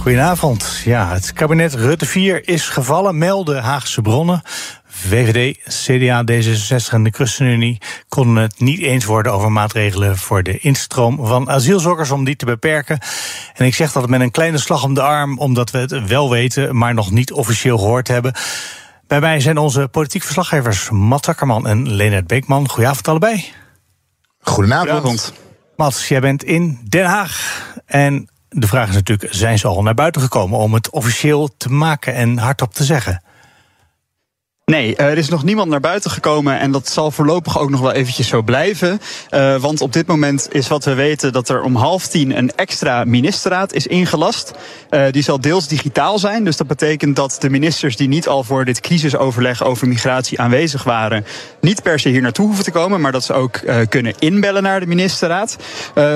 Goedenavond. Ja, het kabinet Rutte 4 is gevallen, melden Haagse bronnen. VVD, CDA, D66 en de ChristenUnie konden het niet eens worden over maatregelen voor de instroom van asielzoekers om die te beperken. En ik zeg dat met een kleine slag om de arm, omdat we het wel weten, maar nog niet officieel gehoord hebben. Bij mij zijn onze politiek verslaggevers Matt Akkerman en Leonard Beekman. Goedenavond allebei. Goedenavond. Goedenavond. Mats, jij bent in Den Haag. En de vraag is natuurlijk, zijn ze al naar buiten gekomen om het officieel te maken en hardop te zeggen? Nee, er is nog niemand naar buiten gekomen en dat zal voorlopig ook nog wel eventjes zo blijven. Uh, want op dit moment is wat we weten dat er om half tien een extra ministerraad is ingelast. Uh, die zal deels digitaal zijn, dus dat betekent dat de ministers die niet al voor dit crisisoverleg over migratie aanwezig waren, niet per se hier naartoe hoeven te komen, maar dat ze ook kunnen inbellen naar de ministerraad.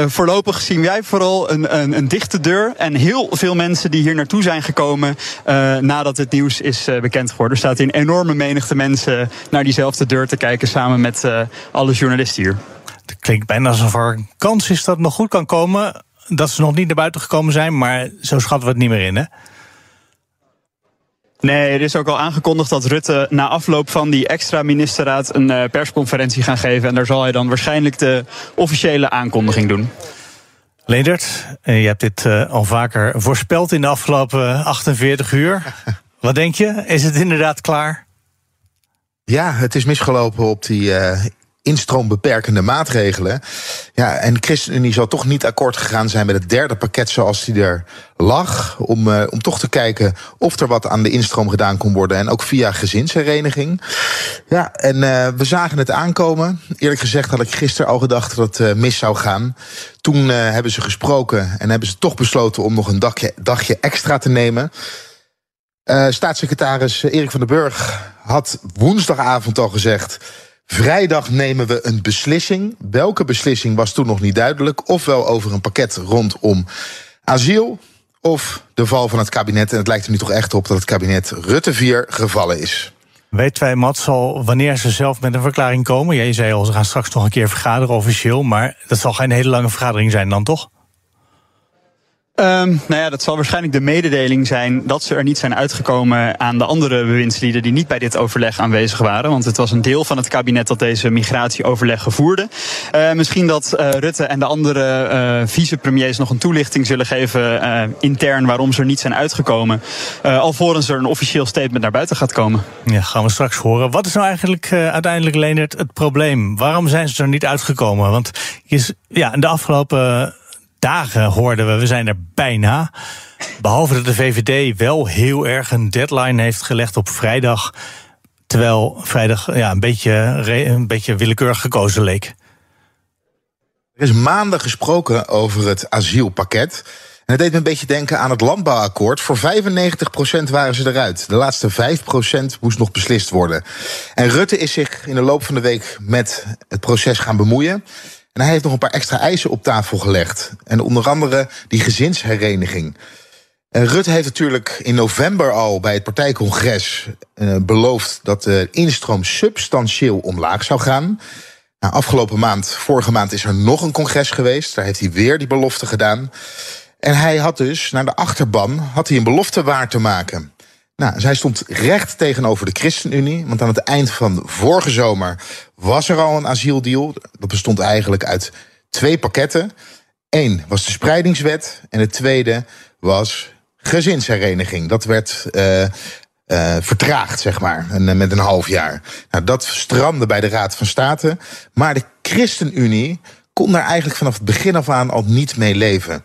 voorlopig zien wij vooral een, een, een, dichte deur en heel veel mensen die hier naartoe zijn gekomen nadat het nieuws is bekend geworden. Er staat in enorme menigte mensen naar diezelfde deur te kijken samen met uh, alle journalisten hier. Het klinkt bijna alsof er een kans is dat het nog goed kan komen. Dat ze nog niet naar buiten gekomen zijn, maar zo schatten we het niet meer in, hè? Nee, er is ook al aangekondigd dat Rutte na afloop van die extra ministerraad een uh, persconferentie gaan geven. En daar zal hij dan waarschijnlijk de officiële aankondiging doen. Leendert, eh, je hebt dit uh, al vaker voorspeld in de afgelopen 48 uur. Wat denk je? Is het inderdaad klaar? Ja, het is misgelopen op die uh, instroombeperkende maatregelen. Ja, en ChristenUnie zal toch niet akkoord gegaan zijn met het derde pakket zoals die er lag. Om, uh, om toch te kijken of er wat aan de instroom gedaan kon worden. En ook via gezinshereniging. Ja, en uh, we zagen het aankomen. Eerlijk gezegd had ik gisteren al gedacht dat het mis zou gaan. Toen hebben ze gesproken en hebben ze toch besloten om nog een dagje, dagje extra te nemen. Uh, staatssecretaris Erik van den Burg had woensdagavond al gezegd. Vrijdag nemen we een beslissing. Welke beslissing was toen nog niet duidelijk. Ofwel over een pakket rondom asiel. Of de val van het kabinet. En het lijkt er nu toch echt op dat het kabinet Rutte 4 gevallen is. Weet wij, Mats, wanneer ze zelf met een verklaring komen? Jij zei al, ze gaan straks nog een keer vergaderen officieel. Maar dat zal geen hele lange vergadering zijn dan, toch? Um, nou ja, dat zal waarschijnlijk de mededeling zijn dat ze er niet zijn uitgekomen aan de andere bewindslieden die niet bij dit overleg aanwezig waren. Want het was een deel van het kabinet dat deze migratieoverleg voerde. Uh, misschien dat uh, Rutte en de andere uh, vicepremiers nog een toelichting zullen geven intern waarom ze er niet zijn uitgekomen. alvorens er een officieel statement naar buiten gaat komen. Ja, gaan we straks horen. Wat is nou eigenlijk uiteindelijk, Leonard, het probleem? Waarom zijn ze er niet uitgekomen? Want je, ja, in de afgelopen dagen hoorden we, we zijn er bijna. Behalve dat de VVD wel heel erg een deadline heeft gelegd op vrijdag. Terwijl vrijdag ja, een, beetje, een beetje willekeurig gekozen leek. Er is maanden gesproken over het asielpakket. En het deed me een beetje denken aan het landbouwakkoord. Voor 95% waren ze eruit. De laatste 5% moest nog beslist worden. En Rutte is zich in de loop van de week met het proces gaan bemoeien. En hij heeft nog een paar extra eisen op tafel gelegd. En onder andere die gezinshereniging. En Rutte heeft natuurlijk in november al bij het partijcongres uh, beloofd dat de instroom substantieel omlaag zou gaan. Nou, afgelopen maand, vorige maand, is er nog een congres geweest. Daar heeft hij weer die belofte gedaan. En hij had dus naar de achterban had hij een belofte waar te maken. Nou, zij stond recht tegenover de ChristenUnie. Want aan het eind van vorige zomer was er al een asieldeal. Dat bestond eigenlijk uit twee pakketten. Eén was de spreidingswet. En het tweede was gezinshereniging. Dat werd uh, uh, vertraagd, zeg maar, met een half jaar. Nou, dat strandde bij de Raad van State. Maar de ChristenUnie kon daar eigenlijk vanaf het begin af aan al niet mee leven.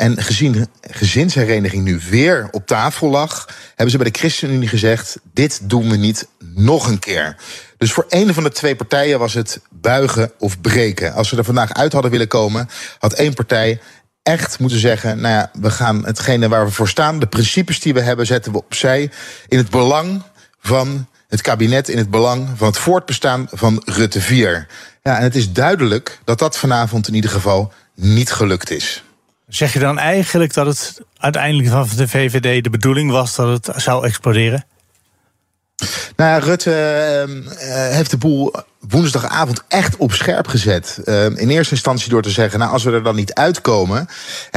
En gezien gezinshereniging nu weer op tafel lag, hebben ze bij de ChristenUnie gezegd: dit doen we niet nog een keer. Dus voor een van de twee partijen was het buigen of breken. Als ze er vandaag uit hadden willen komen, had één partij echt moeten zeggen: nou ja, we gaan hetgene waar we voor staan, de principes die we hebben, zetten we opzij in het belang van het kabinet, in het belang van het voortbestaan van Rutte 4. Ja, en het is duidelijk dat dat vanavond in ieder geval niet gelukt is. Zeg je dan eigenlijk dat het uiteindelijk van de VVD de bedoeling was dat het zou exploderen? Nou ja, Rutte uh, heeft de boel woensdagavond echt op scherp gezet. Uh, in eerste instantie door te zeggen, nou als we er dan niet uitkomen...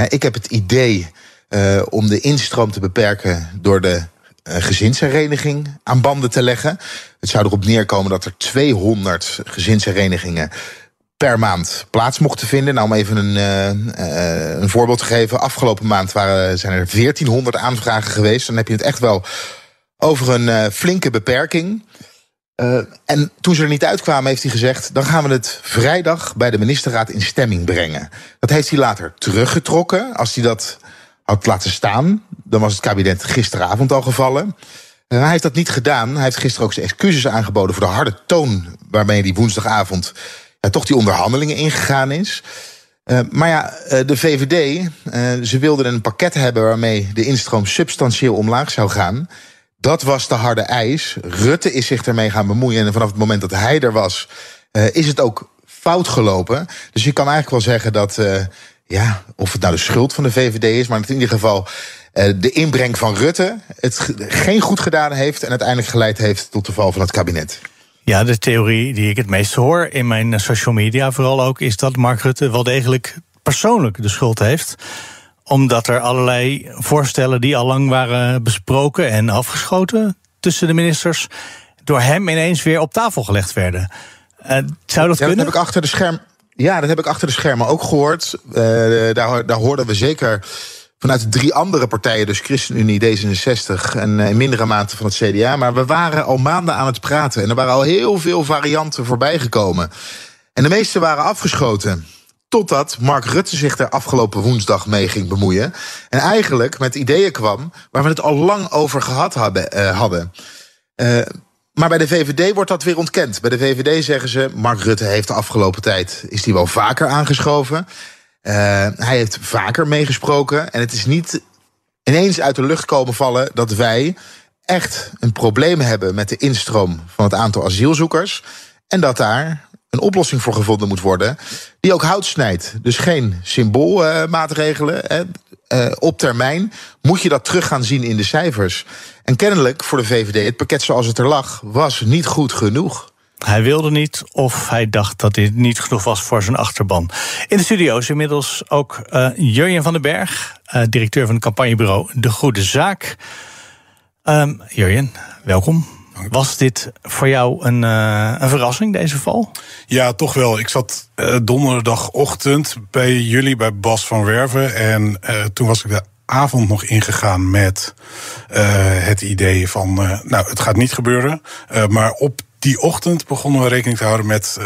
Ik heb het idee uh, om de instroom te beperken door de gezinshereniging aan banden te leggen. Het zou erop neerkomen dat er 200 gezinsherenigingen per maand plaats mochten vinden. Nou, om even een, uh, een voorbeeld te geven. Afgelopen maand waren, zijn er 1400 aanvragen geweest. Dan heb je het echt wel over een uh, flinke beperking. En toen ze er niet uitkwamen, heeft hij gezegd: dan gaan we het vrijdag bij de ministerraad in stemming brengen. Dat heeft hij later teruggetrokken. Als hij dat had laten staan, dan was het kabinet gisteravond al gevallen. Uh, hij heeft dat niet gedaan. Hij heeft gisteren ook zijn excuses aangeboden voor de harde toon waarmee hij woensdagavond toch die onderhandelingen ingegaan is. Uh, maar ja, de VVD, ze wilden een pakket hebben waarmee de instroom substantieel omlaag zou gaan. Dat was de harde eis. Rutte is zich ermee gaan bemoeien. En vanaf het moment dat hij er was, uh, is het ook fout gelopen. Dus je kan eigenlijk wel zeggen dat, uh, ja, of het nou de schuld van de VVD is, maar in ieder geval uh, de inbreng van Rutte het geen goed gedaan heeft en uiteindelijk geleid heeft tot de val van het kabinet. Ja, de theorie die ik het meest hoor in mijn social media vooral ook, is dat Mark Rutte wel degelijk persoonlijk de schuld heeft omdat er allerlei voorstellen die al lang waren besproken en afgeschoten tussen de ministers, door hem ineens weer op tafel gelegd werden. Uh, zou dat ja, kunnen? Dat heb ik achter de scherm. Ja, dat heb ik achter de schermen ook gehoord. Uh, daar, daar hoorden we zeker vanuit drie andere partijen, dus ChristenUnie, D66 en in mindere mate van het CDA. Maar we waren al maanden aan het praten en er waren al heel veel varianten voorbij gekomen. En de meeste waren afgeschoten. Totdat Mark Rutte zich er afgelopen woensdag mee ging bemoeien. En eigenlijk met ideeën kwam waar we het al lang over gehad hadden. Hadden. Uh, maar bij de VVD wordt dat weer ontkend. Bij de VVD zeggen ze, Mark Rutte heeft de afgelopen tijd... is hij wel vaker aangeschoven. Uh, hij heeft vaker meegesproken. En het is niet ineens uit de lucht komen vallen dat wij echt een probleem hebben... met de instroom van het aantal asielzoekers. En dat daar een oplossing voor gevonden moet worden. Die ook hout snijdt. Dus geen symboolmaatregelen. Uh, op termijn moet je dat terug gaan zien in de cijfers. En kennelijk voor de VVD, het pakket zoals het er lag, was niet goed genoeg. Hij wilde niet, of hij dacht dat dit niet genoeg was voor zijn achterban. In de studio is inmiddels ook uh, Jurjen van den Berg, uh, directeur van het campagnebureau De Goede Zaak. Um, Jurjen, welkom. Was dit voor jou een, uh, een verrassing, deze val? Ja, toch wel. Ik zat uh, donderdagochtend bij jullie, bij Bas van Werven. En uh, toen was ik de avond nog ingegaan met het idee van... nou, het gaat niet gebeuren. maar op die ochtend begonnen we rekening te houden met...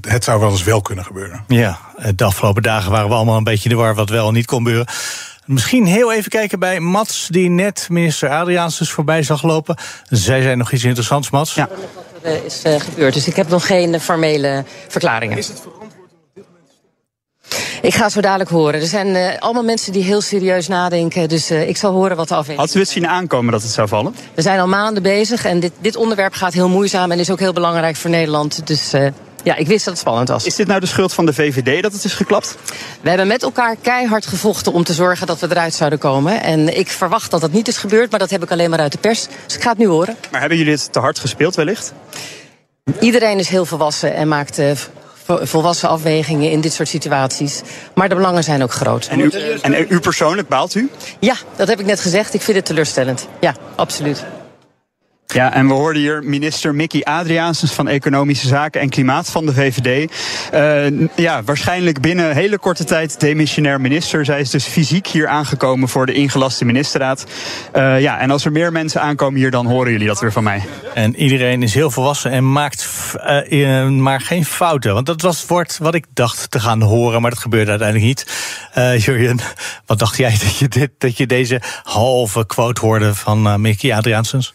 het zou wel eens wel kunnen gebeuren. Ja, de afgelopen dagen waren we allemaal een beetje de war wat wel en niet kon gebeuren. Misschien heel even kijken bij Mats, die net minister Adriaansens voorbij zag lopen. Zij zei nog iets interessants, Mats. Ja. Wat er is uh, gebeurd, dus ik heb nog geen formele verklaringen. Is het verantwoord? Ik ga zo dadelijk horen. Er zijn uh, allemaal mensen die heel serieus nadenken. Dus uh, ik zal horen wat de afweging Had u het zien aankomen dat het zou vallen? We zijn al maanden bezig en dit, dit onderwerp gaat heel moeizaam en is ook heel belangrijk voor Nederland. Dus uh, ja, ik wist dat het spannend was. Is dit nou de schuld van de VVD dat het is geklapt? We hebben met elkaar keihard gevochten om te zorgen dat we eruit zouden komen. En ik verwacht dat dat niet is gebeurd, maar dat heb ik alleen maar uit de pers. Dus ik ga het nu horen. Maar hebben jullie het te hard gespeeld wellicht? Iedereen is heel volwassen en maakt volwassen afwegingen in dit soort situaties. Maar de belangen zijn ook groot. En u, en u persoonlijk baalt u? Ja, dat heb ik net gezegd. Ik vind het teleurstellend. Ja, absoluut. Ja, en we hoorden hier minister Mickey Adriaansens van Economische Zaken en Klimaat van de VVD. Uh, ja, waarschijnlijk binnen hele korte tijd demissionair minister. Zij is dus fysiek hier aangekomen voor de ingelaste ministerraad. Uh, ja, en als er meer mensen aankomen hier, dan horen jullie dat weer van mij. En iedereen is heel volwassen en maakt uh, maar geen fouten. Want dat was het woord wat ik dacht te gaan horen, maar dat gebeurde uiteindelijk niet. Jurjen, wat dacht jij dat je, dit, dat je deze halve quote hoorde van Mickey Adriaansens?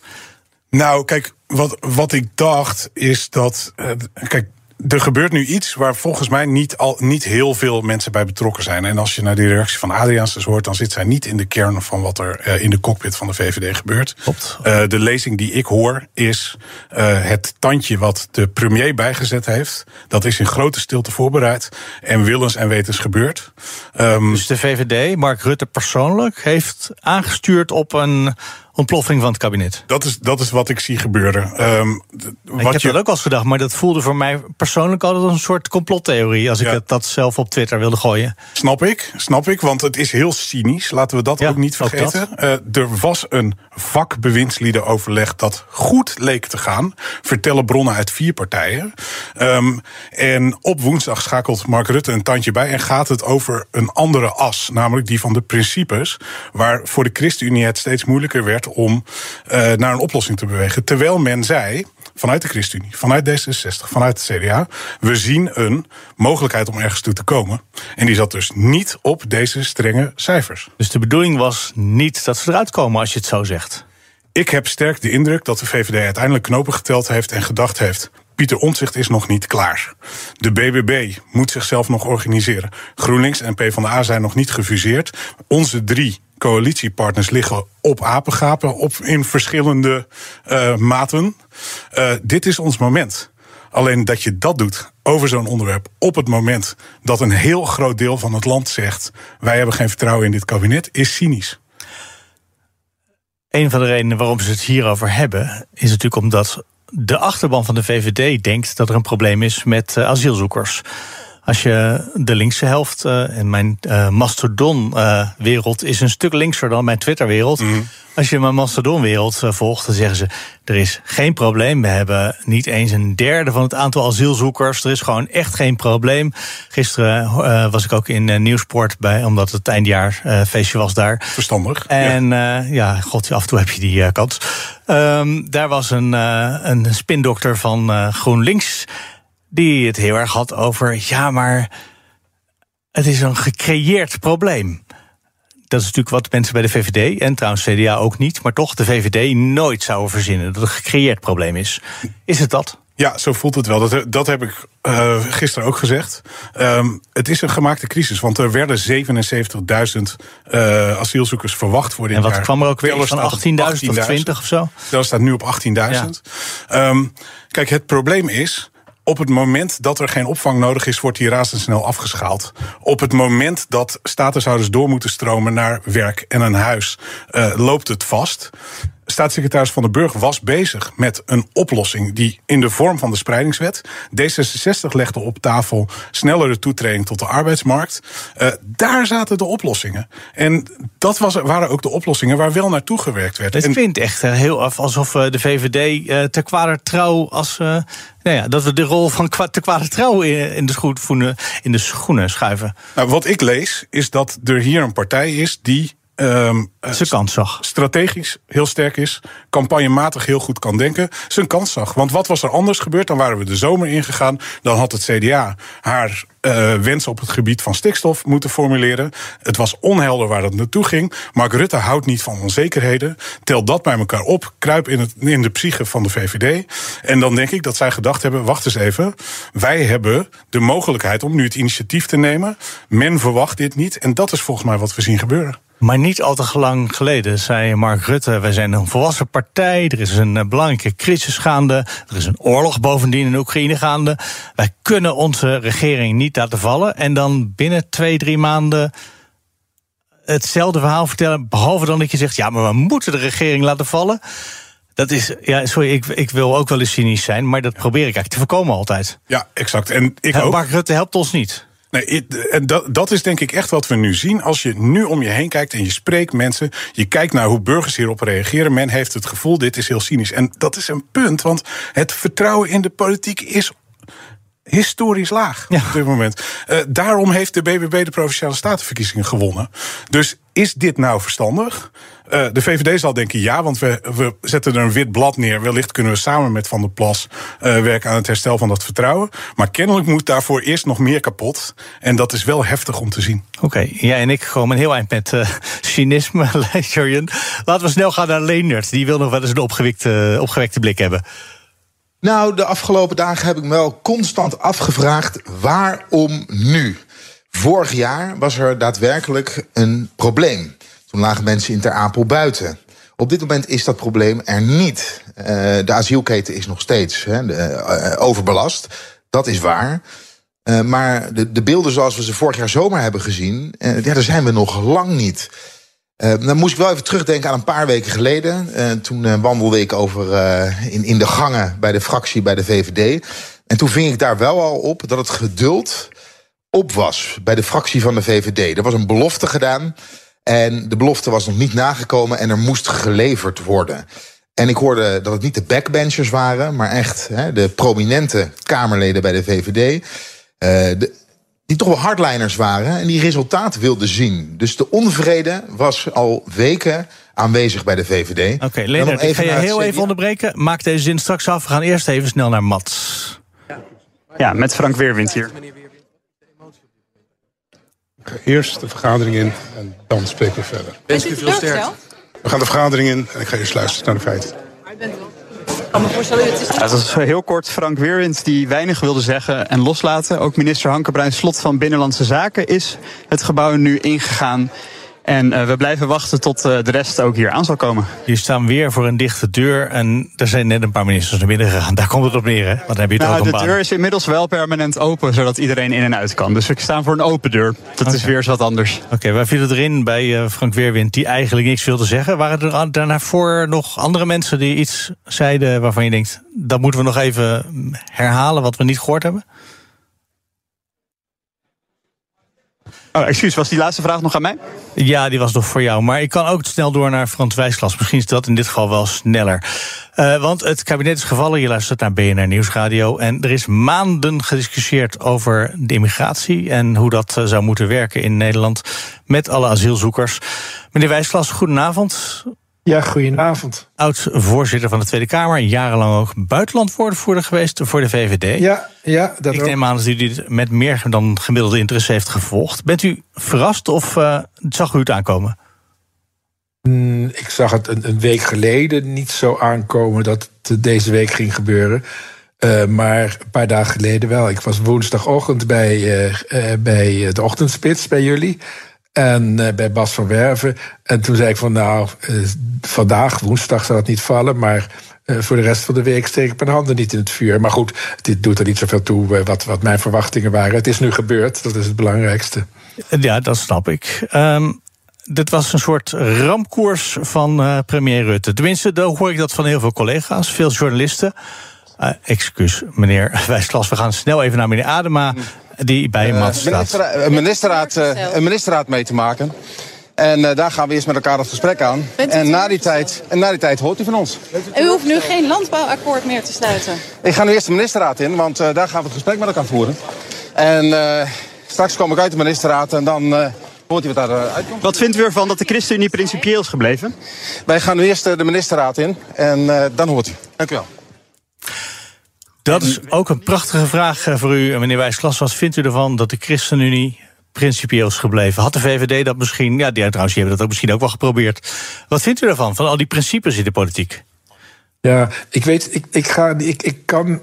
Nou, kijk, wat, wat ik dacht is dat. Uh, kijk, er gebeurt nu iets waar volgens mij niet, al, niet heel veel mensen bij betrokken zijn. En als je naar die reactie van Adriaansens hoort, dan zit zij niet in de kern van wat er uh, in de cockpit van de VVD gebeurt. Uh, de lezing die ik hoor is uh, het tandje wat de premier bijgezet heeft. Dat is in grote stilte voorbereid en willens en wetens gebeurd. Um, dus de VVD, Mark Rutte persoonlijk, heeft aangestuurd op een ontploffing van het kabinet. Dat is, dat is wat ik zie gebeuren. Um, wat ik heb je... dat ook al eens gedacht, maar dat voelde voor mij persoonlijk altijd als een soort complottheorie. Als ik het, dat zelf op Twitter wilde gooien. Snap ik, snap ik, want het is heel cynisch. Laten we dat ook niet vergeten. Uh, er was een vakbewindsliedenoverleg dat goed leek te gaan. Vertellen bronnen uit vier partijen. Um, en op woensdag schakelt Mark Rutte een tandje bij en gaat het over een andere as. Namelijk die van de principes. Waar voor de ChristenUnie het steeds moeilijker werd om uh, naar een oplossing te bewegen. Terwijl men zei vanuit de ChristenUnie, vanuit D66, vanuit het CDA. We zien een mogelijkheid om ergens toe te komen. En die zat dus niet op deze strenge cijfers. Dus de bedoeling was niet dat ze eruit komen als je het zo zegt? Ik heb sterk de indruk dat de VVD uiteindelijk knopen geteld heeft en gedacht heeft. Pieter Omtzigt is nog niet klaar. De BBB moet zichzelf nog organiseren. GroenLinks en PvdA zijn nog niet gefuseerd. Onze drie coalitiepartners liggen op apengapen op, in verschillende uh, maten. Uh, dit is ons moment. Alleen dat je dat doet over zo'n onderwerp op het moment dat een heel groot deel van het land zegt: wij hebben geen vertrouwen in dit kabinet, is cynisch. Een van de redenen waarom ze het hierover hebben, is natuurlijk omdat de achterban van de VVD denkt dat er een probleem is met uh, asielzoekers. Als je de linkse helft, uh, en mijn uh, Mastodon-wereld is een stuk linkser dan mijn Twitter-wereld. Mm. Als je mijn Mastodon-wereld volgt, dan zeggen ze: er is geen probleem. We hebben niet eens een derde van het aantal asielzoekers. Er is gewoon echt geen probleem. Gisteren was ik ook in Nieuwsport bij, omdat het eindjaar feestje was daar. Verstandig. En ja, ja god, af en toe heb je die kans. Um, daar was een, een spindokter van GroenLinks die het heel erg had over, ja, maar het is een gecreëerd probleem. Dat is natuurlijk wat mensen bij de VVD en trouwens CDA ook niet, maar toch de VVD nooit zouden verzinnen dat het een gecreëerd probleem is. Is het dat? Ja, zo voelt het wel. Dat, dat heb ik uh, gisteren ook gezegd. Um, het is een gemaakte crisis, want er werden 77.000 uh, asielzoekers verwacht voor dit jaar. En wat kwam er ook weer van 18.000 of 20 of zo? Dat staat nu op 18.000. Ja. Um, kijk, het probleem is op het moment dat er geen opvang nodig is, wordt die razendsnel afgeschaald. Op het moment dat statushouders door moeten stromen naar werk en een huis, uh, loopt het vast staatssecretaris Van den Burg was bezig met een oplossing die in de vorm van de spreidingswet. D66 legde op tafel snellere toetreding tot de arbeidsmarkt. Uh, daar zaten de oplossingen. En dat was, waren ook de oplossingen waar wel naartoe gewerkt werd. Het vindt echt eh, heel af alsof eh, de VVD uh, te kwader trouw als. Uh, nou ja, dat we de rol van te kwade trouw in de, schoenen, in de schoenen schuiven. Nou, wat ik lees is dat er hier een partij is die Um, zijn kans zag. Strategisch heel sterk is, campagnematig heel goed kan denken, zijn kans zag. Want wat was er anders gebeurd? Dan waren we de zomer ingegaan. Dan had het CDA haar uh, wens op het gebied van stikstof moeten formuleren. Het was onhelder waar dat naartoe ging. Mark Rutte houdt niet van onzekerheden. Tel dat bij elkaar op. Kruip in, het, in de psyche van de VVD. En dan denk ik dat zij gedacht hebben: wacht eens even. Wij hebben de mogelijkheid om nu het initiatief te nemen. Men verwacht dit niet. En dat is volgens mij wat we zien gebeuren. Maar niet al te lang geleden zei Mark Rutte: wij zijn een volwassen partij. Er is een eh, belangrijke crisis gaande. Er is een oorlog bovendien in Oekraïne gaande. Wij kunnen onze regering niet laten vallen. En dan binnen twee, drie maanden hetzelfde verhaal vertellen. Behalve dan dat je zegt: ja, maar we moeten de regering laten vallen. Dat is, ja, sorry, ik, ik wil ook wel eens cynisch zijn, maar dat probeer ik eigenlijk te voorkomen altijd. Ja, exact. En ik ook. Mark Rutte helpt ons niet. Nee, en dat, dat is denk ik echt wat we nu zien. Als je nu om je heen kijkt en je spreekt mensen, je kijkt naar hoe burgers hierop reageren, men heeft het gevoel, dit is heel cynisch. En dat is een punt, want het vertrouwen in de politiek is historisch laag ja. op dit moment. Uh, daarom heeft de BBB de Provinciale Statenverkiezingen gewonnen. Dus is dit nou verstandig? Uh, de VVD zal denken ja, want we, we zetten er een wit blad neer. Wellicht kunnen we samen met Van der Plas uh, werken aan het herstel van dat vertrouwen. Maar kennelijk moet daarvoor eerst nog meer kapot. En dat is wel heftig om te zien. Oké, okay, jij en ik komen een heel eind met uh, cynisme, Jurjen. Laten we snel gaan naar Leendert. Die wil nog wel eens een opgewekte, opgewekte blik hebben. Nou, de afgelopen dagen heb ik me wel constant afgevraagd waarom nu? Vorig jaar was er daadwerkelijk een probleem. Toen lagen mensen in Ter Apel buiten. Op dit moment is dat probleem er niet. Uh, de asielketen is nog steeds hè, de, uh, overbelast. Dat is waar. Uh, maar de, de, beelden zoals we ze vorig jaar zomer hebben gezien, ja, daar zijn we nog lang niet. dan moest ik wel even terugdenken aan een paar weken geleden. toen wandelde ik over in, in de gangen bij de fractie bij de VVD. En toen ving ik daar wel al op dat het geduld op was bij de fractie van de VVD. Er was een belofte gedaan. En de belofte was nog niet nagekomen en er moest geleverd worden. En ik hoorde dat het niet de backbenchers waren, maar echt hè, de prominente Kamerleden bij de VVD. Uh, de, die toch wel hardliners waren en die resultaten wilden zien. Dus de onvrede was al weken aanwezig bij de VVD. Oké, okay, Leonard, ik ga je heel even onderbreken. Maak deze zin straks af. We gaan eerst even snel naar Mats. Ja, met Frank Weerwind hier. Eerst de vergadering in en dan spreken we verder. Wens u veel sterkte. We gaan de vergadering in en ik ga eerst luisteren naar de feiten. Ja, dat is heel kort Frank Weerwind die weinig wilde zeggen en loslaten. Ook minister Hanke Slot van Binnenlandse Zaken is het gebouw nu ingegaan. En uh, we blijven wachten tot uh, de rest ook hier aan zal komen. Hier staan weer voor een dichte deur. En er zijn net een paar ministers naar binnen gegaan. Daar komt het op neer, hè? Dan heb je het nou, ook de deur is inmiddels wel permanent open, zodat iedereen in en uit kan. Dus ik sta voor een open deur. Dat okay. is weer eens wat anders. Oké, okay, wij vielen erin bij uh, Frank Weerwind, die eigenlijk niks wilde zeggen. Waren er daarna voor nog andere mensen die iets zeiden waarvan je denkt... dat moeten we nog even herhalen wat we niet gehoord hebben? Oh, excuus, was die laatste vraag nog aan mij? Ja, die was nog voor jou. Maar ik kan ook snel door naar Frans Wijsglas. Misschien is dat in dit geval wel sneller. Uh, want het kabinet is gevallen. Je luistert naar BNR Nieuwsradio. En er is maanden gediscussieerd over de immigratie... en hoe dat uh, zou moeten werken in Nederland met alle asielzoekers. Meneer Wijsglas, goedenavond. Ja, goedenavond. Oud-voorzitter van de Tweede Kamer, jarenlang ook buitenlandwoordvoerder geweest voor de VVD. Ja, ja dat Ik ook. neem aan dat u dit met meer dan gemiddelde interesse heeft gevolgd. Bent u verrast of uh, zag u het aankomen? Mm, ik zag het een, een, week geleden niet zo aankomen dat het deze week ging gebeuren. Uh, maar een paar dagen geleden wel. Ik was woensdagochtend bij, uh, bij de ochtendspits bij jullie. En uh, bij Bas van Werven. En toen zei ik van nou, uh, vandaag, woensdag, zal het niet vallen. Maar uh, voor de rest van de week steek ik mijn handen niet in het vuur. Maar goed, dit doet er niet zoveel toe wat, wat mijn verwachtingen waren. Het is nu gebeurd, dat is het belangrijkste. Ja, dat snap ik. Um, dit was een soort ramkoers van premier Rutte. Tenminste, dan hoor ik dat van heel veel collega's, veel journalisten. Excuus, meneer Wijsglas, we gaan snel even naar meneer Adema die bij uh, Mats staat. Minister, een, ministerraad, uh, een ministerraad mee te maken. En uh, daar gaan we eerst met elkaar het gesprek aan. En na, die tijd, en na die tijd hoort u van ons. U hoeft nu geen landbouwakkoord meer te sluiten. Ik ga nu eerst de ministerraad in, want daar gaan we het gesprek met elkaar voeren. En straks kom ik uit de ministerraad en dan hoort u wat daar uitkomt. Wat vindt u ervan dat de ChristenUnie principieel is gebleven? Wij gaan nu eerst de ministerraad in en dan hoort u. Dank u wel. Dat is ook een prachtige vraag voor u, meneer Wijsglas. Wat vindt u ervan dat de ChristenUnie principieel is gebleven? Had de VVD dat misschien... Ja, die trouwens, die hebben dat ook misschien ook wel geprobeerd. Wat vindt u ervan, van al die principes in de politiek? Ja, ik weet, ik, ik, ga, ik, ik kan...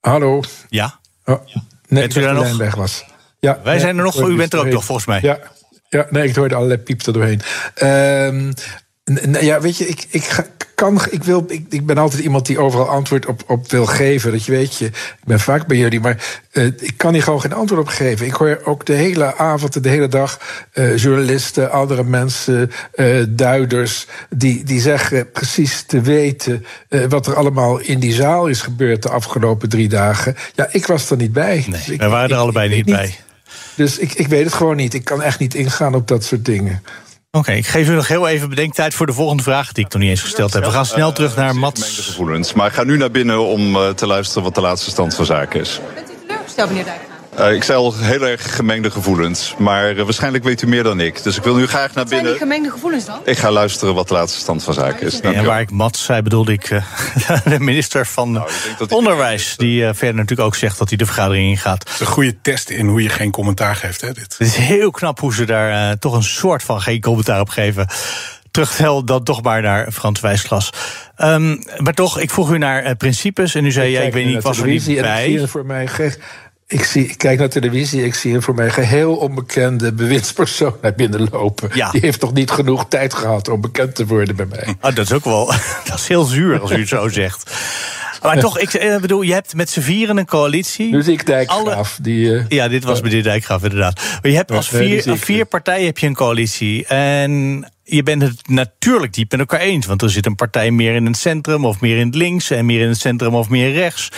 Hallo? Ja? Oh, nee, bent u daar nog? weg was. Ja, Wij nee, zijn er nog, u bent er ook nog, volgens mij. Ja, ja, nee, ik hoorde allerlei pieps er doorheen. Um, ja, weet je, ik, ik ga, kan, ik, wil, ik, ik ben altijd iemand die overal antwoord op, op wil geven. Dat je weet, je, ik ben vaak bij jullie, maar uh, ik kan hier gewoon geen antwoord op geven. Ik hoor ook de hele avond en de hele dag uh, journalisten, andere mensen, uh, duiders, die, die zeggen precies te weten wat er allemaal in die zaal is gebeurd de afgelopen drie dagen. Ja, ik was er niet bij. Nee, dus ik, wij waren er ik, allebei niet bij. Dus ik, ik weet het gewoon niet. Ik kan echt niet ingaan op dat soort dingen. Oké, okay, ik geef u nog heel even bedenktijd voor de volgende vraag die ik nog niet eens gesteld heb. We gaan snel terug naar Mats. gevoelens, maar ik ga nu naar binnen om uh, te luisteren wat de laatste stand van zaken is. Bent u teleurgesteld, meneer Dijkgraaf? Uh, ik zei al heel erg gemengde gevoelens, maar uh, waarschijnlijk weet u meer dan ik. Dus ik wil nu graag naar wat binnen. Zijn die gemengde gevoelens dan? Ik ga luisteren wat de laatste stand van zaken is. En waar ik Mats zei, bedoelde ik uh, de minister van nou, Onderwijs. Die verder natuurlijk ook zegt dat hij de vergadering ingaat. Het is een goede test in hoe je geen commentaar geeft, hè, dit. Het is heel knap hoe ze daar toch een soort van geen commentaar op geven. terugtel dat toch maar naar Frans Wijsglas. Ehm, maar toch, ik vroeg u naar uh, principes en u zei, ja, ik weet niet, ik was er niet bij. En voor mij ik, zie, ik kijk naar televisie, ik zie een voor mij geheel onbekende bewindspersoon naar binnen lopen. Ja. Die heeft toch niet genoeg tijd gehad om bekend te worden bij mij. Ah, dat is ook wel, dat is heel zuur als u het zo zegt. Maar toch, ik eh, bedoel, je hebt met z'n vieren een coalitie. Zie ik Dijkgraaf. die, uh, ja, dit was meneer Dijkgraaf inderdaad. Maar je hebt als vier, vier partijen heb je een coalitie. En je bent het natuurlijk diep met elkaar eens. Want er zit een partij meer in het centrum of meer in het links... en meer in het centrum of meer rechts.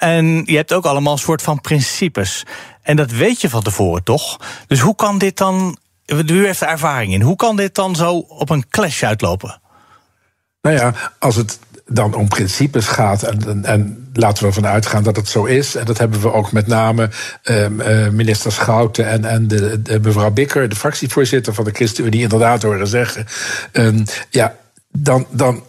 En je hebt ook allemaal een soort van principes. En dat weet je van tevoren toch? Dus hoe kan dit dan... U heeft er ervaring in. Hoe kan dit dan zo op een clash uitlopen? Nou ja, als het dan om principes gaat. En, en, en, laten we ervan uitgaan dat het zo is. En dat hebben we ook met name uh, minister Schouten en, en de, mevrouw Bikker, de fractievoorzitter van de ChristenUnie, inderdaad horen zeggen. Uh, ja, dan, dan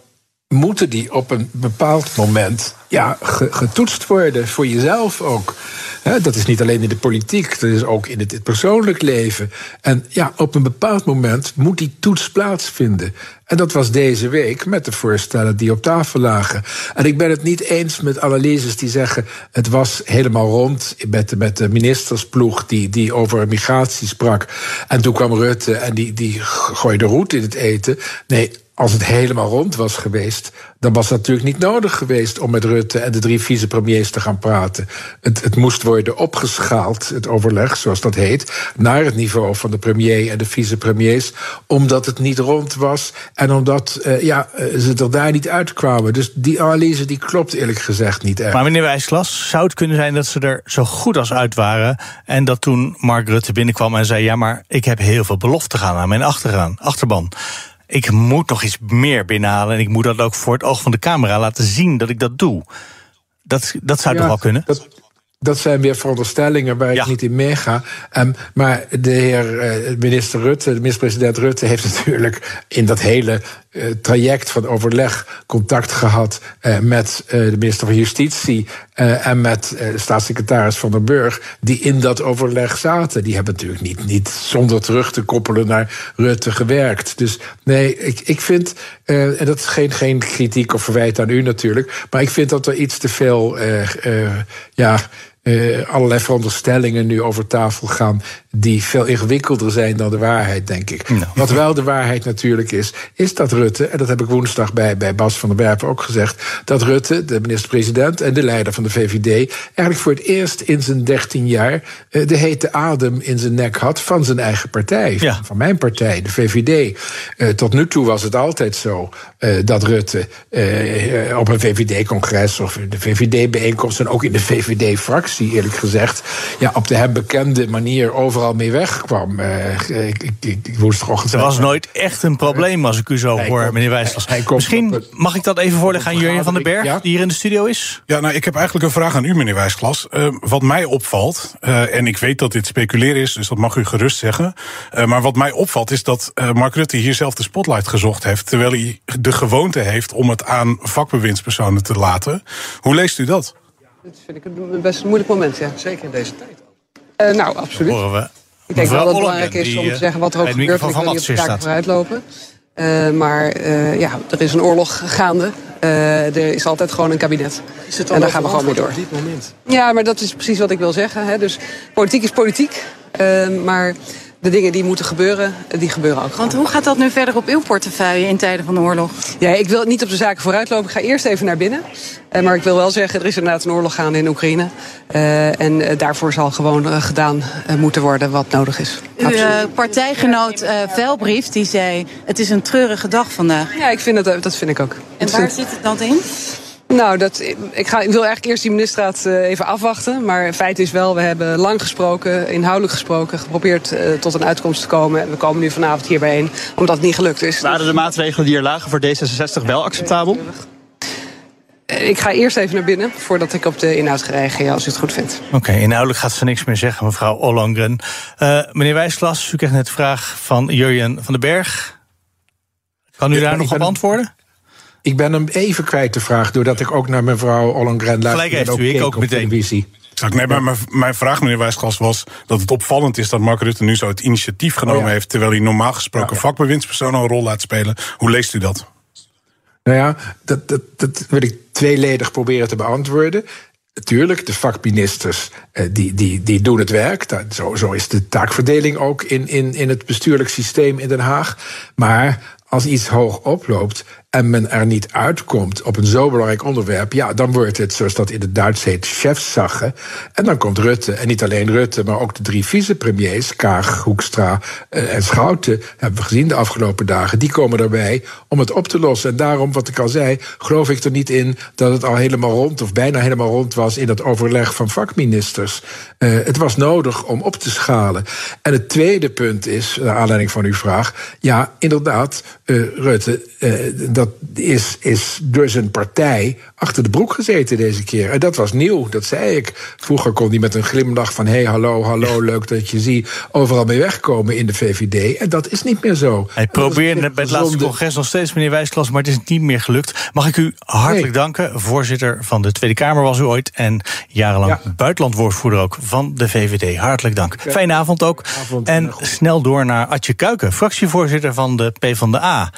moeten die op een bepaald moment ja, getoetst worden. Voor jezelf ook. dat is niet alleen in de politiek, dat is ook in het, persoonlijk leven. En ja, op een bepaald moment moet die toets plaatsvinden. En dat was deze week met de voorstellen die op tafel lagen. En ik ben het niet eens met analyses die zeggen... het was helemaal rond met, de, met de ministersploeg die, die over migratie sprak. En toen kwam Rutte en die, die gooide roet in het eten. Nee, als het helemaal rond was geweest, dan was het natuurlijk niet nodig geweest om met Rutte en de drie vicepremiers te gaan praten. Het, het moest worden opgeschaald, het overleg, zoals dat heet, naar het niveau van de premier en de vicepremiers, omdat het niet rond was en omdat uh, ja, eh, ze er daar niet uitkwamen. Dus die analyse die klopt eerlijk gezegd niet echt. Maar meneer Wijsglas, zou het kunnen zijn dat ze er zo goed als uit waren en dat toen Mark Rutte binnenkwam en zei: Ja, maar ik heb heel veel beloften gaan aan mijn achteraan, achterban ik moet nog iets meer binnenhalen. En ik moet dat ook voor het oog van de camera laten zien dat ik dat doe. Dat, dat zou toch wel kunnen? Dat, dat zijn weer veronderstellingen waar ik niet in meega. Um, maar de heer uh, minister Rutte, de minister-president Rutte, heeft natuurlijk in dat hele uh, traject van overleg contact gehad uh, met de minister van Justitie en met staatssecretaris Van der Burg, die in dat overleg zaten. Die hebben natuurlijk niet, niet zonder terug te koppelen naar Rutte gewerkt. Dus nee, ik, ik vind, en dat is geen, geen kritiek of verwijt aan u natuurlijk, maar ik vind dat er iets te veel, ja uh, allerlei veronderstellingen nu over tafel gaan. die veel ingewikkelder zijn dan de waarheid, denk ik. Nou. Wat wel de waarheid natuurlijk is, is dat Rutte. en dat heb ik woensdag bij, bij Bas van der Werven ook gezegd. dat Rutte, de minister-president en de leider van de VVD. eigenlijk voor het eerst in zijn 13 jaar. Uh, de hete adem in zijn nek had van zijn eigen partij. Ja. Van mijn partij, de VVD. Uh, tot nu toe was het altijd zo dat Rutte op een VVD-congres. of de VVD-bijeenkomst. en ook in de VVD-fractie eerlijk gezegd, ja, op de hem bekende manier overal mee wegkwam. Uh, ik, ik, ik woensdagochtend. Er was nooit echt een probleem als ik u zo hoor, meneer Wijslas. Misschien mag ik dat even voorleggen aan Jurjen van den Berg, die hier in de studio is? Ja, nou, ik heb eigenlijk een vraag aan u, meneer Wijsglas. Uh, wat mij opvalt, uh, en ik weet dat dit speculeren is, dus dat mag u gerust zeggen. maar wat mij opvalt is dat Mark Rutte hier zelf de spotlight gezocht heeft, terwijl hij de gewoonte heeft om het aan vakbewindspersonen te laten. Hoe leest u dat? Dat vind ik een best een moeilijk moment, ja. Zeker in deze tijd uh, nou, absoluut. We. Ik denk wel dat het belangrijk is om te zeggen wat er ook gebeurt. Ik wil niet op de zaken vooruitlopen. Uh, maar uh, ja, er is een oorlog gaande. Uh, er is altijd gewoon een kabinet. en daar gaan we gewoon mee door. Op dit moment? Ja, maar dat is precies wat ik wil zeggen. Hè. Dus politiek is politiek. maar de dingen die moeten gebeuren, die gebeuren ook. Want hoe gaat dat nu verder op uw portefeuille in tijden van de oorlog? Ja, ik wil niet op de zaken vooruitlopen. Ik ga eerst even naar binnen. Uh, maar ik wil wel zeggen, er is inderdaad een oorlog gaande in Oekraïne. Uh, en uh, daarvoor zal gewoon gedaan moeten worden wat nodig is. Uw partijgenoot Velbrief die zei, het is een treurige dag vandaag. Ja, ik vind dat, dat vind ik ook. En waar zit het dan in? Nou, dat, ik, ga, ik wil eigenlijk eerst die ministerraad uh, even afwachten. Maar feit is wel, we hebben lang gesproken, inhoudelijk gesproken... geprobeerd uh, tot een uitkomst te komen. En we komen nu vanavond hier bijeen, omdat het niet gelukt is. Waren de maatregelen die er lagen voor D66 wel acceptabel? Eh, ik ga eerst even naar binnen voordat ik op de inhoud ga reageren, als u het goed vindt. Oké, inhoudelijk gaat ze niks meer zeggen, mevrouw Ollongren. Uh, meneer Wijsglas, u kreeg net de vraag van Jurjen van den Berg. Kan u daar nog op antwoorden? Ik ben hem even kwijt de vraag, doordat ik ook naar mevrouw Ollongren luisterde. Gelijk heeft u, ik ook meteen. Televisie. Nee, maar mijn vraag, meneer Wijsklas, was dat het opvallend is dat Mark Rutte nu zo het initiatief genomen oh heeft. terwijl hij normaal gesproken ja, vakbewindspersonen een rol laat spelen. Hoe leest u dat? Nou ja, dat, dat, dat wil ik tweeledig proberen te beantwoorden. Natuurlijk, de vakministers eh, die, die, die doen het werk. zo, zo is de taakverdeling ook in, in, in het bestuurlijk systeem in Den Haag. Maar als iets hoog oploopt en men er niet uitkomt op een zo belangrijk onderwerp, ja, dan wordt het, zoals dat in het Duits heet, chefsache. En dan komt Rutte, en niet alleen Rutte, maar ook de drie vicepremiers, Kaag, Hoekstra eh, en Schouten, hebben we gezien de afgelopen dagen, die komen erbij om het op te lossen. En daarom, wat ik al zei, geloof ik er niet in dat het al helemaal rond, of bijna helemaal rond was in dat overleg van vakministers. Uh, het was nodig om op te schalen. En het tweede punt is, naar aanleiding van uw vraag, ja, inderdaad, Rutte, dat dat is, is door zijn partij achter de broek gezeten deze keer. En dat was nieuw, dat zei ik. Vroeger kon hij met een glimlach van... hé, hey, hallo, hallo, leuk dat je zie... overal mee wegkomen in de VVD. En dat is niet meer zo. Hij probeerde bij het laatste congres nog steeds, meneer Wijsklas... maar het is niet meer gelukt. Mag ik u hartelijk danken. Voorzitter van de Tweede Kamer was u ooit... en jarenlang ja. buitenlandwoordvoerder ook van de VVD. Hartelijk dank. Fijne avond ook. en snel door naar Atje Kuiken, fractievoorzitter van de PvdA.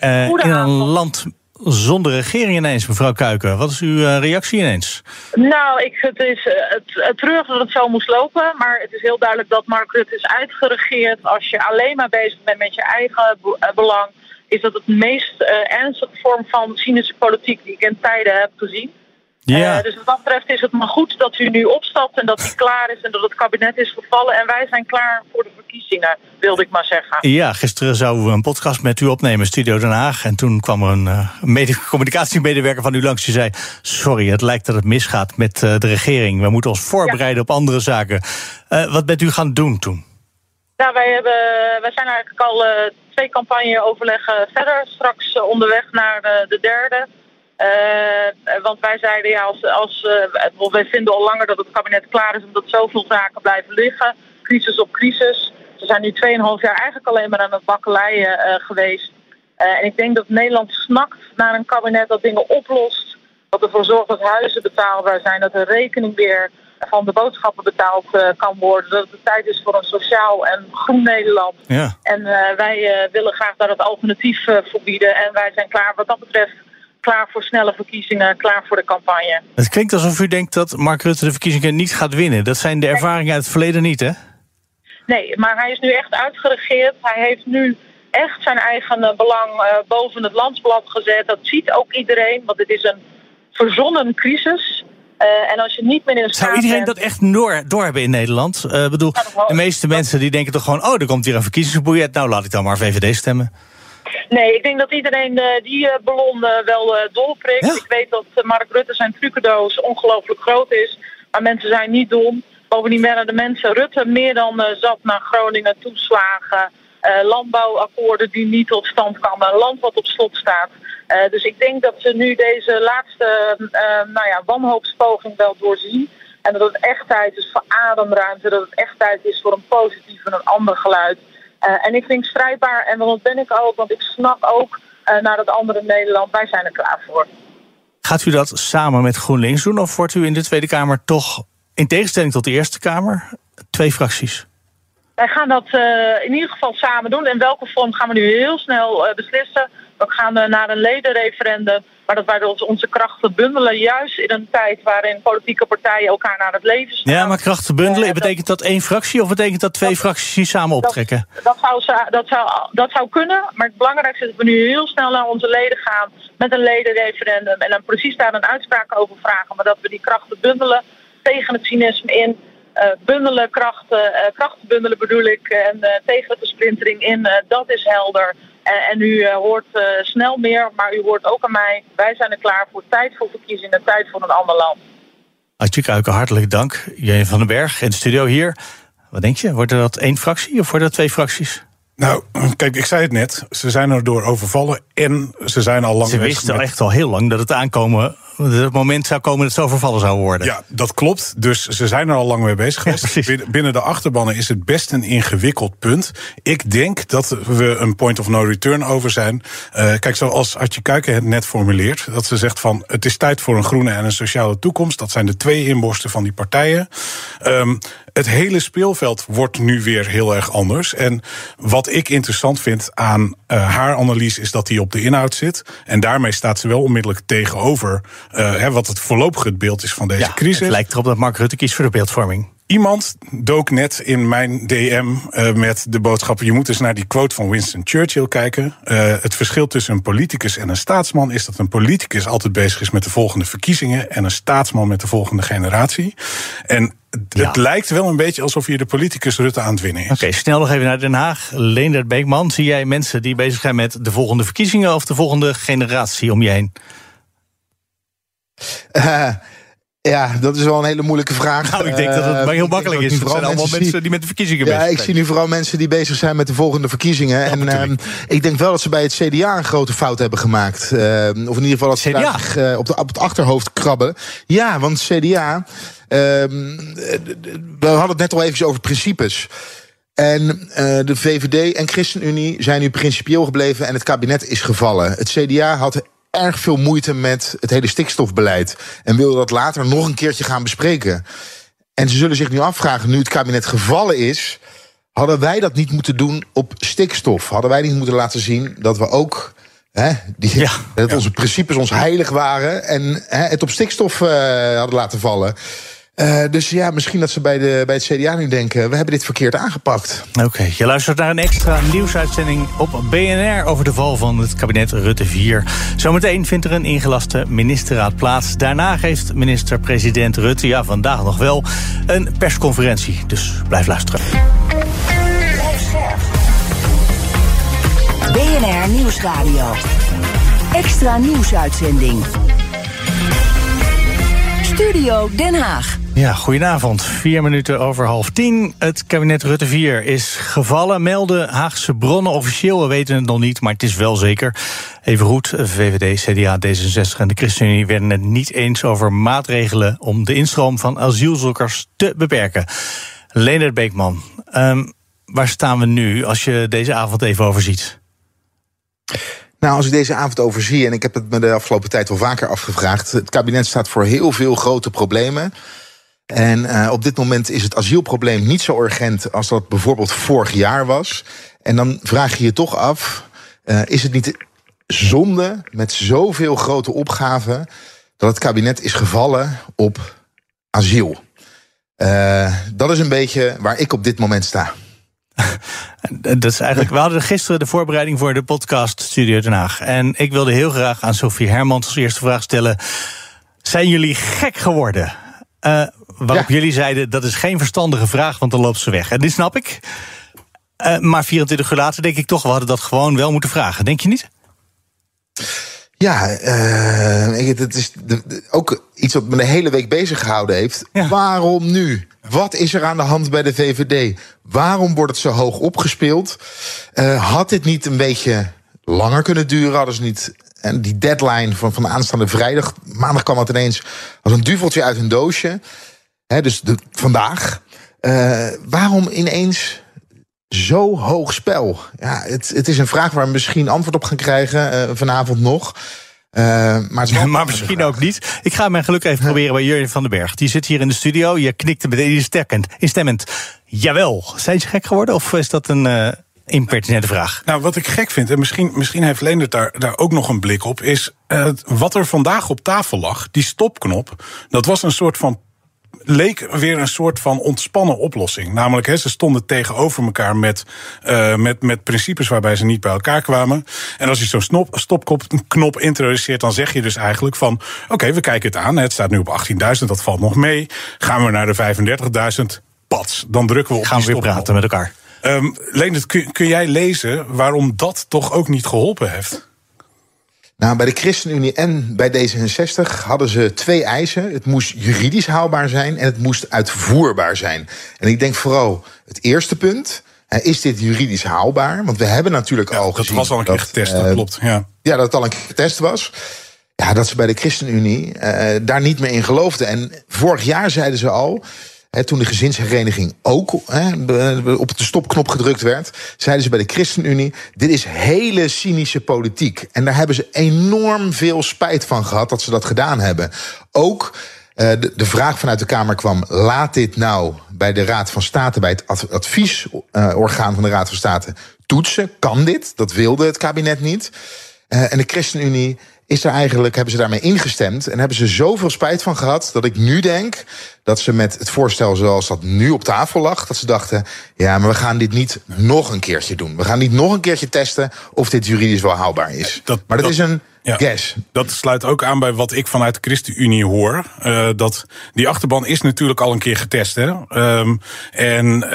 Uh, in een land zonder regering ineens, mevrouw Kuiken. Wat is uw uh, reactie ineens? Nou, ik, het is uh, het, terug dat het zo moest lopen. Maar het is heel duidelijk dat Mark Rutte is uitgeregeerd. Als je alleen maar bezig bent met je eigen belang... is dat het meest ernstige vorm van cynische politiek die ik in tijden heb gezien. Ja. Uh, dus wat dat betreft is het maar goed dat u nu opstapt en dat hij klaar is en dat het kabinet is gevallen. En wij zijn klaar voor de verkiezingen, wilde ik maar zeggen. Ja, gisteren zouden we een podcast met u opnemen, Studio Den Haag. En toen kwam er een uh, communicatiemedewerker van u langs die zei... sorry, het lijkt dat het misgaat met uh, de regering. We moeten ons voorbereiden op andere zaken. wat bent u gaan doen toen? Nou, wij, hebben, wij zijn eigenlijk al twee campagneoverleggen verder. Straks onderweg naar de derde... Uh, want wij zeiden ja, als, als uh, wij vinden al langer dat het kabinet klaar is omdat zoveel zaken blijven liggen. Crisis op crisis. Ze zijn nu 2,5 jaar eigenlijk alleen maar aan het bakkeleien uh, geweest. en ik denk dat Nederland snakt naar een kabinet dat dingen oplost. Dat ervoor zorgt dat huizen betaalbaar zijn. Dat de rekening weer van de boodschappen betaald kan worden. Dat het tijd is voor een sociaal en groen Nederland. Ja. En wij willen graag daar het alternatief voor bieden. En wij zijn klaar wat dat betreft klaar voor snelle verkiezingen, klaar voor de campagne. Het klinkt alsof u denkt dat Mark Rutte de verkiezingen niet gaat winnen. Dat zijn de ervaringen uit het verleden niet, hè? Nee, maar hij is nu echt uitgeregeerd. Hij heeft nu echt zijn eigen eh, belang uh, boven het landsblad gezet. Dat ziet ook iedereen, want het is een verzonnen crisis. Uh, en als je niet meer in Zou iedereen dat echt door, door hebben in Nederland? Ik bedoel, de meeste mensen die denken toch gewoon... oh, er komt hier een verkiezingsboeiet, nou laat ik dan maar VVD stemmen. Nee, ik denk dat iedereen uh, die uh, ballon uh, wel dolprikt. Ja? Ik weet dat Mark Rutte zijn trucendoos ongelooflijk groot is. Maar mensen zijn niet dom. Bovendien werden de mensen Rutte meer dan zat naar Groningen toeslagen. landbouwakkoorden die niet tot stand kwamen. Een land wat op slot staat. dus ik denk dat ze nu deze laatste nou ja, wanhoopspoging wel doorzien. En dat het echt tijd is voor ademruimte. Dat het echt tijd is voor een positief en een ander geluid. Uh, en ik vind strijdbaar, en dat ben ik ook, want ik snap ook uh, naar het andere Nederland, wij zijn er klaar voor. Gaat u dat samen met GroenLinks doen, of wordt u in de Tweede Kamer toch, in tegenstelling tot de Eerste Kamer, twee fracties? Wij gaan dat uh, in ieder geval samen doen. In welke vorm gaan we nu heel snel beslissen. We gaan naar een ledenreferendum. Maar dat wij onze krachten bundelen, juist in een tijd waarin politieke partijen elkaar naar het leven staan. Ja, maar krachten bundelen, uh, betekent dat één fractie of betekent dat twee dat, fracties samen optrekken? Dat, dat, zou, dat, zou, dat zou kunnen, maar het belangrijkste is dat we nu heel snel naar onze leden gaan met een ledenreferendum en dan precies daar een uitspraak over vragen. Maar dat we die krachten bundelen tegen het cynisme in. Uh, bundelen krachten, uh, krachten bundelen bedoel ik, en uh, tegen de versplintering in, dat is helder. En, en u uh, hoort uh, snel meer, maar u hoort ook aan mij. Wij zijn er klaar voor tijd voor verkiezingen, tijd voor een ander land. Adje Kuiken, hartelijk dank. Jij van den Berg in de studio hier. Wat denk je? Wordt er dat één fractie of worden dat twee fracties? Nou, kijk, ik zei het net. Ze zijn er door overvallen en ze zijn al lang... Ze wisten echt al heel lang dat het aankomen het moment zou komen dat het zo vervallen zou worden. Ja, dat klopt. Dus ze zijn er al lang mee bezig geweest. binnen de achterbannen is het best een ingewikkeld punt. Ik denk dat we een point of no return over zijn. Uh, kijk, zoals Artje Kuiken het net formuleert, dat ze zegt van het is tijd voor een groene en een sociale toekomst. Dat zijn de twee inborsten van die partijen. Um, het hele speelveld wordt nu weer heel erg anders. En wat ik interessant vind aan uh, haar analyse is dat die op de inhoud zit. En daarmee staat ze wel onmiddellijk tegenover hè, wat het voorlopige beeld is van deze ja, crisis. Het lijkt erop dat Mark Rutte kiest voor de beeldvorming. Iemand dook net in mijn DM uh, met de boodschap: je moet eens naar die quote van Winston Churchill kijken. Uh, het verschil tussen een politicus en een staatsman is dat een politicus altijd bezig is met de volgende verkiezingen en een staatsman met de volgende generatie. En ja. Het lijkt wel een beetje alsof je de politicus Rutte aan het winnen is. Oké, okay, snel nog even naar Den Haag. Leendert Beekman, zie jij mensen die bezig zijn met de volgende verkiezingen of de volgende generatie om je heen? Uh, ja, dat is wel een hele moeilijke vraag. Nou, ik denk dat het maar heel makkelijk is. Het zijn allemaal mensen die met de verkiezingen bezig zijn. Ja, ik zie nu vooral mensen die bezig zijn met de volgende verkiezingen. Ja, en uh, ik denk wel dat ze bij het CDA een grote fout hebben gemaakt. Uh, of in ieder geval dat ze CDA? Zich, uh, op, de, op het achterhoofd krabben. Ja, want CDA... we hadden het net al even over principes. En uh, de VVD en ChristenUnie zijn nu principieel gebleven en het kabinet is gevallen. Het CDA had erg veel moeite met het hele stikstofbeleid. En wilde dat later nog een keertje gaan bespreken. En ze zullen zich nu afvragen, nu het kabinet gevallen is. Hadden wij dat niet moeten doen op stikstof? Hadden wij niet moeten laten zien dat we ook. Hè, die, ja, dat ja. onze principes ons heilig waren. En hè, het op stikstof uh, hadden laten vallen. Uh, dus ja, misschien dat ze bij, de, bij het CDA nu denken... we hebben dit verkeerd aangepakt. Oké, okay, je luistert naar een extra nieuwsuitzending op BNR... over de val van het kabinet Rutte 4. Zometeen vindt er een ingelaste ministerraad plaats. Daarna geeft minister-president Rutte, ja, vandaag nog wel... een persconferentie, dus blijf luisteren. BNR Nieuwsradio. Extra nieuwsuitzending. Studio Den Haag. Ja, goedenavond. Vier minuten over half tien. Het kabinet Rutte 4 is gevallen, melden Haagse bronnen. Officieel, we weten het nog niet, maar het is wel zeker. Even goed, VVD, CDA, D66 en de ChristenUnie werden het niet eens over maatregelen om de instroom van asielzoekers te beperken. Leonard Beekman, um, waar staan we nu als je deze avond even overziet? Nou, als ik deze avond overzie, en ik heb het me de afgelopen tijd wel vaker afgevraagd. Het kabinet staat voor heel veel grote problemen. En uh, op dit moment is het asielprobleem niet zo urgent als dat bijvoorbeeld vorig jaar was. En dan vraag je je toch af: uh, is het niet zonde met zoveel grote opgaven dat het kabinet is gevallen op asiel? Uh, dat is een beetje waar ik op dit moment sta. Dat is eigenlijk, we hadden gisteren de voorbereiding voor de podcast Studio Den Haag. En ik wilde heel graag aan Sophie Hermans als eerste vraag stellen. Zijn jullie gek geworden? Waarop ja. jullie zeiden, dat is geen verstandige vraag, want dan loopt ze weg. En dit snap ik. Uh, maar 24 uur later denk ik toch, we hadden dat gewoon wel moeten vragen. Denk je niet? Ja, uh, het is ook iets wat me de hele week bezig gehouden heeft. Ja. Waarom nu? Wat is er aan de hand bij de VVD? Waarom wordt het zo hoog opgespeeld? Uh, had dit niet een beetje langer kunnen duren? Hadden ze niet en die deadline van, van aanstaande vrijdag, maandag kwam het ineens als een duveltje uit een doosje. He, dus de, vandaag. Uh, waarom ineens zo hoog spel? Ja, het, het is een vraag waar we misschien antwoord op gaan krijgen uh, vanavond nog. Uh, maar, ja, maar misschien ook niet. Ik ga mijn geluk even proberen bij Jurjen van den Berg. Die zit hier in de studio. Je knikte meteen instemmend. Jawel. Zijn ze gek geworden? Of is dat een uh, impertinente vraag? Nou, wat ik gek vind, en misschien, misschien heeft Leendert daar, daar ook nog een blik op... is uh, wat er vandaag op tafel lag, die stopknop... dat was een soort van leek weer een soort van ontspannen oplossing. Namelijk, he, ze stonden tegenover elkaar met, uh, met, met principes waarbij ze niet bij elkaar kwamen. En als je zo'n stopknop introduceert, dan zeg je dus eigenlijk van... oké, okay, we kijken het aan, het staat nu op 18.000, dat valt nog mee. Gaan we naar de 35.000, pats, dan drukken we op Gaan we weer praten met elkaar. Um, Leendert, kun, kun jij lezen waarom dat toch ook niet geholpen heeft? Nou, bij de ChristenUnie en bij D66 hadden ze twee eisen. Het moest juridisch haalbaar zijn en het moest uitvoerbaar zijn. En ik denk vooral het eerste punt. Is dit juridisch haalbaar? Want we hebben natuurlijk ja, al dat gezien... was al een keer getest, dat uh, klopt. Ja. ja, dat het al een keer getest was. ja, dat ze bij de ChristenUnie uh, daar niet meer in geloofden. En vorig jaar zeiden ze al. Toen de gezinshereniging ook op de stopknop gedrukt werd, zeiden ze bij de ChristenUnie: dit is hele cynische politiek. En daar hebben ze enorm veel spijt van gehad dat ze dat gedaan hebben. Ook de, de, vraag vanuit de Kamer kwam: laat dit nou bij de Raad van State, bij het adviesorgaan van de Raad van State, toetsen. Kan dit? Dat wilde het kabinet niet. en de ChristenUnie is er eigenlijk, hebben ze daarmee ingestemd en hebben ze zoveel spijt van gehad dat ik nu denk dat ze met het voorstel zoals dat nu op tafel lag, dat ze dachten: ja, maar we gaan dit niet nog een keertje doen. We gaan niet nog een keertje testen of dit juridisch wel haalbaar is. Dat, maar dat, is een ja, guess. Dat sluit ook aan bij wat ik vanuit de ChristenUnie hoor. Uh, dat die achterban is natuurlijk al een keer getest. Hè? Um, en uh,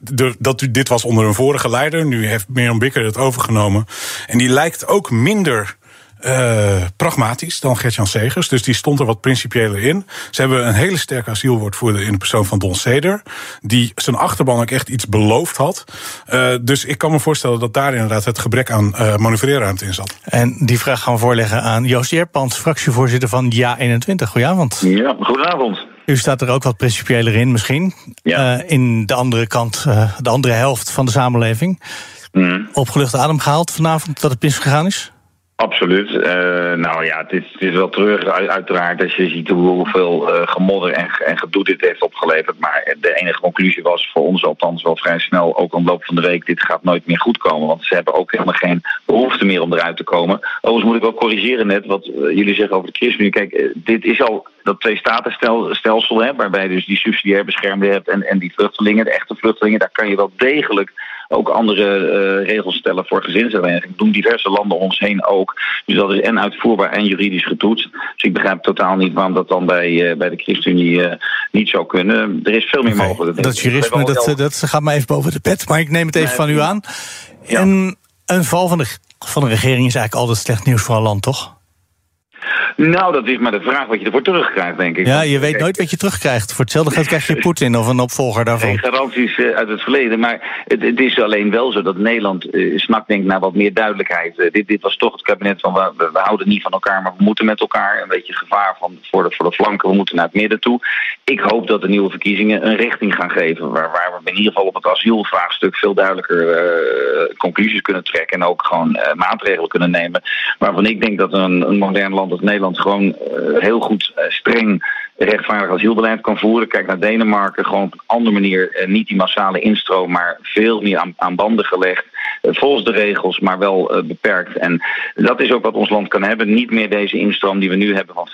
de, dat, dit was onder een vorige leider. Nu heeft Mirjam Bikker het overgenomen. En die lijkt ook minder uh, pragmatisch dan Gertjan Segers. Dus die stond er wat principiëler in. Ze hebben een hele sterke asielwoordvoerder in de persoon van Don Seder. Die zijn achterban ook echt iets beloofd had. Uh, dus ik kan me voorstellen dat daar inderdaad het gebrek aan uh, manoeuvreerruimte in zat. En die vraag gaan we voorleggen aan Joost Jerpans, fractievoorzitter van Ja21. Goedenavond. Ja, goedenavond. U staat er ook wat principiëler in misschien. Ja. in de andere kant, de andere helft van de samenleving. Mm. Opgelucht adem gehaald vanavond dat het misgegaan is? Absoluut. Uh, nou ja, het is, het is wel terug uiteraard als je ziet hoeveel uh, gemodder en, en gedoe dit heeft opgeleverd. Maar de enige conclusie was voor ons althans wel vrij snel, ook aan de loop van de week, dit gaat nooit meer goed komen. Want ze hebben ook helemaal geen behoefte meer om eruit te komen. Overigens moet ik wel corrigeren net wat uh, jullie zeggen over de ChristenUnie. Kijk, dit is al dat twee-statenstelsel, waarbij dus die subsidiair beschermde hebt en, en die vluchtelingen, de echte vluchtelingen, daar kan je wel degelijk ook andere uh, regels stellen voor gezinshereniging. doen diverse landen om ons heen ook. Dus dat is en uitvoerbaar en juridisch getoetst. Dus ik begrijp totaal niet waarom dat dan bij, uh, bij de ChristenUnie uh, niet zou kunnen. Er is veel meer okay. mogelijk. Dat jurisme, dat, dat gaat me even boven de pet. Maar ik neem het even nee, van u aan. Ja. En een val van de, van de regering is eigenlijk altijd slecht nieuws voor een land, toch? Nou, dat is maar de vraag wat je ervoor terugkrijgt, denk ik. Ja, je weet nooit wat je terugkrijgt. Voor hetzelfde geld krijg je Poetin of een opvolger daarvan. Geen garanties uh, uit het verleden. Maar het, het, is alleen wel zo dat Nederland uh, snakt denk naar wat meer duidelijkheid. Uh, dit, dit was toch het kabinet van we, we, houden niet van elkaar, maar we moeten met elkaar. Een beetje gevaar van, voor, de, voor de flanken, we moeten naar het midden toe. Ik hoop dat de nieuwe verkiezingen een richting gaan geven. Waar, waar we in ieder geval op het asielvraagstuk veel duidelijker conclusies kunnen trekken. En ook gewoon maatregelen kunnen nemen. Waarvan ik denk dat een, een modern land Nederland gewoon uh, heel goed uh, streng rechtvaardig asielbeleid kan voeren. Kijk naar Denemarken, gewoon op een andere manier uh, niet die massale instroom, maar veel meer aan, aan banden gelegd. volgens de regels, maar wel beperkt. En dat is ook wat ons land kan hebben. Niet meer deze instroom die we nu hebben van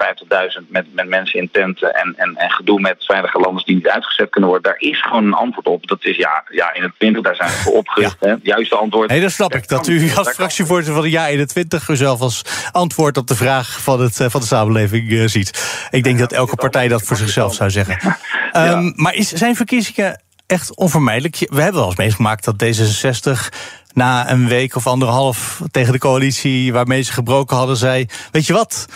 50.000 met, met mensen in tenten en, en, en gedoe met veilige landen die niet uitgezet kunnen worden. Daar is gewoon een antwoord op. Dat is ja, ja in het 20, daar zijn we voor opgericht. Ja. Hè? Juiste antwoord. Nee, dat snap ik. Dat u als fractievoorzitter van de Ja 21 uzelf als antwoord op de vraag van, het, van de samenleving uh, ziet. Ik denk dat elke partij dat voor zichzelf zou zeggen. Um, maar is, zijn verkiezingen echt onvermijdelijk? We hebben wel eens meegemaakt dat D66 na een week of anderhalf tegen de coalitie waarmee ze gebroken hadden, zei: Weet je wat,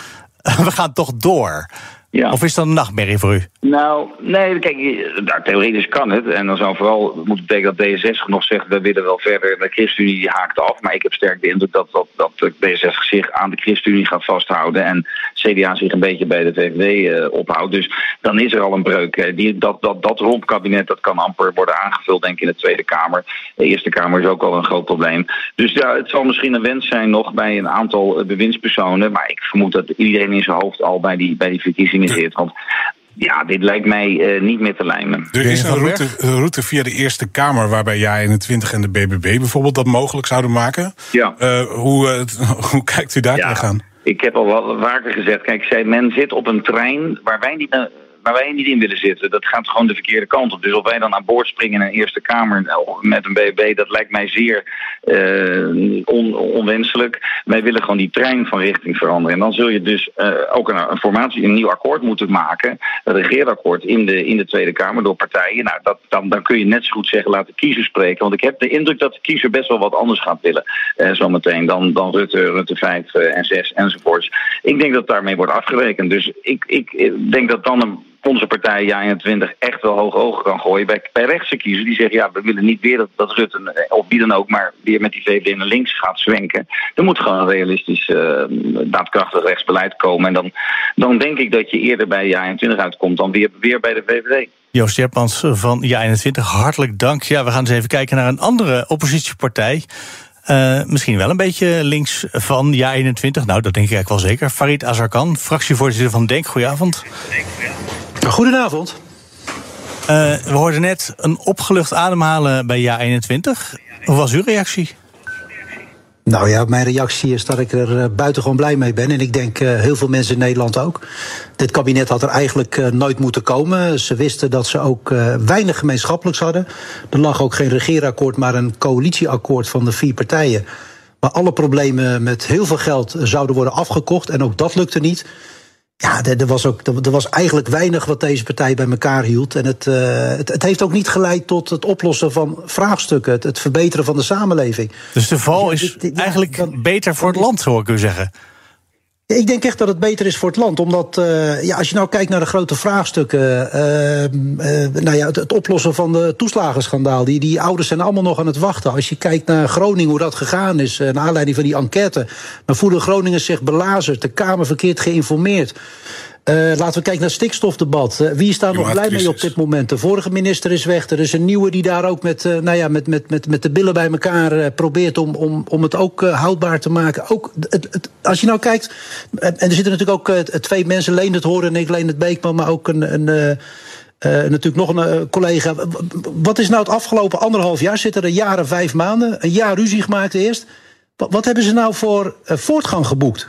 we gaan toch door. Ja. Of is dat een nachtmerrie voor u? Nou, nee, kijk, nou, theoretisch kan het. En dan zou vooral moeten betekenen dat D66 nog zegt... we willen wel verder, de ChristenUnie haakt af. Maar ik heb sterk de indruk dat, dat, dat de D66 zich aan de ChristenUnie gaat vasthouden... en CDA zich een beetje bij de VVD uh, ophoudt. Dus dan is er al een breuk. Die, dat, dat, dat rompkabinet dat kan amper worden aangevuld, denk ik, in de Tweede Kamer. De Eerste Kamer is ook al een groot probleem. Dus ja, het zal misschien een wens zijn nog bij een aantal bewindspersonen... maar ik vermoed dat iedereen in zijn hoofd al bij die, bij die verkiezingen Want ja, dit lijkt mij uh, niet meer te lijmen. Er is een route, een route, via de Eerste Kamer waarbij jij in de 20 en de BBB bijvoorbeeld dat mogelijk zouden maken. Ja. Uh, hoe, uh, hoe kijkt u daar ja, tegenaan? Ik heb al wel vaker gezegd, kijk, zei, men zit op een trein waar wij niet waar wij niet in willen zitten. Dat gaat gewoon de verkeerde kant op. Dus of wij dan aan boord springen in een Eerste Kamer met een BB, dat lijkt mij zeer on, onwenselijk. Wij willen gewoon die trein van richting veranderen. En dan zul je dus uh, ook een, een, formatie, een nieuw akkoord moeten maken. Een regeerakkoord in de, in de Tweede Kamer door partijen. Nou, dat, dan, dan kun je net zo goed zeggen, laat de kiezer spreken. Want ik heb de indruk dat de kiezer best wel wat anders gaat willen. Uh, zometeen dan, dan Rutte, Rutte 5 en 6 enzovoorts. Ik denk dat daarmee wordt afgerekend. Dus ik, ik denk dat dan een onze partij Ja21 echt wel hoog ogen kan gooien bij, bij rechtse kiezers. Die zeggen, ja, we willen niet weer dat, dat Rutte, of wie dan ook, maar weer met die VVD naar links gaat zwenken. Er moet gewoon een realistisch, uh, daadkrachtig rechtsbeleid komen. En dan, dan denk ik dat je eerder bij Ja21 uitkomt dan weer, weer bij de VVD. Joost Jerpans van Ja21, hartelijk dank. Ja, we gaan eens even kijken naar een andere oppositiepartij. Uh, misschien wel een beetje links van Ja 21. Nou, dat denk ik eigenlijk wel zeker. Farid Azarkan, fractievoorzitter van Denk. Goedenavond. Goedenavond. Uh, we hoorden net een opgelucht ademhalen bij Ja 21. Hoe was uw reactie? Nou ja, mijn reactie is dat ik er uh, buitengewoon blij mee ben. En ik denk uh, heel veel mensen in Nederland ook. Dit kabinet had er eigenlijk uh, nooit moeten komen. Ze wisten dat ze ook weinig gemeenschappelijks hadden. Er lag ook geen regeerakkoord, maar een coalitieakkoord van de vier partijen. Waar alle problemen met heel veel geld zouden worden afgekocht. En ook dat lukte niet. Ja, er, was ook, er was eigenlijk weinig wat deze partij bij elkaar hield. En het, uh, het, het, heeft ook niet geleid tot het oplossen van vraagstukken, het, het verbeteren van de samenleving. Dus de val is eigenlijk dan, beter voor het land, zou ik u zeggen. Ik denk echt dat het beter is voor het land. Omdat uh, ja, als je nou kijkt naar de grote vraagstukken. Uh, uh, nou ja, het, het, oplossen van de toeslagenschandaal. Die, die ouders zijn allemaal nog aan het wachten. Als je kijkt naar Groningen, hoe dat gegaan is. naar aanleiding van die enquête. Dan voelen Groningers zich belazerd. De Kamer verkeerd geïnformeerd. Uh, laten we kijken naar het stikstofdebat. Uh, wie is daar nog blij mee op dit moment? De vorige minister is weg. Er is een nieuwe die daar ook met, uh, nou ja, met, met, met, met de billen bij elkaar probeert om, om, om het ook houdbaar te maken. Ook het, het, als je nou kijkt. En er zitten natuurlijk ook twee mensen, Leen het Horen en ik, het Beekman, maar ook een. een natuurlijk nog een collega. Wat is nou het afgelopen anderhalf jaar? Zitten er jaren, vijf maanden? Een jaar ruzie gemaakt eerst. Wat, wat hebben ze nou voor voortgang geboekt?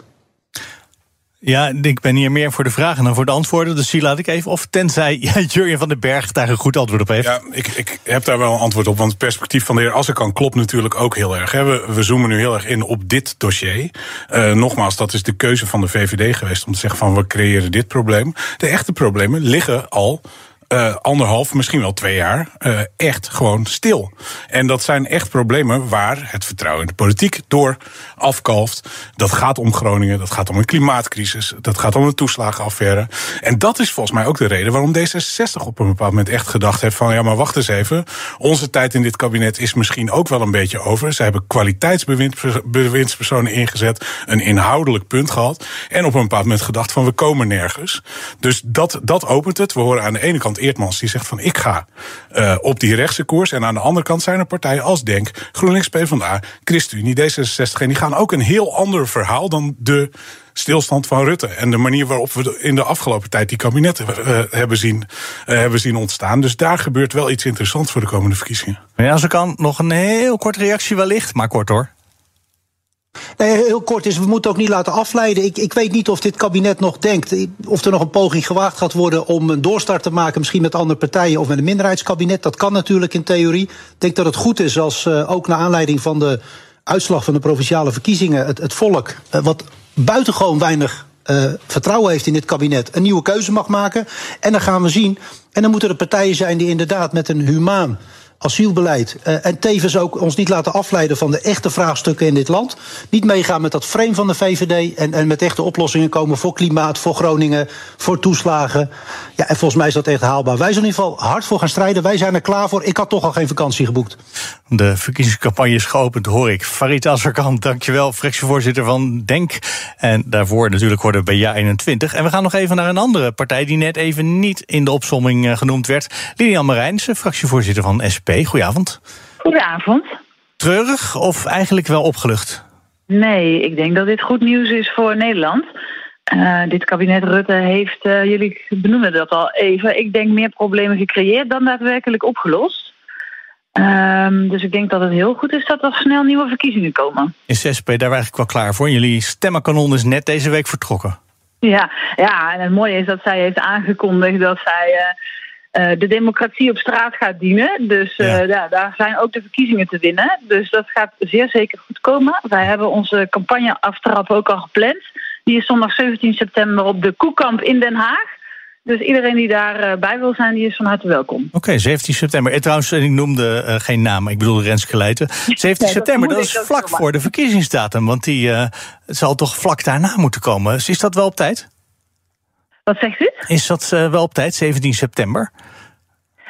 Ja, ik ben hier meer voor de vragen dan voor de antwoorden. Dus die laat ik even. Of tenzij ja, Jurjen van den Berg daar een goed antwoord op heeft. Ja, ik, ik heb daar wel een antwoord op. Want het perspectief van de heer Assekan klopt natuurlijk ook heel erg. We, we zoomen nu heel erg in op dit dossier. Uh, nogmaals, dat is de keuze van de VVD geweest om te zeggen van we creëren dit probleem. De echte problemen liggen al uh, anderhalf, misschien wel twee jaar, uh, echt gewoon stil. En dat zijn echt problemen waar het vertrouwen in de politiek door afkalft. Dat gaat om Groningen, dat gaat om een klimaatcrisis, dat gaat om een toeslagenaffaire. En dat is volgens mij ook de reden waarom D66 op een bepaald moment echt gedacht heeft van ja, maar wacht eens even. Onze tijd in dit kabinet is misschien ook wel een beetje over. Ze hebben kwaliteitsbewindspersonen ingezet, een inhoudelijk punt gehad. En op een bepaald moment gedacht van we komen nergens. Dus dat, dat opent het. We horen aan de ene kant Eertmans die zegt van ik ga uh, op die rechtse koers. En aan de andere kant zijn er partijen als Denk, GroenLinks, PvdA, ChristenUnie, D66. En die gaan ook een heel ander verhaal dan de stilstand van Rutte. En de manier waarop we in de afgelopen tijd die kabinetten uh, hebben, zien, uh, hebben zien ontstaan. Dus daar gebeurt wel iets interessants voor de komende verkiezingen. Ja, ik kan, nog een heel kort reactie wellicht, maar kort hoor. Heel kort is, we moeten ook niet laten afleiden. Ik, ik weet niet of dit kabinet nog denkt, of er nog een poging gewaagd gaat worden om een doorstart te maken, misschien met andere partijen of met een minderheidskabinet. Dat kan natuurlijk in theorie. Ik denk dat het goed is als uh, ook naar aanleiding van de uitslag van de provinciale verkiezingen het, het volk, uh, wat buitengewoon weinig vertrouwen heeft in dit kabinet, een nieuwe keuze mag maken. En dan gaan we zien. En dan moeten er partijen zijn die inderdaad met een humaan asielbeleid. Uh, en tevens ook ons niet laten afleiden van de echte vraagstukken in dit land. Niet meegaan met dat frame van de VVD. En, en met echte oplossingen komen voor klimaat, voor Groningen, voor toeslagen. Ja, en volgens mij is dat echt haalbaar. Wij zijn in ieder geval hard voor gaan strijden. Wij zijn er klaar voor. Ik had toch al geen vakantie geboekt. De verkiezingscampagne is geopend, hoor ik. Farid Azarkan, dankjewel, fractievoorzitter van DENK. En daarvoor natuurlijk worden bij JA21. En we gaan nog even naar een andere partij die net even niet in de opsomming eh, genoemd werd. Lilian Marijnse, fractievoorzitter van SP. Goedenavond. Goedenavond. Treurig of eigenlijk wel opgelucht? Nee, ik denk dat dit goed nieuws is voor Nederland. Uh, dit kabinet Rutte heeft, uh, jullie benoemen dat al even, ik denk meer problemen gecreëerd dan daadwerkelijk opgelost. Um, dus ik denk dat het heel goed is dat er snel nieuwe verkiezingen komen. Is SP daar eigenlijk wel klaar voor? Jullie stemmenkanon is net deze week vertrokken. Ja, ja, en het mooie is dat zij heeft aangekondigd dat zij uh, de democratie op straat gaat dienen. Dus uh, ja. ja. daar zijn ook de verkiezingen te winnen. Dus dat gaat zeer zeker goed komen. Wij hebben onze campagne aftrap ook al gepland. Die is zondag 17 september op de Koekamp in Den Haag. Dus iedereen die daarbij uh, bij wil zijn, die is van harte welkom. Oké, okay, 17 september. En trouwens, ik noemde uh, geen naam, ik bedoel Renske Leijten. 17 nee, september, dat, dat is vlak voor de verkiezingsdatum. Want die uh, zal toch vlak daarna moeten komen. Is dat wel op tijd? Wat zegt u? Is dat wel op tijd, 17 september?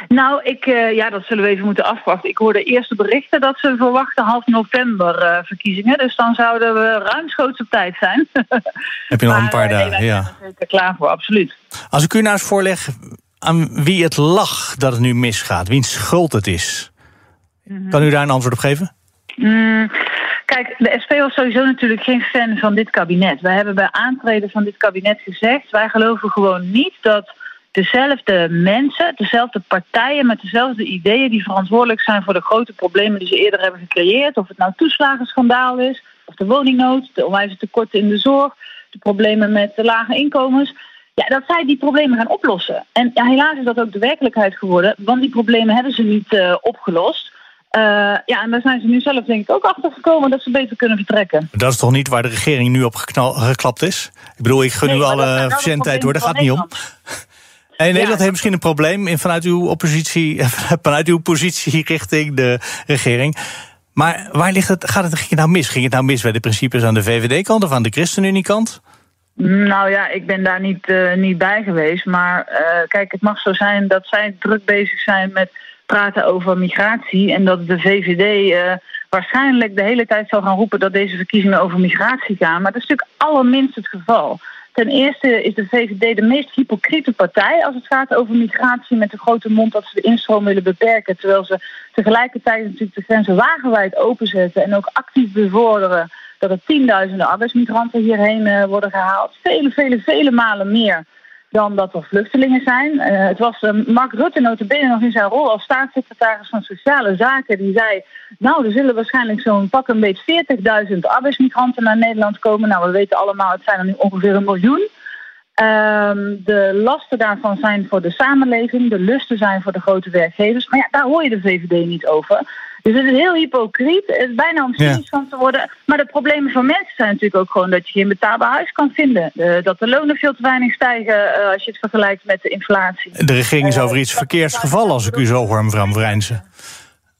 Nou, ik, uh, ja, dat zullen we even moeten afwachten. Ik hoorde eerste berichten dat ze verwachten half november uh, verkiezingen. Dus dan zouden we ruimschoots op tijd zijn. Heb je nog een paar dagen, nee, ja. Zijn er klaar voor, absoluut. Als ik u nou eens voorleg aan wie het lag dat het nu misgaat, wiens schuld het is. Mm -hmm. Kan u daar een antwoord op geven? Mm, kijk, de SP was sowieso natuurlijk geen fan van dit kabinet. Wij hebben bij aantreden van dit kabinet gezegd... wij geloven gewoon niet dat dezelfde mensen, dezelfde partijen met dezelfde ideeën die verantwoordelijk zijn voor de grote problemen die ze eerder hebben gecreëerd. Of het nou toeslagenschandaal is, of de woningnood, de onwijze tekorten in de zorg, de problemen met de lage inkomens. Ja, dat zij die problemen gaan oplossen. En helaas is dat ook de werkelijkheid geworden, want die problemen hebben ze niet uh, opgelost. Uh, ja, en daar zijn ze nu zelf denk ik ook achter gekomen dat ze beter kunnen vertrekken. Dat is toch niet waar de regering nu op geknal, geklapt is? Ik bedoel, ik gun nee, u alle verzendtijd hoor, daar gaat het niet om. Nee, Nederland heeft misschien een probleem in, vanuit, uw oppositie, vanuit uw positie richting de regering. Maar waar ligt het, gaat het, ging het nou mis? Ging het nou mis bij de principes aan de VVD-kant of aan de ChristenUnie-kant? Nou ja, ik ben daar niet, uh, niet bij geweest. Maar uh, kijk, het mag zo zijn dat zij druk bezig zijn met praten over migratie. En dat de VVD uh, waarschijnlijk de hele tijd zal gaan roepen dat deze verkiezingen over migratie gaan. Maar dat is natuurlijk allerminst het geval. Ten eerste is de VVD de meest hypocriete partij als het gaat over migratie met de grote mond dat ze de instroom willen beperken. Terwijl ze tegelijkertijd natuurlijk de grenzen wagenwijd openzetten en ook actief bevorderen dat er tienduizenden arbeidsmigranten hierheen uh, worden gehaald. Vele, vele, vele malen meer dan dat er vluchtelingen zijn. Uh, het was uh, Mark Rutte notabene nog in zijn rol als staatssecretaris van Sociale Zaken. Die zei, nou, er zullen waarschijnlijk zo'n pak een beetje 40.000 arbeidsmigranten naar Nederland komen. Nou, we weten allemaal, het zijn er nu ongeveer een miljoen. Uh, de lasten daarvan zijn voor de samenleving, de lusten zijn voor de grote werkgevers. Maar ja, daar hoor je de VVD niet over. Dus het is heel hypocriet. Het is bijna om cynisch van te worden. Maar de problemen van mensen zijn natuurlijk ook gewoon dat je geen betaalbaar huis kan vinden. Uh, dat de lonen veel te weinig stijgen uh, als je het vergelijkt met de inflatie. De regering is over iets verkeerds gevallen als ik u zo hoor, mevrouw Vrijnsen.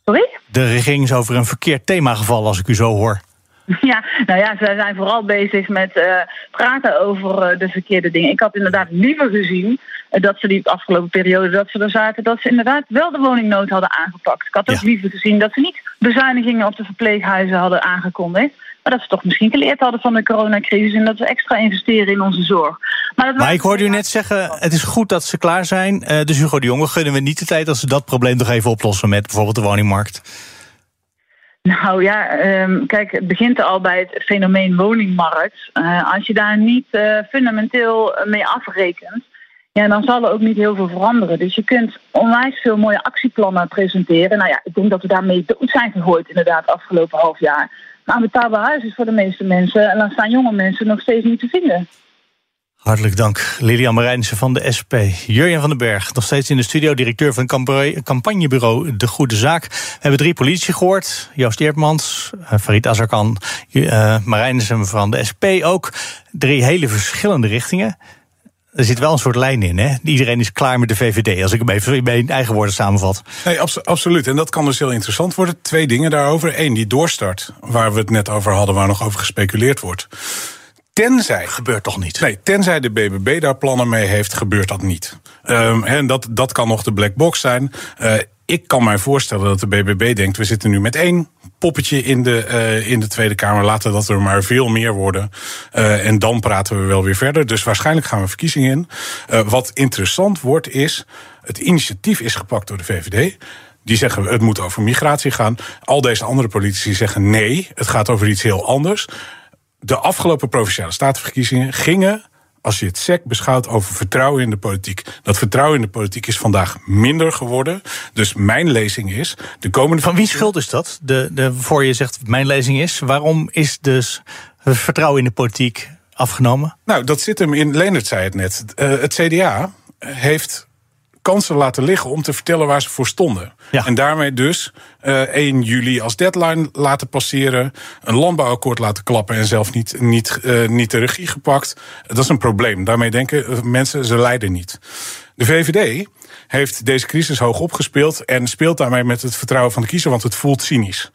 Sorry? De regering is over een verkeerd thema gevallen als ik u zo hoor. Ja, nou ja, ze zijn vooral bezig met uh, praten over uh, de verkeerde dingen. Ik had inderdaad liever gezien uh, dat ze die afgelopen periode dat ze er zaten, dat ze inderdaad wel de woningnood hadden aangepakt. Ik had ook ja. liever gezien dat ze niet bezuinigingen op de verpleeghuizen hadden aangekondigd. Maar dat ze toch misschien geleerd hadden van de coronacrisis en dat we extra investeren in onze zorg. Maar, dat maar ik hoorde u net zeggen, het is goed dat ze klaar zijn. dus Hugo de Jonge gunnen we niet de tijd dat ze dat probleem nog even oplossen met bijvoorbeeld de woningmarkt. Nou ja, um, kijk, het begint al bij het fenomeen woningmarkt. Uh, als je daar niet uh, fundamenteel mee afrekent, ja, dan zal er ook niet heel veel veranderen. Dus je kunt onwijs veel mooie actieplannen presenteren. Nou ja, ik denk dat we daarmee dood zijn gegooid inderdaad afgelopen half jaar. Maar een betaalbaar huis is voor de meeste mensen, en dan staan jonge mensen nog steeds niet te vinden. Hartelijk dank, Lilian Marijnissen van de SP. Jurjen van den Berg, nog steeds in de studio, directeur van campagnebureau De Goede Zaak. We hebben drie politici gehoord. Joost Eertmans, Farid Azarkan, uh, Marijnissen van de SP ook. Drie hele verschillende richtingen. Er zit wel een soort lijn in, hè? Iedereen is klaar met de VVD, als ik hem even in eigen woorden samenvat. Nee, abso absoluut. En dat kan dus heel interessant worden. Twee dingen daarover. Eén, die doorstart, waar we het net over hadden, waar nog over gespeculeerd wordt. Tenzij. Gebeurt toch niet? Nee, tenzij de BBB daar plannen mee heeft, gebeurt dat niet. Um, en dat, dat kan nog de black box zijn. Uh, ik kan mij voorstellen dat de BBB denkt: we zitten nu met één poppetje in de, uh, in de Tweede Kamer. Laten dat er maar veel meer worden. Uh, en dan praten we wel weer verder. Dus waarschijnlijk gaan we verkiezingen in. Uh, wat interessant wordt is: het initiatief is gepakt door de VVD. Die zeggen het moet over migratie gaan. Al deze andere politici zeggen nee, het gaat over iets heel anders de afgelopen provinciale statenverkiezingen gingen als je het SEC beschouwt over vertrouwen in de politiek. Dat vertrouwen in de politiek is vandaag minder geworden. Dus mijn lezing is. De komende Van wie schuld is dat? De, de, voor je zegt mijn lezing is. Waarom is dus het vertrouwen in de politiek afgenomen? Nou, dat zit hem in. Leonard zei het net. Uh, het CDA heeft kansen laten liggen om te vertellen waar ze voor stonden. Ja. En daarmee dus uh, 1 juli als deadline laten passeren, een landbouwakkoord laten klappen en zelf niet, niet, uh, niet de regie gepakt. Dat is een probleem. Daarmee denken mensen, ze leiden niet. De VVD heeft deze crisis hoog opgespeeld en speelt daarmee met het vertrouwen van de kiezer, want het voelt cynisch.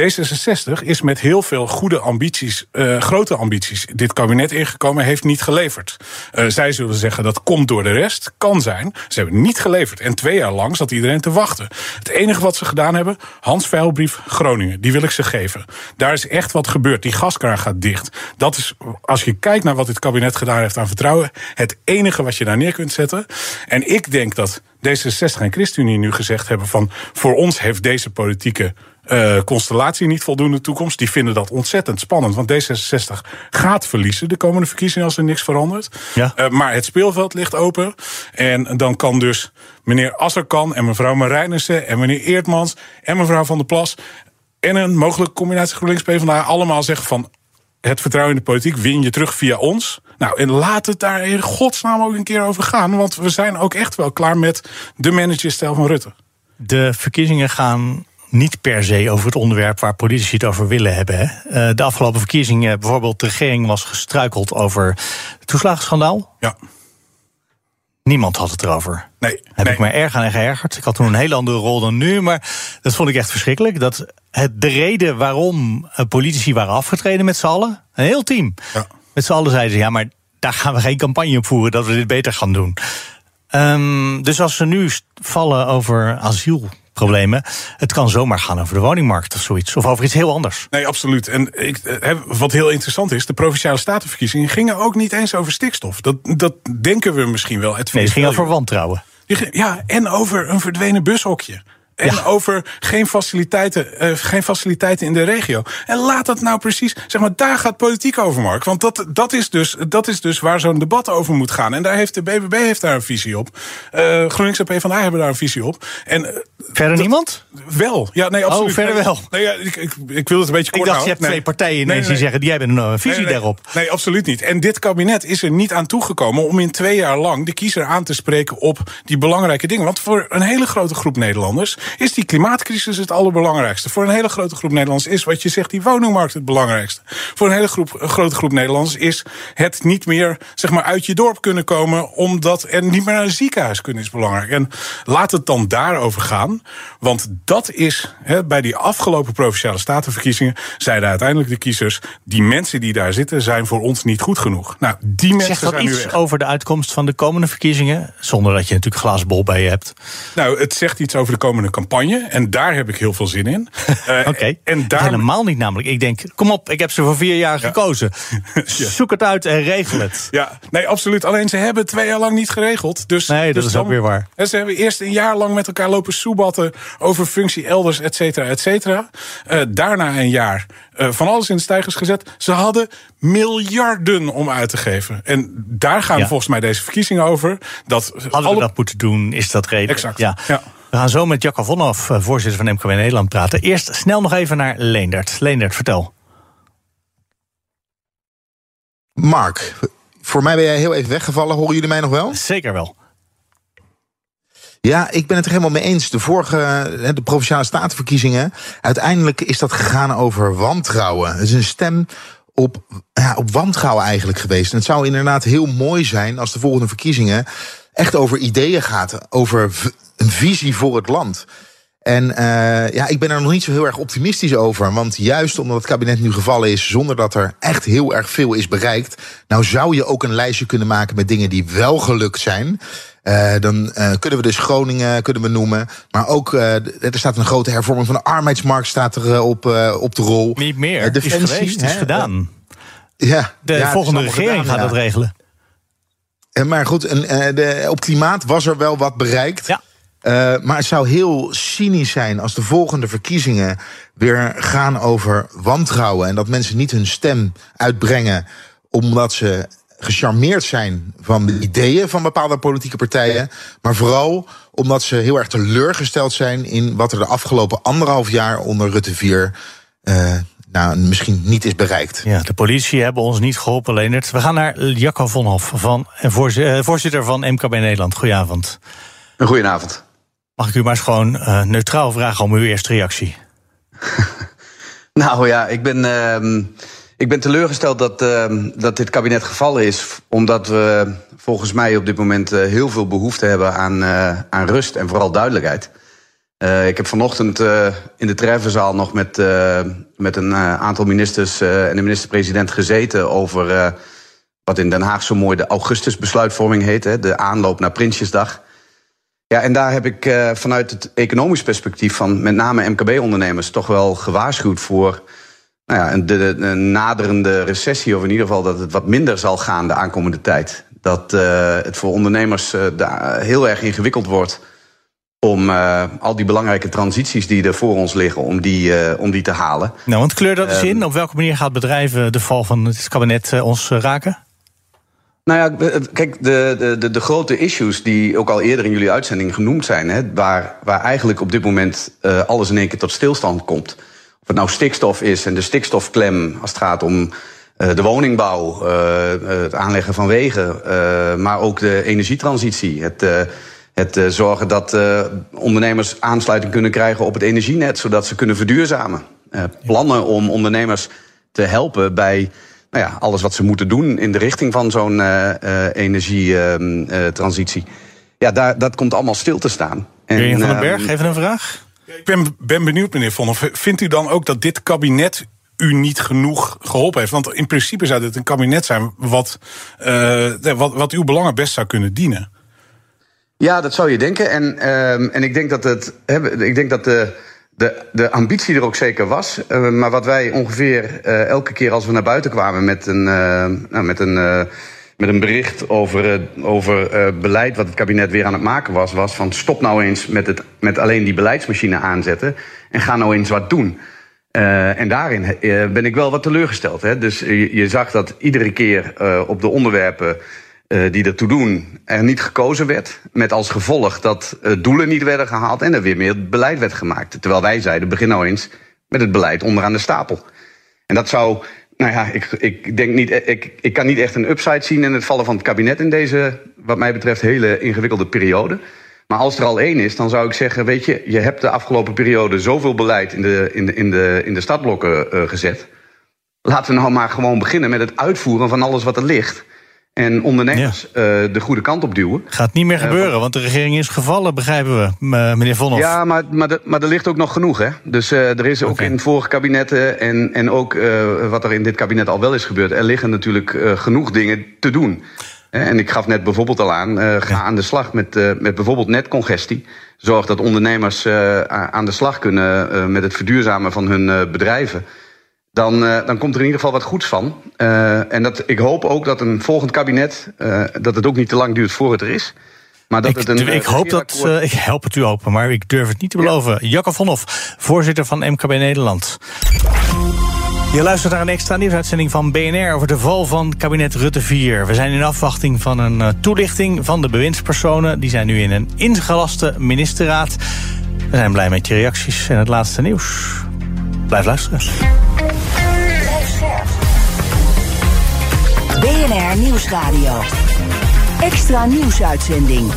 D66 is met heel veel goede ambities, uh, grote ambities, dit kabinet ingekomen, heeft niet geleverd. Uh, zij zullen zeggen dat komt door de rest, kan zijn. Ze hebben niet geleverd. En twee jaar lang zat iedereen te wachten. Het enige wat ze gedaan hebben, Hans Veilbrief Groningen, die wil ik ze geven. Daar is echt wat gebeurd. Die gaskraan gaat dicht. Dat is, als je kijkt naar wat dit kabinet gedaan heeft aan vertrouwen, het enige wat je daar neer kunt zetten. En ik denk dat D66 en ChristenUnie nu gezegd hebben van voor ons heeft deze politieke uh, constellatie niet voldoende toekomst. Die vinden dat ontzettend spannend. Want D66 gaat verliezen de komende verkiezingen als er niks verandert. Ja. Uh, maar het speelveld ligt open. En dan kan dus meneer Asserkan en mevrouw Marijnissen en meneer Eertmans en mevrouw Van der Plas en een mogelijke combinatie GroenLinks PvdA allemaal zeggen van het vertrouwen in de politiek win je terug via ons. Nou, en laat het daar in godsnaam ook een keer over gaan. Want we zijn ook echt wel klaar met de managerstijl van Rutte. De verkiezingen gaan niet per se over het onderwerp waar politici het over willen hebben. Hè. Eh, de afgelopen verkiezingen, bijvoorbeeld, de regering was gestruikeld over het toeslagenschandaal. Ja. Niemand had het erover. Nee. Heb ik me erg aan geërgerd. Ik had toen een hele andere rol dan nu, maar dat vond ik echt verschrikkelijk. Dat het, de reden waarom politici waren afgetreden met z'n allen, een heel team. Ja. Met z'n allen zeiden ze, ja, maar daar gaan we geen campagne op voeren dat we dit beter gaan doen. Um, dus als ze nu vallen over asielproblemen. Het kan zomaar gaan over de woningmarkt of zoiets. Of over iets heel anders. Nee, absoluut. En ik, eh, wat heel interessant is, de provinciale statenverkiezingen gingen ook niet eens over stikstof. Dat, dat denken we misschien wel. Het nee, het ging over wantrouwen. Ja, en over een verdwenen bushokje. En over geen faciliteiten, uh, geen faciliteiten in de regio. En laat dat nou precies, zeg maar, daar gaat politiek over, Mark. Want dat, dat, is, dus, dat is dus waar zo'n debat over moet gaan. En daar heeft de BBB heeft daar een visie op. Uh, GroenLinks en PvdA hebben daar een visie op. En, uh, verder niemand? Wel. Ja, nee, absoluut. Oh, verder wel. Nee, ik, ik, ik, wil het een beetje kort Ik dacht, je hebt twee partijen ineens nee, die zeggen, jij bent een visie daarop. Nee, absoluut niet. En dit kabinet is er niet aan toegekomen om in twee jaar lang de kiezer aan te spreken op die belangrijke dingen. Want voor een hele grote groep Nederlanders is die klimaatcrisis het allerbelangrijkste. Voor een hele grote groep Nederlanders is wat je zegt, die woningmarkt het belangrijkste. Voor een hele groep, een grote groep Nederlanders is het niet meer zeg maar, uit je dorp kunnen komen, omdat er niet meer naar een ziekenhuis kunnen, is belangrijk. En laat het dan daarover gaan. Want dat is, he, bij die afgelopen provinciale statenverkiezingen, zeiden uiteindelijk de kiezers: die mensen die daar zitten, zijn voor ons niet goed genoeg. Nou, die mensen Zegt dat zijn iets over de uitkomst van de komende verkiezingen? Zonder dat je natuurlijk glazen bol bij je hebt. Nou, het zegt iets over de komende campagne. En daar heb ik heel veel zin in. Uh, Oké, en daar... helemaal niet namelijk. Ik denk, kom op, ik heb ze voor vier jaar gekozen. Zoek het uit en regel het. Ja, nee, absoluut. Alleen ze hebben twee jaar lang niet geregeld. Dus, nee, dat dus is ook weer waar. En ze hebben eerst een jaar lang met elkaar lopen soebatten... over functie elders, et cetera, et cetera. Uh, daarna een jaar uh, van alles in de stijgers gezet. Ze hadden miljarden om uit te geven. En daar gaan ja. volgens mij deze verkiezingen over. Dat Hadden we dat moeten doen, is dat reden? Exact, ja. ja. We gaan zo met Jacco Vonhoff, eh, voorzitter van MKW Nederland, praten. Eerst snel nog even naar Leendert. Leendert, vertel. Mark, voor mij ben jij heel even weggevallen. Horen jullie mij nog wel? Zeker wel. Ja, ik ben het er helemaal mee eens. De vorige, de provinciale statenverkiezingen, uiteindelijk is dat gegaan over wantrouwen. Het is een stem op, ja, op wantrouwen eigenlijk geweest. En het zou inderdaad heel mooi zijn als de volgende verkiezingen echt over ideeën gaat, over een visie voor het land. En uh, ja, ik ben er nog niet zo heel erg optimistisch over. Want juist omdat het kabinet nu gevallen is, zonder dat er echt heel erg veel is bereikt. Nou zou je ook een lijstje kunnen maken met dingen die wel gelukt zijn. Uh, dan uh, kunnen we dus Groningen kunnen we noemen. Maar ook, er staat een grote hervorming van de arbeidsmarkt staat er op, op de rol. Niet meer, Defensie, is geweest, is gedaan. ja, de ja, volgende regering gedaan, gaat ja. dat regelen. Maar goed, en, de, op klimaat was er wel wat bereikt. Ja. Uh, maar het zou heel cynisch zijn als de volgende verkiezingen weer gaan over wantrouwen. En dat mensen niet hun stem uitbrengen omdat ze gecharmeerd zijn van de ideeën van bepaalde politieke partijen. Maar vooral omdat ze heel erg teleurgesteld zijn in wat er de afgelopen anderhalf jaar onder Rutte 4 uh, nou, misschien niet is bereikt. Ja, de politie hebben ons niet geholpen, Leonard. We gaan naar Jacco Vonhoff, van, voorzitter van MKB Nederland. Goedenavond. Een goedenavond. Mag ik u maar eens gewoon uh, neutraal vragen om uw eerste reactie? nou ja, ik ben. Uh, Ik ben teleurgesteld dat, uh, dat dit kabinet gevallen is. Omdat we volgens mij op dit moment uh, heel veel behoefte hebben aan, uh, aan rust en vooral duidelijkheid. ik heb vanochtend in de treffenzaal nog met, met een aantal ministers en de minister-president gezeten over wat in Den Haag zo mooi de augustusbesluitvorming heet, hè, de aanloop naar Prinsjesdag. Ja, en daar heb ik vanuit het economisch perspectief van met name MKB-ondernemers toch wel gewaarschuwd voor nou ja, een, de, de, naderende recessie, of in ieder geval dat het wat minder zal gaan de aankomende tijd. Dat uh, het voor ondernemers uh, daar heel erg ingewikkeld wordt om uh, al die belangrijke transities die er voor ons liggen, om die, om die te halen. Nou, want kleur dat eens in. Op welke manier gaat bedrijven de val van het kabinet ons raken? Nou ja, kijk, de, de, de, grote issues die ook al eerder in jullie uitzending genoemd zijn, hè, waar, waar eigenlijk op dit moment alles in één keer tot stilstand komt of het nou stikstof is en de stikstofklem als het gaat om uh, de woningbouw, uh, het aanleggen van wegen, maar ook de energietransitie. Het, het zorgen dat ondernemers aansluiting kunnen krijgen op het energienet, zodat ze kunnen verduurzamen. plannen om ondernemers te helpen bij nou ja, alles wat ze moeten doen in de richting van zo'n energietransitie. ja, daar, dat komt allemaal stil te staan. En, van den Berg, ehm, even een vraag. Ik ben, ben benieuwd, meneer Vonhoff. Vindt u dan ook dat dit kabinet u niet genoeg geholpen heeft? Want in principe zou dit een kabinet zijn wat, uh, wat, wat uw belangen best zou kunnen dienen. Ja, dat zou je denken. En, uh, en ik denk dat, het, ik denk dat de, de, de ambitie er ook zeker was. Uh, maar wat wij ongeveer uh, elke keer als we naar buiten kwamen met een, nou, met een met een bericht over, over beleid wat het kabinet weer aan het maken was, was van stop nou eens met, het, met alleen die beleidsmachine aanzetten en ga nou eens wat doen. En daarin ben ik wel wat teleurgesteld. Hè? Dus je, je zag dat iedere keer op de onderwerpen die ertoe doen, er niet gekozen werd. Met als gevolg dat doelen niet werden gehaald en er weer meer beleid werd gemaakt. Terwijl wij zeiden, begin nou eens met het beleid onderaan de stapel. En dat zou nou ja, ik, ik, denk niet, ik, ik kan niet echt een upside zien in het vallen van het kabinet in deze, wat mij betreft, hele ingewikkelde periode. Maar als er al één is, dan zou ik zeggen: Weet je, je hebt de afgelopen periode zoveel beleid in de, in de, in de, in de stadblokken gezet. Laten we nou maar gewoon beginnen met het uitvoeren van alles wat er ligt en ondernemers ja. uh, de goede kant op duwen. Gaat niet meer gebeuren, uh, want de regering is gevallen, begrijpen we, meneer Vonhoff. Ja, maar, maar, de, maar er ligt ook nog genoeg. Hè? Dus uh, er is ook okay. in vorige kabinetten en, en ook wat er in dit kabinet al wel is gebeurd... er liggen natuurlijk genoeg dingen te doen. En ik gaf net bijvoorbeeld al aan, ga ja. aan de slag met, met bijvoorbeeld netcongestie. Zorg dat ondernemers aan de slag kunnen met het verduurzamen van hun bedrijven dan, uh, dan komt er in ieder geval wat goeds van. Uh, en dat, ik hoop ook dat een volgend kabinet, uh, dat het ook niet te lang duurt voor het er is. Maar dat ik, het een, ik hoop dat, ik help het u open, maar ik durf het niet te beloven. Ja. Jacco Vonhoff, voorzitter van MKB Nederland. Je luistert naar een extra nieuwsuitzending van BNR over de val van kabinet Rutte 4. We zijn in afwachting van een toelichting van de bewindspersonen. Die zijn nu in een ingelaste ministerraad. We zijn blij met je reacties en het laatste nieuws. Blijf luisteren. BNR Nieuwsradio. Extra nieuwsuitzending.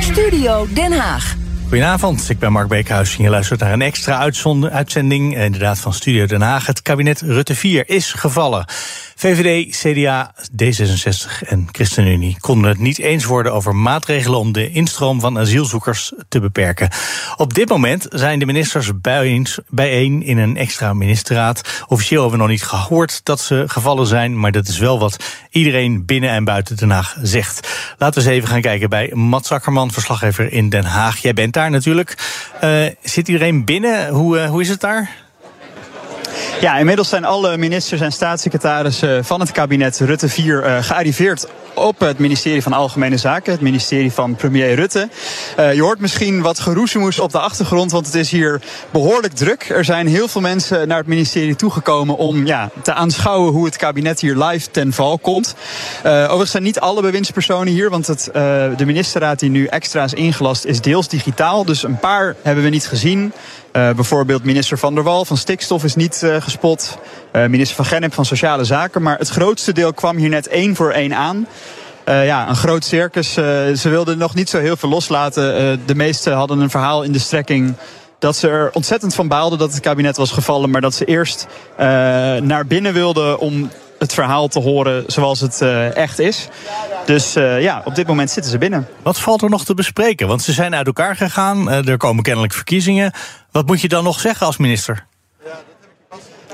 Studio Den Haag. Goedenavond, ik ben Mark Beekhuis en je luistert naar een extra uitzending, inderdaad van Studio Den Haag. Het kabinet Rutte 4 is gevallen. VVD, CDA, D66 en ChristenUnie konden het niet eens worden over maatregelen om de instroom van asielzoekers te beperken. Op dit moment zijn de ministers bijeen in een extra ministerraad. Officieel hebben we nog niet gehoord dat ze gevallen zijn, maar dat is wel wat iedereen binnen en buiten Den Haag zegt. Laten we eens even gaan kijken bij Mats Akkerman, verslaggever in Den Haag. Jij bent daar natuurlijk. Uh, zit iedereen binnen? Hoe, uh, hoe is het daar? Ja, inmiddels zijn alle ministers en staatssecretarissen van het kabinet Rutte 4 uh, gearriveerd op het ministerie van Algemene Zaken, het ministerie van premier Rutte. Uh, je hoort misschien wat geroezemoes op de achtergrond, want het is hier behoorlijk druk. Er zijn heel veel mensen naar het ministerie toegekomen om ja, te aanschouwen hoe het kabinet hier live ten val komt. Overigens zijn niet alle bewindspersonen hier, want het, de ministerraad die nu extra is ingelast is deels digitaal. Dus een paar hebben we niet gezien. Uh, bijvoorbeeld minister Van der Wal van Stikstof is niet uh, gespot. Uh, minister Van Gennep van Sociale Zaken. Maar het grootste deel kwam hier net één voor één aan. ja, een groot circus. ze wilden nog niet zo heel veel loslaten. de meesten hadden een verhaal in de strekking dat ze er ontzettend van baalden dat het kabinet was gevallen, maar dat ze eerst naar binnen wilden om het verhaal te horen zoals het uh, echt is. Dus uh, ja, op dit moment zitten ze binnen. Wat valt er nog te bespreken? Want ze zijn uit elkaar gegaan, er komen kennelijk verkiezingen. Wat moet je dan nog zeggen als minister?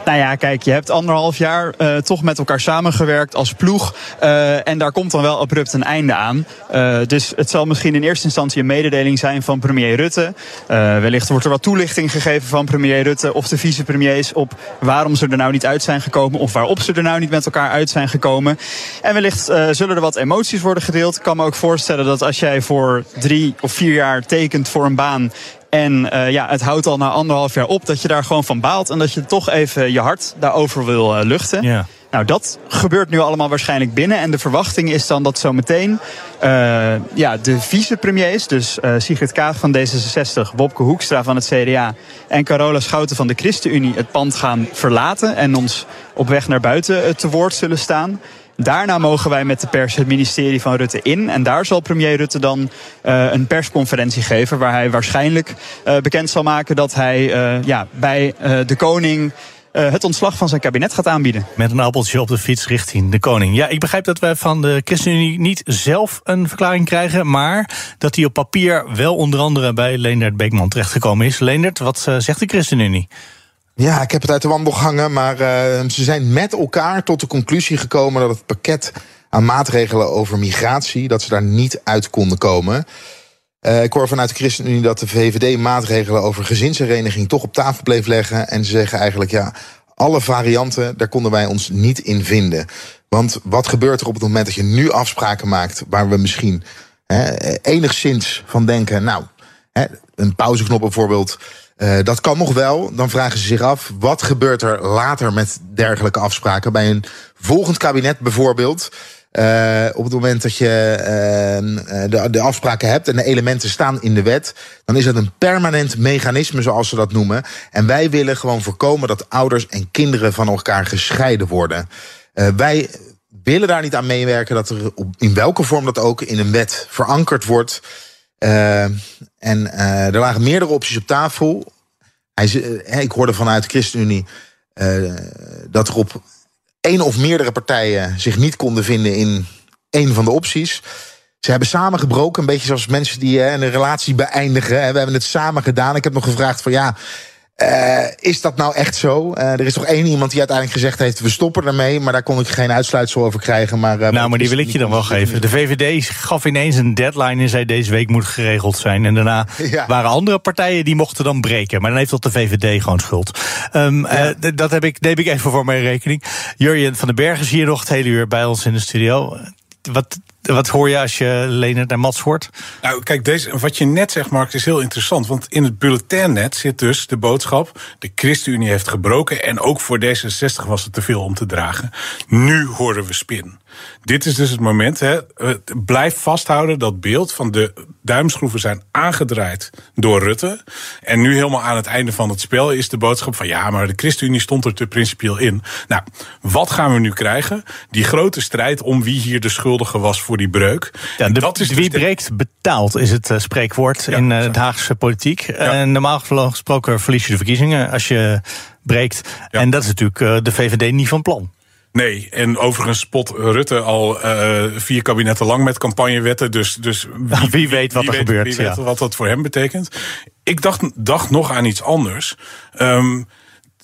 Nou ja, kijk, je hebt anderhalf jaar uh, toch met elkaar samengewerkt als ploeg. Uh, en daar komt dan wel abrupt een einde aan. Uh, dus het zal misschien in eerste instantie een mededeling zijn van premier Rutte. wellicht wordt er wat toelichting gegeven van premier Rutte of de vicepremiers op waarom ze er nou niet uit zijn gekomen of waarop ze er nou niet met elkaar uit zijn gekomen. En wellicht zullen er wat emoties worden gedeeld. Ik kan me ook voorstellen dat als jij voor drie of vier jaar tekent voor een baan en uh, ja, het houdt al na anderhalf jaar op dat je daar gewoon van baalt. En dat je toch even je hart daarover wil uh, luchten. Ja. Nou, dat gebeurt nu allemaal waarschijnlijk binnen. En de verwachting is dan dat zometeen uh, ja, de vicepremiers, dus uh, Sigrid Kaag van D66, Wopke Hoekstra van het CDA en Carola Schouten van de ChristenUnie het pand gaan verlaten en ons op weg naar buiten te woord zullen staan. Daarna mogen wij met de pers het ministerie van Rutte in. En daar zal premier Rutte dan uh, een persconferentie geven. Waar hij waarschijnlijk uh, bekend zal maken dat hij uh, ja, bij de koning. Het ontslag van zijn kabinet gaat aanbieden. Met een appeltje op de fiets richting de koning. Ja, ik begrijp dat wij van de ChristenUnie niet zelf een verklaring krijgen, maar dat die op papier wel onder andere bij Leendert Beekman terechtgekomen is. Leendert, wat zegt de ChristenUnie? Ja, ik heb het uit de wandel gehangen, maar uh, ze zijn met elkaar tot de conclusie gekomen dat het pakket aan maatregelen over migratie, dat ze daar niet uit konden komen. Uh, ik hoor vanuit de ChristenUnie dat de VVD maatregelen over gezinshereniging toch op tafel bleef leggen. En ze zeggen eigenlijk, ja, alle varianten, daar konden wij ons niet in vinden. Want wat gebeurt er op het moment dat je nu afspraken maakt waar we misschien hè, enigszins van denken, nou, hè, een pauzeknop bijvoorbeeld. Uh, dat kan nog wel. Dan vragen ze zich af, wat gebeurt er later met dergelijke afspraken? Bij een volgend kabinet bijvoorbeeld. Uh, op het moment dat je uh, de, de afspraken hebt en de elementen staan in de wet, dan is het een permanent mechanisme, zoals ze dat noemen. En wij willen gewoon voorkomen dat ouders en kinderen van elkaar gescheiden worden. Wij willen daar niet aan meewerken dat er in welke vorm dat ook in een wet verankerd wordt. Uh, en uh, er lagen meerdere opties op tafel. Hij, uh, ik hoorde vanuit de ChristenUnie dat er op één of meerdere partijen zich niet konden vinden in één van de opties. Ze hebben samengebroken, een beetje zoals mensen die een relatie beëindigen. We hebben het samen gedaan. Ik heb nog gevraagd van ja, uh, is dat nou echt zo? Uh, er is toch één iemand die uiteindelijk gezegd heeft: we stoppen ermee. Maar daar kon ik geen uitsluitsel over krijgen. Maar, uh, nou, maar die wil ik je dan wel geven. De VVD gaf ineens een deadline en zei: deze week moet geregeld zijn. En daarna ja. waren andere partijen die mochten dan breken. Maar dan heeft dat de VVD gewoon schuld. Um, ja. dat heb ik, neem ik even voor mijn rekening. Jurjen van den Berg is hier nog het hele uur bij ons in de studio. Wat, wat hoor je als je Leonard en Mats hoort? Nou, kijk, deze, wat je net zegt, Mark, is heel interessant. Want in het bulletinnet zit dus de boodschap... de ChristenUnie heeft gebroken... en ook voor D66 was het te veel om te dragen. Nu horen we spin. Dit is dus het moment. Hè. Blijf vasthouden dat beeld van de duimschroeven zijn aangedraaid door Rutte. En nu helemaal aan het einde van het spel is de boodschap van ja, maar de ChristenUnie stond er te principieel in. Nou, wat gaan we nu krijgen? Die grote strijd om wie hier de schuldige was voor die breuk. Ja, de, dat is dus wie breekt betaalt is het uh, spreekwoord ja, in uh, de Haagse politiek. Ja. En normaal gesproken verlies je de verkiezingen als je breekt. En dat is natuurlijk de VVD niet van plan. Nee, en overigens spot Rutte al uh, vier kabinetten lang met campagnewetten. Dus, dus wie, wie weet wat wie er weet, gebeurt. Wie weet wat dat voor hem betekent. Ik dacht, dacht nog aan iets anders. Um,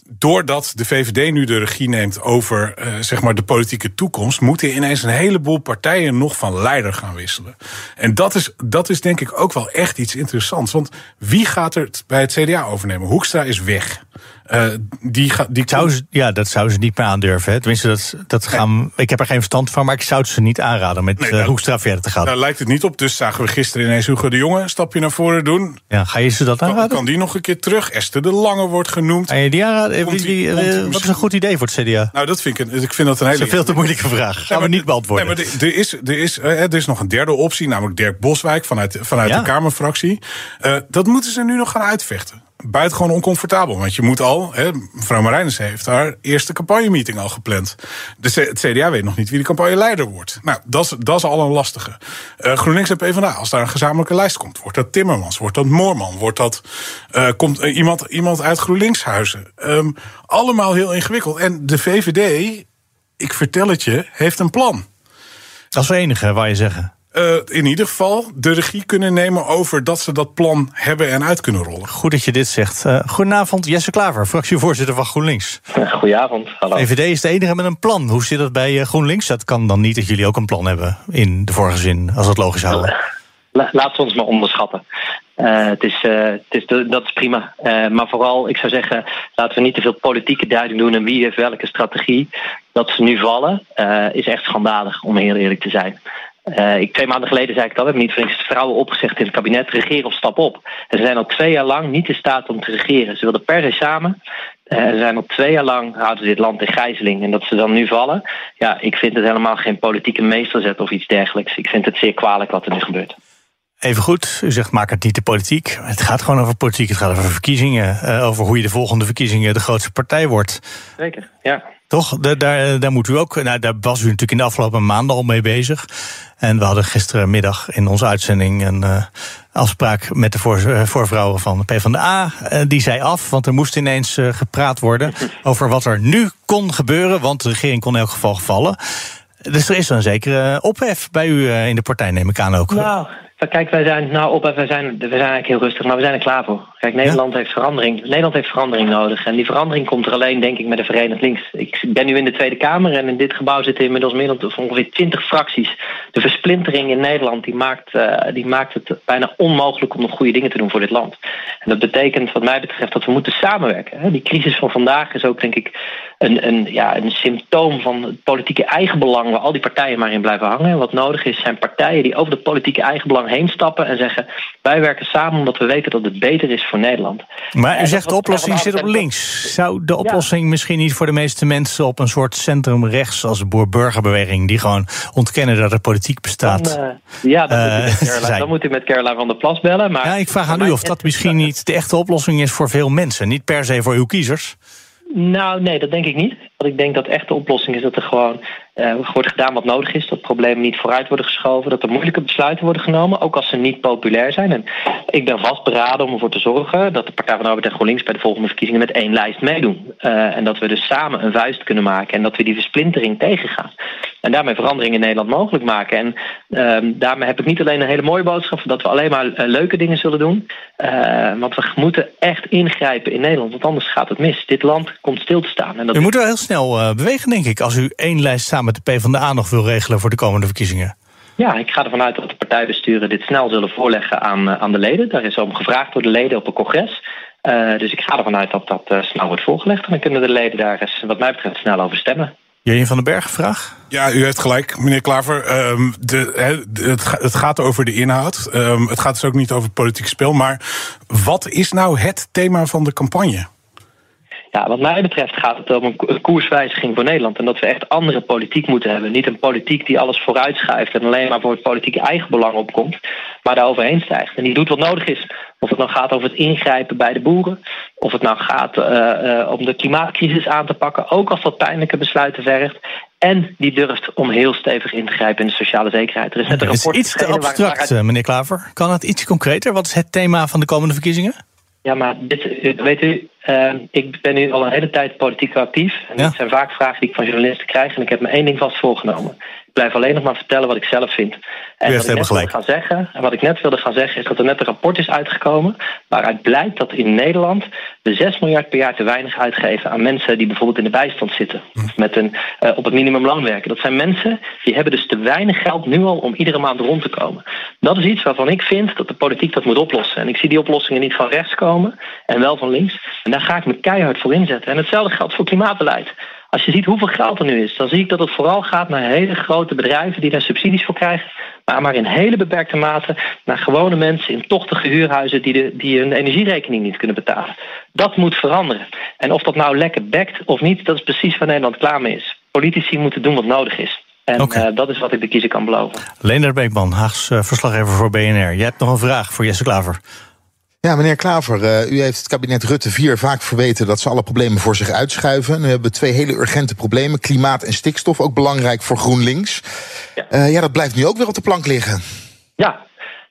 doordat de VVD nu de regie neemt over uh, zeg maar de politieke toekomst, moeten ineens een heleboel partijen nog van leider gaan wisselen. En dat is, dat is denk ik ook wel echt iets interessants. Want wie gaat er bij het CDA overnemen? Hoekstra is weg. Uh, die ga, die zou ze, ja, dat zou ze niet meer aandurven. Hè? Tenminste, dat, dat gaan, nee. ik heb er geen verstand van, maar ik zou het ze niet aanraden met nee, uh, Hoekstra verder te gaan. Daar lijkt het niet op. Dus zagen we gisteren ineens Hugo de Jonge een stapje naar voren doen. Ja, ga je ze dat aanraden? Kan, kan die nog een keer terug? Esther de Lange wordt genoemd. En je die aanraden? Wie, uh, wat is een goed idee voor het CDA? Nou, dat vind ik, ik vind dat een hele... Dat is een veel te moeilijke vraag. Gaan nee, we niet beantwoorden. Nee, maar er is, er, is, er is nog een derde optie, namelijk Dirk Boswijk vanuit, vanuit ja? de Kamerfractie. dat moeten ze nu nog gaan uitvechten buitengewoon oncomfortabel. Want je moet al, hè, mevrouw Marijnissen heeft haar eerste campagnemeeting al gepland. De het CDA weet nog niet wie de campagneleider wordt. Nou, dat is, al een lastige. Uh, GroenLinks en PvdA, als daar een gezamenlijke lijst komt, wordt dat Timmermans, wordt dat Moorman, wordt dat uh, komt uh, iemand, iemand uit GroenLinkshuizen. Um, allemaal heel ingewikkeld. En de VVD, ik vertel het je, heeft een plan. Dat is het enige, waar je zeggen. Uh, in ieder geval de regie kunnen nemen over dat ze dat plan hebben en uit kunnen rollen. Goed dat je dit zegt. Uh, goedenavond, Jesse Klaver, fractievoorzitter van GroenLinks. Goedenavond, hallo. VVD is de enige met een plan. Hoe zit dat bij GroenLinks? Dat kan dan niet dat jullie ook een plan hebben in de vorige zin, als het logisch houden. Laat ze ons maar onderschatten. Uh, het is, uh, het is dat is prima. Uh, maar vooral, ik zou zeggen, laten we niet te veel politieke duiding doen en wie heeft welke strategie. Dat ze nu vallen, is echt schandalig, om heel eerlijk te zijn. Ik, twee maanden geleden zei ik we hebben niet voor vrouwen opgezegd in het kabinet, regeren of stap op. En ze zijn al twee jaar lang niet in staat om te regeren. Ze wilden per se samen. Uh, ze zijn al twee jaar lang houden ze dit land in gijzeling. En dat ze dan nu vallen, ja, ik vind het helemaal geen politieke meesterzet of iets dergelijks. Ik vind het zeer kwalijk wat er nu gebeurt. Even goed, u zegt maak het niet de politiek. Het gaat gewoon over politiek, het gaat over verkiezingen. Uh, over hoe je de volgende verkiezingen de grootste partij wordt. Zeker, ja. Toch? Daar, daar, daar moet u ook. Nou, daar was u natuurlijk in de afgelopen maanden al mee bezig. En we hadden gisterenmiddag in onze uitzending een uh, afspraak met de voor, uh, voorvrouwen van de PvdA. Uh, die zei af, want er moest ineens gepraat worden over wat er nu kon gebeuren. Want de regering kon in elk geval vallen. Dus er is een zekere ophef bij u in de partij, neem ik aan ook. Nou, Kijk, wij zijn nou op, wij zijn, we zijn eigenlijk heel rustig, maar we zijn er klaar voor. Kijk, Nederland heeft verandering. Nederland heeft verandering nodig. En die verandering komt er alleen, denk ik, met de Verenigd Links. Ik ben nu in de Tweede Kamer en in dit gebouw zitten inmiddels meer dan ongeveer 20 fracties. De versplintering in Nederland die maakt, uh, die maakt het bijna onmogelijk om nog goede dingen te doen voor dit land. En dat betekent, wat mij betreft, dat we moeten samenwerken. Die crisis van vandaag is ook, denk ik, een, een, ja, een symptoom van het politieke eigenbelang waar al die partijen maar in blijven hangen. En wat nodig is, zijn partijen die over dat politieke eigenbelang heen stappen en zeggen: wij werken samen omdat we weten dat het beter is voor Nederland. Maar u zegt de oplossing zit op links. Zou de oplossing misschien niet voor de meeste mensen op een soort centrum rechts als de boer-burgerbeweging, die gewoon ontkennen dat er politiek bestaat? Dan, uh, ja, dan, uh, moet u met Caroline, dan moet u met Caroline van der Plas bellen. Maar ja, ik vraag aan u of dat misschien niet de echte oplossing is voor veel mensen. Niet per se voor uw kiezers. Nou, nee, dat denk ik niet. Want ik denk dat echt de oplossing is dat er gewoon uh, wordt gedaan wat nodig is. Dat problemen niet vooruit worden geschoven. Dat er moeilijke besluiten worden genomen, ook als ze niet populair zijn. En ik ben vastberaden om ervoor te zorgen dat de Partij van de Arbeid en GroenLinks bij de volgende verkiezingen met één lijst meedoen. Uh, en dat we dus samen een vuist kunnen maken en dat we die versplintering tegengaan. En daarmee verandering in Nederland mogelijk maken. En uh, daarmee heb ik niet alleen een hele mooie boodschap dat we alleen maar uh, leuke dingen zullen doen. want we moeten echt ingrijpen in Nederland, want anders gaat het mis. Dit land komt stil te staan. En dat u moet wel heel snel bewegen, denk ik, als u één lijst samen met de PvdA nog wil regelen voor de komende verkiezingen? Ja, ik ga ervan uit dat de partijbesturen dit snel zullen voorleggen aan, aan de leden. Daar is om gevraagd door de leden op een congres. Uh, dus ik ga ervan uit dat dat uh, snel wordt voorgelegd. En dan kunnen de leden daar eens, wat mij betreft, snel over stemmen. Jurjen van den Berg, vraag? Ja, u heeft gelijk, meneer Klaver. Um, de, he, het, het, gaat over de inhoud. Um, het gaat dus ook niet over het politiek spel. Maar wat is nou het thema van de campagne? Ja, wat mij betreft gaat het om een koerswijziging voor Nederland. En dat we echt andere politiek moeten hebben. Niet een politiek die alles vooruitschuift en alleen maar voor het politieke eigenbelang opkomt. Maar daar overheen stijgt. En die doet wat nodig is. Of het nou gaat over het ingrijpen bij de boeren. Of het nou gaat uh, uh, om de klimaatcrisis aan te pakken. Ook als dat pijnlijke besluiten vergt. En die durft om heel stevig in te grijpen in de sociale zekerheid. Er is net een rapport. Het is iets te abstract, waaruit... meneer Klaver. Kan het iets concreter? Wat is het thema van de komende verkiezingen? Ja, maar dit, weet u, uh, ik ben nu al een hele tijd politiek actief. En ja. dit zijn vaak vragen die ik van journalisten krijg. En ik heb me één ding vast voorgenomen blijf alleen nog maar vertellen wat ik zelf vind. En wat ik, net wilde gaan zeggen, en wat ik net wilde gaan zeggen is dat er net een rapport is uitgekomen waaruit blijkt dat in Nederland we 6 miljard per jaar te weinig uitgeven aan mensen die bijvoorbeeld in de bijstand zitten. Hm. Of met een, uh, op het minimumloon werken. Dat zijn mensen die hebben dus te weinig geld nu al om iedere maand rond te komen. Dat is iets waarvan ik vind dat de politiek dat moet oplossen. En ik zie die oplossingen niet van rechts komen en wel van links. En daar ga ik me keihard voor inzetten. En hetzelfde geldt voor klimaatbeleid. Als je ziet hoeveel geld er nu is, dan zie ik dat het vooral gaat naar hele grote bedrijven die daar subsidies voor krijgen. Maar maar in hele beperkte mate naar gewone mensen in tochtige huurhuizen die, de, die hun energierekening niet kunnen betalen. Dat moet veranderen. En of dat nou lekker bekt of niet, dat is precies waar Nederland klaar mee is. Politici moeten doen wat nodig is. En okay. uh, dat is wat ik de kiezer kan beloven. Leender Beekman, Haags uh, verslaggever voor BNR. Jij hebt nog een vraag voor Jesse Klaver. Ja, meneer Klaver, uh, u heeft het kabinet Rutte 4 vaak verweten dat ze alle problemen voor zich uitschuiven. Nu hebben we twee hele urgente problemen: klimaat en stikstof, ook belangrijk voor GroenLinks. Ja, uh, ja dat blijft nu ook weer op de plank liggen. Ja,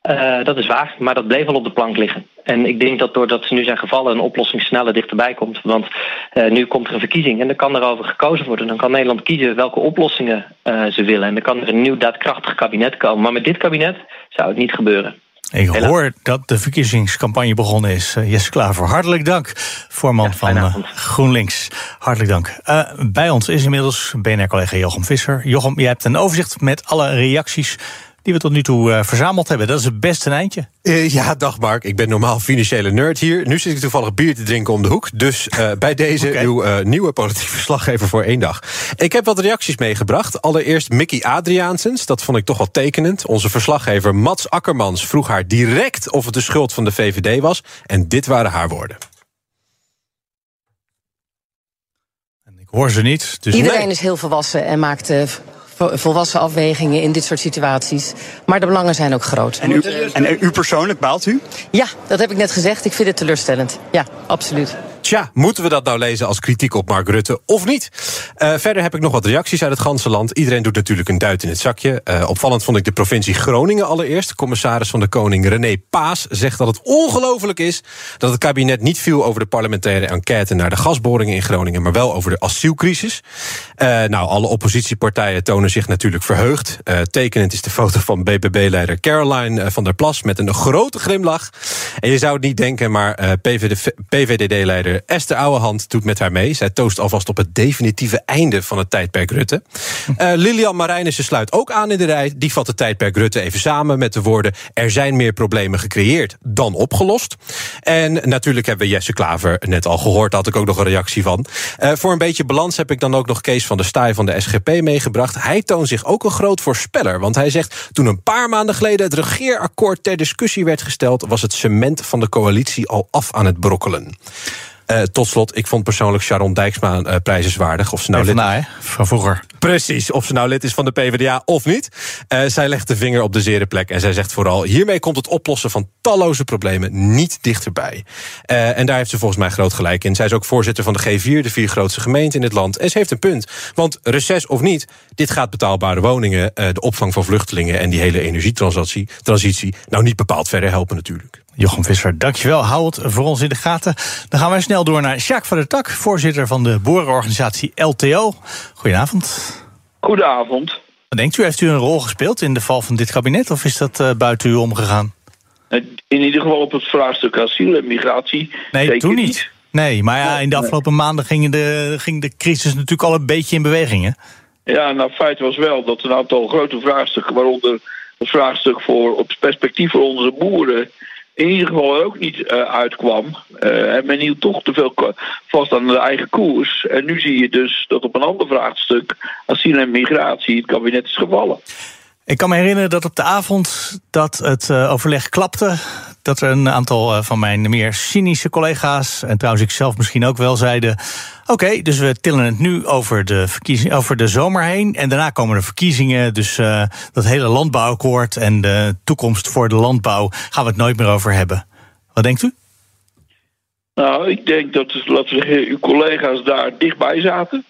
uh, dat is waar, maar dat bleef al op de plank liggen. En ik denk dat doordat ze nu zijn gevallen, een oplossing sneller dichterbij komt. Want uh, nu komt er een verkiezing en dan kan erover gekozen worden. Dan kan Nederland kiezen welke oplossingen uh, ze willen. En dan kan er een nieuw daadkrachtig kabinet komen. Maar met dit kabinet zou het niet gebeuren. Ik hoor dat de verkiezingscampagne begonnen is. Uh, Jesse Klaver, hartelijk dank. Voorman ja, van uh, GroenLinks. Hartelijk dank. Uh, bij ons is inmiddels BNR-collega Jochem Visser. Jochem, je hebt een overzicht met alle reacties die we tot nu toe uh, verzameld hebben. Dat is het beste eindje. Uh, ja, dag Mark. Ik ben normaal financiële nerd hier. Nu zit ik toevallig bier te drinken om de hoek. Dus uh, bij deze okay. uw nieuwe politiek verslaggever voor één dag. Ik heb wat reacties meegebracht. Allereerst Mickey Adriaansens. Dat vond ik toch wel tekenend. Onze verslaggever Mats Akkermans vroeg haar direct of het de schuld van de VVD was. En dit waren haar woorden. Ik hoor ze niet. Dus Iedereen nee. is heel volwassen en maakt volwassen afwegingen in dit soort situaties. Maar de belangen zijn ook groot. En u, en u persoonlijk baalt u? Ja, dat heb ik net gezegd. Ik vind het teleurstellend. Ja, absoluut. Tja, moeten we dat nou lezen als kritiek op Mark Rutte of niet? Uh, verder heb ik nog wat reacties uit het ganse land. Iedereen doet natuurlijk een duit in het zakje. Uh, opvallend vond ik de provincie Groningen allereerst. Commissaris van de Koning René Paas zegt dat het ongelooflijk is... dat het kabinet niet viel over de parlementaire enquête... naar de gasboringen in Groningen, maar wel over de asielcrisis. Uh, nou, alle oppositiepartijen tonen zich natuurlijk verheugd. tekenend is de foto van BBB-leider Caroline van der Plas... met een grote glimlach. En je zou het niet denken, maar PVDD-leider Esther Ouwehand doet met haar mee. Zij toost alvast op het definitieve einde van het tijdperk Rutte. Uh, Lilian Marijnissen sluit ook aan in de rij. Die vat het tijdperk Rutte even samen met de woorden... er zijn meer problemen gecreëerd dan opgelost. En natuurlijk hebben we Jesse Klaver net al gehoord. Daar had ik ook nog een reactie van. Uh, voor een beetje balans heb ik dan ook nog Kees van der Staaij van de SGP meegebracht. Hij toont zich ook een groot voorspeller. Want hij zegt, toen een paar maanden geleden... het regeerakkoord ter discussie werd gesteld... was het cement van de coalitie al af aan het brokkelen. Uh, tot slot, ik vond persoonlijk Sharon Dijksma uh, prijzenswaardig. Of ze nou lid... Van vroeger. Precies, of ze nou lid is van de PvdA of niet. Uh, zij legt de vinger op de zere plek en zij zegt vooral... hiermee komt het oplossen van talloze problemen niet dichterbij. en daar heeft ze volgens mij groot gelijk in. Zij is ook voorzitter van de G4, de vier grootste gemeenten in het land. En ze heeft een punt, want reces of niet... dit gaat betaalbare woningen, de opvang van vluchtelingen... en die hele energietransitie transitie, nou niet bepaald verder helpen natuurlijk. Jochem Visser, dankjewel. Hou het voor ons in de gaten. Dan gaan wij snel door naar Jacques van der Tak, voorzitter van de boerenorganisatie LTO. Goedenavond. Goedenavond. Wat denkt u, heeft u een rol gespeeld in de val van dit kabinet of is dat uh, buiten u omgegaan? In ieder geval op het vraagstuk asiel en migratie. Nee, toen niet. niet. Nee, maar ja, in de afgelopen maanden ging de, ging de crisis natuurlijk al een beetje in beweging. Hè? Ja, nou, feit was wel dat een aantal grote vraagstukken, waaronder het vraagstuk voor op perspectief voor onze boeren in ieder geval ook niet uh, uitkwam. Uh, en men hield toch te veel vast aan de eigen koers. En nu zie je dus dat op een ander vraagstuk, asiel en migratie, het kabinet is gevallen. Ik kan me herinneren dat op de avond dat het uh, overleg klapte, dat er een aantal van mijn meer cynische collega's, en trouwens ik zelf misschien ook wel, zeiden: Oké, dus we tillen het nu over de, over de zomer heen. En daarna komen de verkiezingen. Dus uh, dat hele landbouwakkoord en de toekomst voor de landbouw gaan we het nooit meer over hebben. Wat denkt u? Nou, ik denk dat, laten we zeggen, uw collega's daar dichtbij zaten.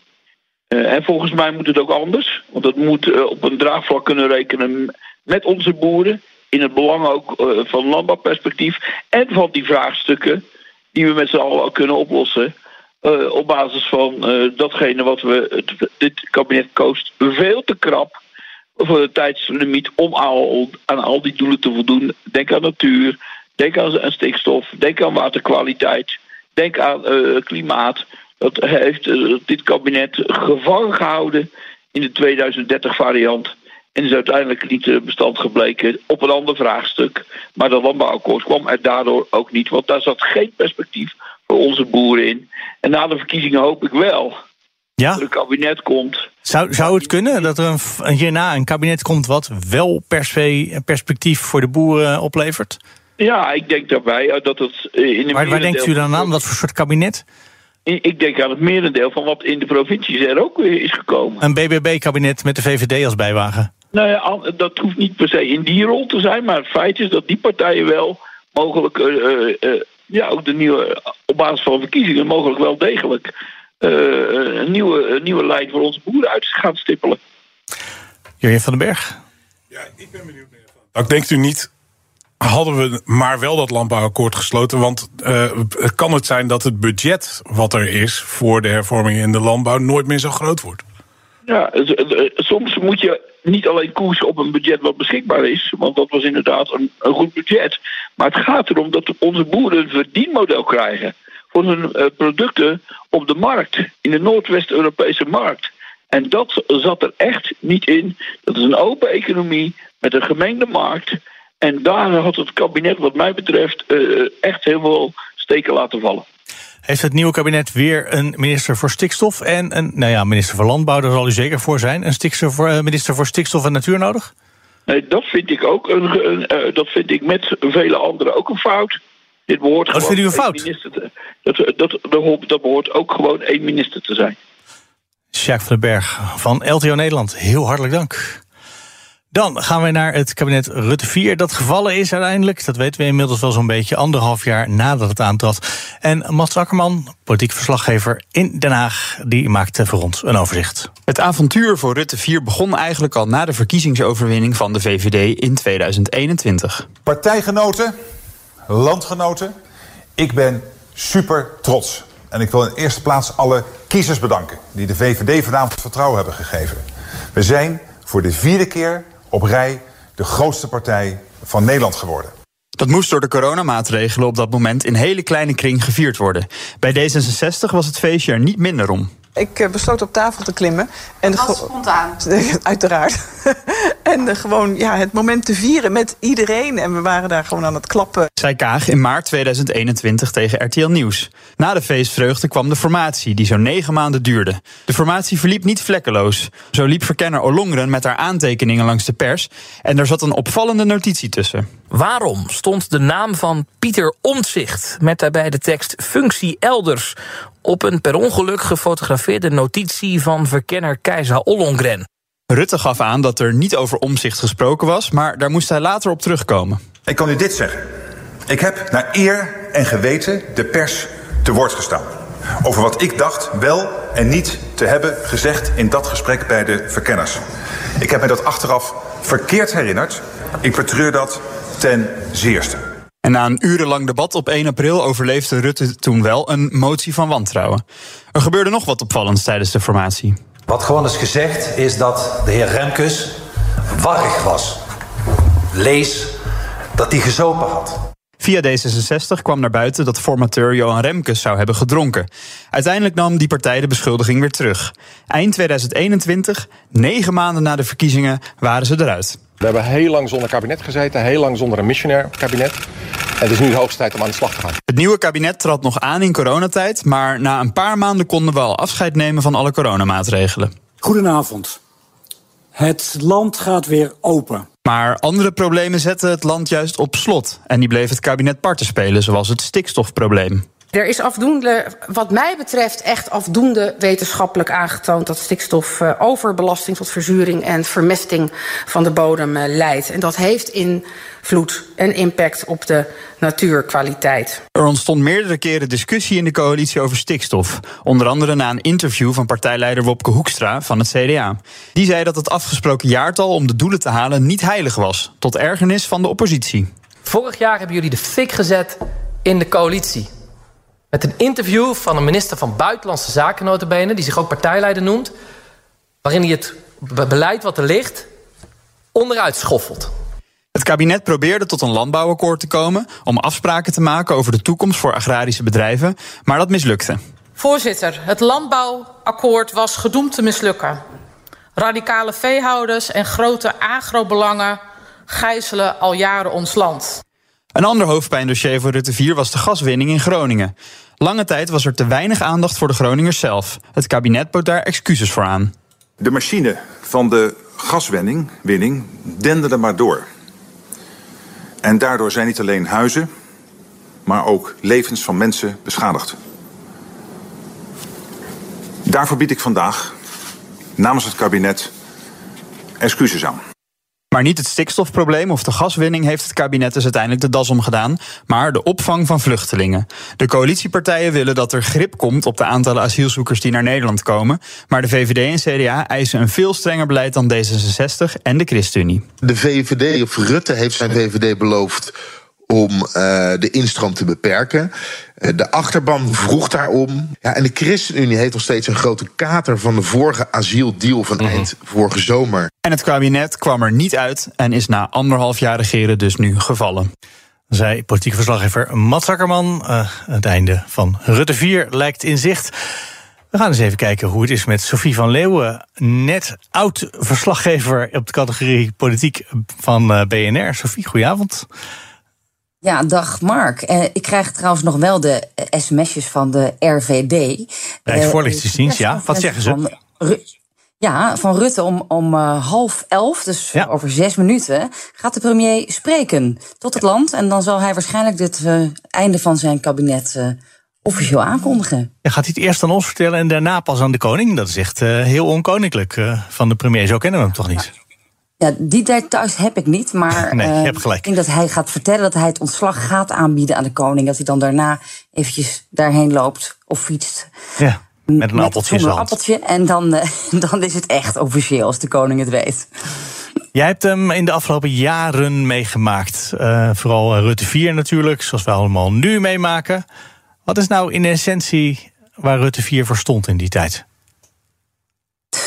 En volgens mij moet het ook anders. Want dat moet op een draagvlak kunnen rekenen met onze boeren. In het belang ook van landbouwperspectief. En van die vraagstukken die we met z'n allen kunnen oplossen. Uh, op basis van uh, datgene wat we dit kabinet koos veel te krap voor de tijdslimiet om al, aan al die doelen te voldoen. Denk aan natuur, denk aan, aan stikstof, denk aan waterkwaliteit, denk aan klimaat. Dat heeft dit kabinet gevangen gehouden in de 2030 variant. En is uiteindelijk niet bestand gebleken op een ander vraagstuk. Maar dat landbouwakkoord kwam er daardoor ook niet. Want daar zat geen perspectief voor onze boeren in. En na de verkiezingen hoop ik wel ja? dat er een kabinet komt. Zou, zou het kunnen dat er een, hierna een kabinet komt wat wel per se perspectief voor de boeren oplevert? Ja, ik denk daarbij eh, dat het eh, in de Maar waar denkt u dan aan? Wat voor soort kabinet? Ik denk aan het merendeel van wat in de provincies er ook is gekomen. Een BBB-kabinet met de VVD als bijwagen? Nou ja, dat hoeft niet per se in die rol te zijn, maar het feit is dat die partijen wel mogelijk, ja, ook de nieuwe, op basis van verkiezingen, mogelijk wel degelijk een, nieuwe, een nieuwe lijn voor onze boeren uit gaan stippelen. Jurjen van den Berg. Ja, ik ben benieuwd. Ik denkt u niet hadden we maar wel dat landbouwakkoord gesloten. Want uh, kan het zijn dat het budget wat er is voor de hervorming in de landbouw nooit meer zo groot wordt? Ja, eh, soms moet je niet alleen koersen op een budget wat beschikbaar is, want dat was inderdaad een, een goed budget. Maar het gaat erom dat onze boeren een verdienmodel krijgen voor hun uh, producten op de markt, in de Noordwest-Europese markt. En dat zat er echt niet in. Dat is een open economie met een gemengde markt. En daar had het kabinet, wat mij betreft, echt heel veel steken laten vallen. Heeft het nieuwe kabinet weer een minister voor stikstof en een nou ja, minister voor landbouw, daar zal u zeker voor zijn. Een uh, minister voor stikstof en natuur nodig? Nee, dat vind ik ook een, een uh, dat vind ik met vele anderen ook een fout. Dit behoort Wat vindt u een fout? Te, dat, dat, dat, dat behoort ook gewoon één minister te zijn. Jacques van den Berg van LTO Nederland, heel hartelijk dank. Dan gaan we naar het kabinet Rutte 4. Dat gevallen is uiteindelijk, dat weten we inmiddels wel zo'n beetje, anderhalf jaar nadat het aantrad. En Mats Akkerman, politiek verslaggever in Den Haag, die maakte voor ons een overzicht. Het avontuur voor Rutte 4 begon eigenlijk al na de verkiezingsoverwinning van de VVD in 2021. Partijgenoten, landgenoten, ik ben super trots. En ik wil in eerste plaats alle kiezers bedanken die de VVD vanavond vertrouwen hebben gegeven. We zijn voor de vierde keer op rij de grootste partij van Nederland geworden. Dat moest door de coronamaatregelen op dat moment in hele kleine kring gevierd worden. Bij D66 was het feestje er niet minder om. Ik eh, besloot op tafel te klimmen. En was spontaan. Uiteraard. en uh, gewoon ja, het moment te vieren met iedereen. En we waren daar gewoon aan het klappen. Zij Kaag in maart 2021 tegen RTL Nieuws. Na de feestvreugde kwam de formatie, die zo'n negen maanden duurde. De formatie verliep niet vlekkeloos. Zo liep verkenner Olongren met haar aantekeningen langs de pers. En er zat een opvallende notitie tussen. Waarom stond de naam van Pieter Omtzigt met daarbij de tekst functie elders op een per ongeluk gefotografeerde notitie van verkenner Keizer Ollongren. Rutte gaf aan dat er niet over omzicht gesproken was, maar daar moest hij later op terugkomen. Ik kan u dit zeggen. Ik heb naar eer en geweten de pers te woord gestaan. Over wat ik dacht wel en niet te hebben gezegd in dat gesprek bij de verkenners. Ik heb me dat achteraf verkeerd herinnerd. Ik betreur dat ten zeerste. En na een urenlang debat op 1 april overleefde Rutte toen wel een motie van wantrouwen. Er gebeurde nog wat opvallends tijdens de formatie. Wat gewoon is gezegd is dat de heer Remkes warrig was. Lees dat hij gezopen had. Via D66 kwam naar buiten dat formateur Johan Remkes zou hebben gedronken. Uiteindelijk nam die partij de beschuldiging weer terug. Eind 2021, negen maanden na de verkiezingen, waren ze eruit. We hebben heel lang zonder kabinet gezeten, heel lang zonder een missionair kabinet. En het is nu de hoogste tijd om aan de slag te gaan. Het nieuwe kabinet trad nog aan in coronatijd, maar na een paar maanden konden we al afscheid nemen van alle coronamaatregelen. Goedenavond. Het land gaat weer open. Maar andere problemen zetten het land juist op slot. En die bleef het kabinet parten spelen, zoals het stikstofprobleem. Er is afdoende, wat mij betreft, echt afdoende wetenschappelijk aangetoond dat stikstof uh, overbelasting tot verzuring en vermesting van de bodem uh, leidt. En dat heeft invloed en impact op de natuurkwaliteit. Er ontstond meerdere keren discussie in de coalitie over stikstof. Onder andere na een interview van partijleider Wopke Hoekstra van het CDA. Die zei dat het afgesproken jaartal om de doelen te halen niet heilig was, tot ergernis van de oppositie. Vorig jaar hebben jullie de fik gezet in de coalitie. Met een interview van een minister van Buitenlandse Zaken notabene... die zich ook partijleider noemt... waarin hij het beleid wat er ligt onderuit schoffelt. Het kabinet probeerde tot een landbouwakkoord te komen... om afspraken te maken over de toekomst voor agrarische bedrijven... maar dat mislukte. Voorzitter, het landbouwakkoord was gedoemd te mislukken. Radicale veehouders en grote agrobelangen gijzelen al jaren ons land. Een ander hoofdpijndossier voor Rutte 4 was de gaswinning in Groningen. Lange tijd was er te weinig aandacht voor de Groningers zelf. Het kabinet bood daar excuses voor aan. De machine van de gaswinning winning, denderde maar door. En daardoor zijn niet alleen huizen, maar ook levens van mensen beschadigd. Daarvoor bied ik vandaag namens het kabinet excuses aan. Maar niet het stikstofprobleem of de gaswinning heeft het kabinet dus uiteindelijk de das omgedaan, maar de opvang van vluchtelingen. De coalitiepartijen willen dat er grip komt op de aantallen asielzoekers die naar Nederland komen, maar de VVD en CDA eisen een veel strenger beleid dan D66 en de ChristenUnie. De VVD, of Rutte heeft zijn VVD beloofd om uh, de instroom te beperken. Uh, de achterban vroeg daarom. Ja, en de ChristenUnie heeft nog steeds een grote kater van de vorige asieldeal van mm -hmm. eind vorige zomer. En het kabinet kwam er niet uit en is na anderhalf jaar regeren dus nu gevallen. Zij politieke verslaggever Mats Akkerman. Uh, het einde van Rutte 4 lijkt in zicht. We gaan eens even kijken hoe het is met Sophie van Leeuwen. Net oud verslaggever op de categorie politiek van BNR. Sophie, goedenavond. Ja, dag Mark. Uh, ik krijg trouwens nog wel de sms'jes van de RVD. Rijksvoorlichtingsdienst, uh, ja. Wat zeggen ze? Ja, van Rutte om, om uh, half elf, dus ja. over zes minuten, gaat de premier spreken tot het land. En dan zal hij waarschijnlijk het einde van zijn kabinet officieel aankondigen. Ja, gaat hij het eerst aan ons vertellen en daarna pas aan de koning? Dat is echt heel onkoninklijk van de premier. Zo kennen we hem toch niet? Ja, die details heb ik niet, maar nee, gelijk. ik denk dat hij gaat vertellen dat hij het ontslag gaat aanbieden aan de koning. Dat hij dan daarna eventjes daarheen loopt of fietst. Ja, met een appeltje. Met een appeltje en dan, uh, dan is het echt officieel als de koning het weet. Jij hebt hem in de afgelopen jaren meegemaakt. Uh, vooral Rutte 4 natuurlijk, zoals we allemaal nu meemaken. Wat is nou in essentie waar Rutte 4 voor stond in die tijd?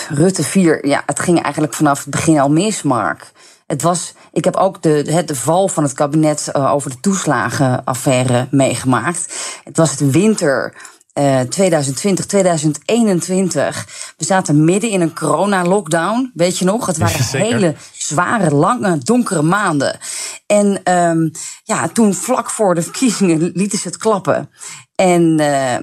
Rutte 4, ja, het ging eigenlijk vanaf het begin al mis, Mark. Het was, ik heb ook de, de, de val van het kabinet uh, over de toeslagenaffaire meegemaakt. Het was het winter uh, 2020, 2021. We zaten midden in een corona-lockdown, weet je nog? Het waren Zeker. hele zware, lange, donkere maanden. En um, ja, toen vlak voor de verkiezingen lieten ze het klappen. En uh,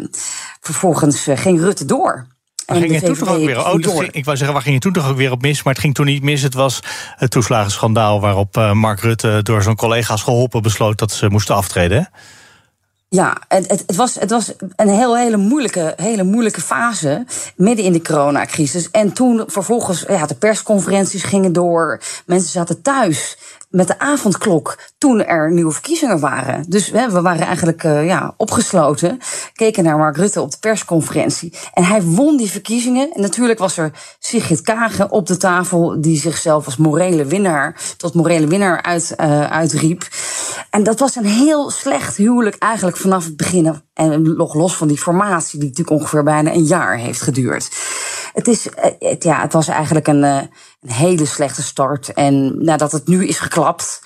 vervolgens ging Rutte door. Waar ging je toen toch ook weer? Oh, ging, ik wou zeggen, waar ging toen toch ook weer op mis? Maar het ging toen niet mis. Het was het toeslagenschandaal waarop uh, Mark Rutte door zijn collega's geholpen besloot dat ze moesten aftreden. Ja, het, het, het, was, het was een heel, hele, moeilijke, hele moeilijke fase midden in de coronacrisis. En toen vervolgens, ja, de persconferenties gingen door. Mensen zaten thuis met de avondklok toen er nieuwe verkiezingen waren. Dus we waren eigenlijk uh, ja, opgesloten, keken naar Mark Rutte op de persconferentie. En hij won die verkiezingen. En natuurlijk was er Sigrid Kagen op de tafel, die zichzelf als morele winnaar, tot morele winnaar uit, uh, uitriep. En dat was een heel slecht huwelijk eigenlijk vanaf het begin. En nog los van die formatie, die natuurlijk ongeveer bijna een jaar heeft geduurd. Het, is, het, ja, het was eigenlijk een, een hele slechte start. En nadat het nu is geklapt,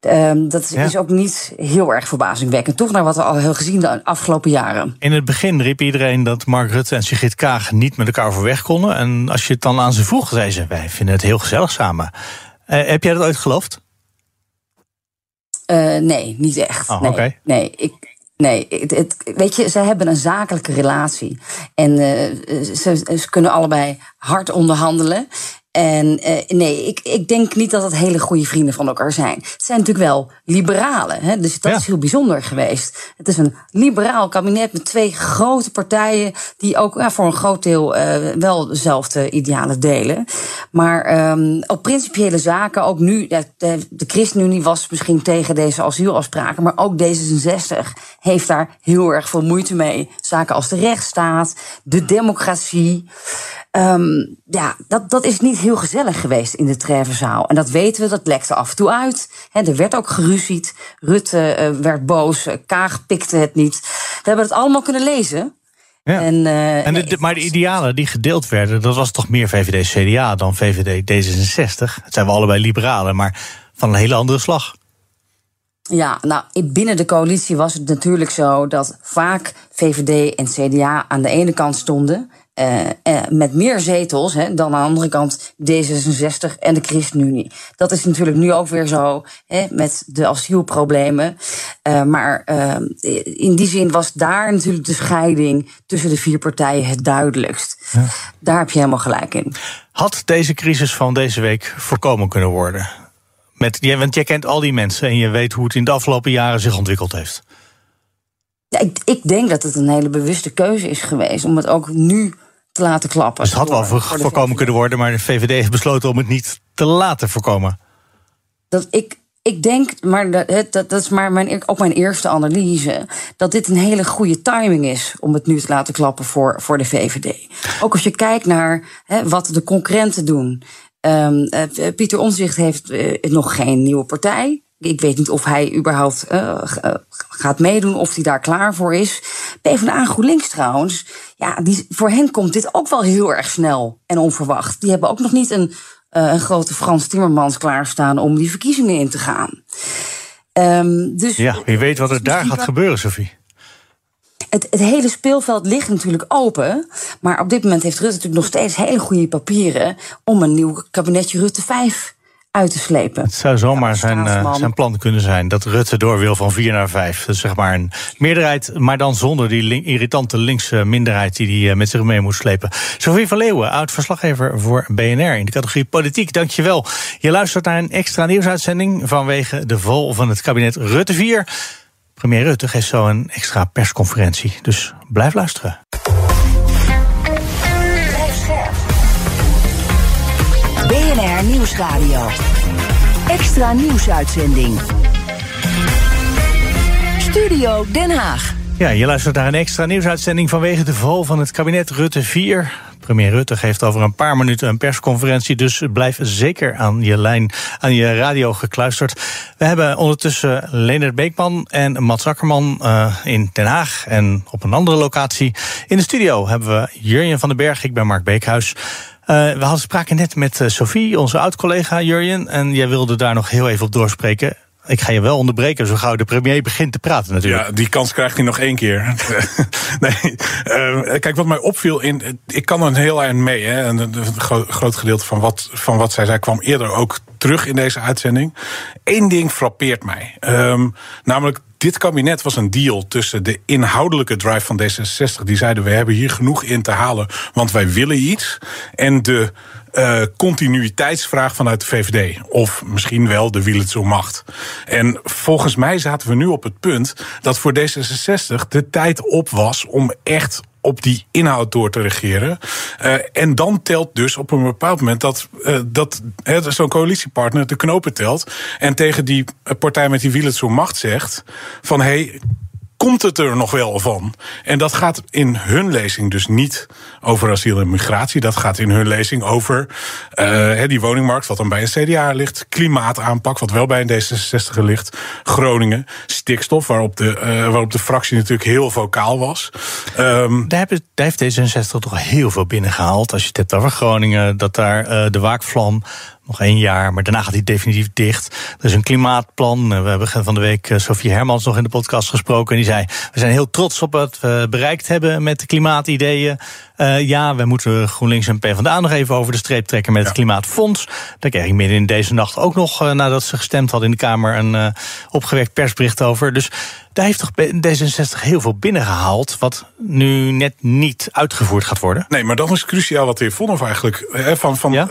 um, dat ja. is ook niet heel erg verbazingwekkend. Toch naar wat we al hebben gezien de afgelopen jaren. In het begin riep iedereen dat Mark Rutte en Sigrid Kaag niet met elkaar overweg konden. En als je het dan aan ze vroeg, zei ze: Wij vinden het heel gezellig samen. Uh, heb jij dat ooit geloofd? Uh, nee, niet echt. Oh, nee, okay. nee, ik, Nee, het, het, weet je, ze hebben een zakelijke relatie. En uh, ze, ze, kunnen allebei hard onderhandelen. En uh, nee, ik, ik denk niet dat het hele goede vrienden van elkaar zijn. Het zijn natuurlijk wel liberalen, hè? dus dat ja. is heel bijzonder geweest. Het is een liberaal kabinet met twee grote partijen... die ook ja, voor een groot deel uh, wel dezelfde idealen delen. Maar um, op principiële zaken, ook nu... De, de, de ChristenUnie was misschien tegen deze asielafspraken... maar ook D66 heeft daar heel erg veel moeite mee. Zaken als de rechtsstaat, de democratie... Um, ja, dat, dat is niet heel gezellig geweest in de Trevenzaal. En dat weten we, dat lekte af en toe uit. He, er werd ook geruzied. Rutte uh, werd boos. Kaag pikte het niet. We hebben het allemaal kunnen lezen. Ja. En, uh, en de, de, maar de idealen die gedeeld werden, dat was toch meer VVD-CDA dan VVD D66? Het zijn we allebei liberalen, maar van een hele andere slag. Ja, nou, binnen de coalitie was het natuurlijk zo dat vaak VVD en CDA aan de ene kant stonden. Uh, uh, met meer zetels hè, dan aan de andere kant D66 en de ChristenUnie. Dat is natuurlijk nu ook weer zo hè, met de asielproblemen. Uh, maar in die zin was daar natuurlijk de scheiding tussen de vier partijen het duidelijkst. Ja. Daar heb je helemaal gelijk in. Had deze crisis van deze week voorkomen kunnen worden? Met, want jij kent al die mensen en je weet hoe het in de afgelopen jaren zich ontwikkeld heeft. Ja, ik, ik denk dat het een hele bewuste keuze is geweest om het ook nu te laten klappen. Dus het had wel voor, voorkomen kunnen worden, maar de VVD heeft besloten om het niet te laten voorkomen. dat ik ik denk, maar dat, dat, dat is maar mijn, ook mijn eerste analyse, dat dit een hele goede timing is om het nu te laten klappen voor, voor de VVD. Ook als je kijkt naar hè, wat de concurrenten doen. Um, Pieter Omzicht heeft uh, nog geen nieuwe partij. Ik weet niet of hij überhaupt uh, gaat meedoen, of hij daar klaar voor is. PvdA GroenLinks trouwens, ja, die, voor hen komt dit ook wel heel erg snel en onverwacht. Die hebben ook nog niet een uh, een grote Frans Timmermans klaarstaan om die verkiezingen in te gaan. Um, dus, ja, wie weet wat er daar gaat gebeuren, Sophie. Het, het, hele speelveld ligt natuurlijk open. Maar op dit moment heeft Rutte natuurlijk nog steeds hele goede papieren om een nieuw kabinetje Rutte 5 uit te slepen. Het zou zomaar zijn, uh, zijn plan kunnen zijn dat Rutte door wil van 4 naar 5. Dus zeg maar een meerderheid, maar dan zonder die irritante linkse minderheid die hij uh, met zich mee moet slepen. Sophie van Leeuwen, oud-verslaggever voor BNR in de categorie politiek. Dankjewel. Je luistert naar een extra nieuwsuitzending vanwege de vol van het kabinet Rutte 4. Premier Rutte geeft zo een extra persconferentie. Dus blijf luisteren. BNR Nieuwsradio. Extra nieuwsuitzending. Studio Den Haag. Ja, je luistert naar een extra nieuwsuitzending vanwege de val van het kabinet Rutte 4. Premier Rutte geeft over een paar minuten een persconferentie, dus blijf zeker aan je lijn, aan je radio gekluisterd. We hebben ondertussen Leonard Beekman en Mats Akkerman uh, in Den Haag en op een andere locatie. In de studio hebben we Jurjen van den Berg, ik ben Mark Beekhuis. Uh, we hadden spraken net met uh, Sophie, onze oud-collega Jurjen. En jij wilde daar nog heel even op doorspreken. Ik ga je wel onderbreken zo gauw de premier begint te praten natuurlijk. Ja, die kans krijgt hij nog één keer. nee, uh, kijk, wat mij opviel, in, ik kan er een heel eind mee. Hè, en een groot gedeelte van wat, van wat zij zei kwam eerder ook terug in deze uitzending. Eén ding frappeert mij. Um, namelijk dit kabinet was een deal tussen de inhoudelijke drive van D66. Die zeiden: we hebben hier genoeg in te halen, want wij willen iets. En de uh, continuïteitsvraag vanuit de VVD. Of misschien wel de wielen macht. En volgens mij zaten we nu op het punt dat voor D66 de tijd op was om echt op die inhoud door te regeren. Uh, en dan telt dus op een bepaald moment dat, uh, dat zo'n coalitiepartner de knopen telt. En tegen die partij met die wielen zo macht zegt: van hé, hey, komt het er nog wel van? En dat gaat in hun lezing dus niet over asiel en migratie. Dat gaat in hun lezing over uh, die woningmarkt, wat dan bij een CDA ligt. Klimaataanpak, wat wel bij een D66 ligt. Groningen, stikstof, waarop de, uh, waarop de fractie natuurlijk heel vocaal was. Um, daar, heeft D66 toch heel veel binnengehaald. Als je het hebt over Groningen, dat daar uh, de waakvlam nog één jaar, maar daarna gaat hij definitief dicht. Er is een klimaatplan. We hebben van de week Sofie Hermans nog in de podcast gesproken. En die zei: We zijn heel trots op wat we bereikt hebben met de klimaatideeën. Uh, ja, we moeten GroenLinks en PvdA nog even over de streep trekken met het Klimaatfonds. Daar kreeg ik midden in deze nacht ook nog, uh, nadat ze gestemd had in de Kamer, een uh, opgewekt persbericht over. Dus daar heeft toch D66 heel veel binnengehaald, wat nu net niet uitgevoerd gaat worden? Nee, maar dat is cruciaal wat de heer Vonhoff eigenlijk van. van, ja?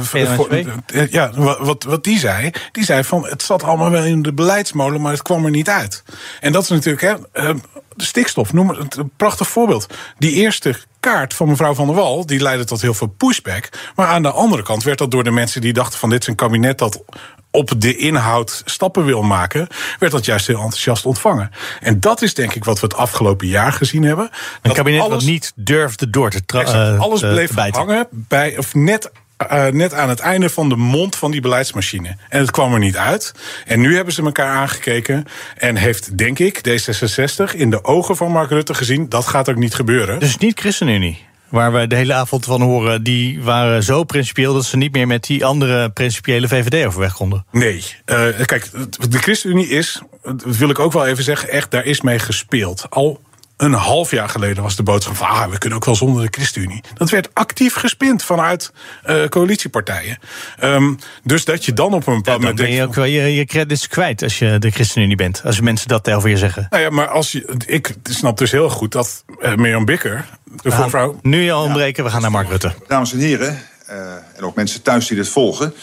van ja, wat, wat die zei. Die zei van het zat allemaal wel in de beleidsmolen, maar het kwam er niet uit. En dat is natuurlijk, hè, de stikstof, noem het een prachtig voorbeeld. Die eerste kaart van mevrouw Van der Wal, die leidde tot heel veel pushback. Maar aan de andere kant werd dat door de mensen die dachten van dit is een kabinet dat op de inhoud stappen wil maken, werd dat juist heel enthousiast ontvangen. En dat is denk ik wat we het afgelopen jaar gezien hebben. Een kabinet alles, dat niet durfde door te trappen. Uh, alles bleef hangen bij, of net uh, net aan het einde van de mond van die beleidsmachine. En het kwam er niet uit. En nu hebben ze elkaar aangekeken. En heeft, denk ik, D66 in de ogen van Mark Rutte gezien... dat gaat ook niet gebeuren. Dus niet ChristenUnie? Waar we de hele avond van horen, die waren zo principieel dat ze niet meer met die andere principiële VVD overweg konden. Nee. Uh, kijk, de ChristenUnie is, dat wil ik ook wel even zeggen, echt, daar is mee gespeeld. Al een half jaar geleden was de boodschap van ah, we kunnen ook wel zonder de ChristenUnie. Dat werd actief gespind vanuit uh, coalitiepartijen. Um, dus dat je dan op een bepaald moment. Ja, ben je ook wel je, je credits kwijt als je de ChristenUnie bent. Als mensen dat over je zeggen. Nou ja, maar als je, ik snap dus heel goed dat uh, Mirjam Bikker, de voorvrouw. Nu je al ontbreken, we gaan naar Mark Rutte. Dames en heren, uh, en ook mensen thuis die dit volgen.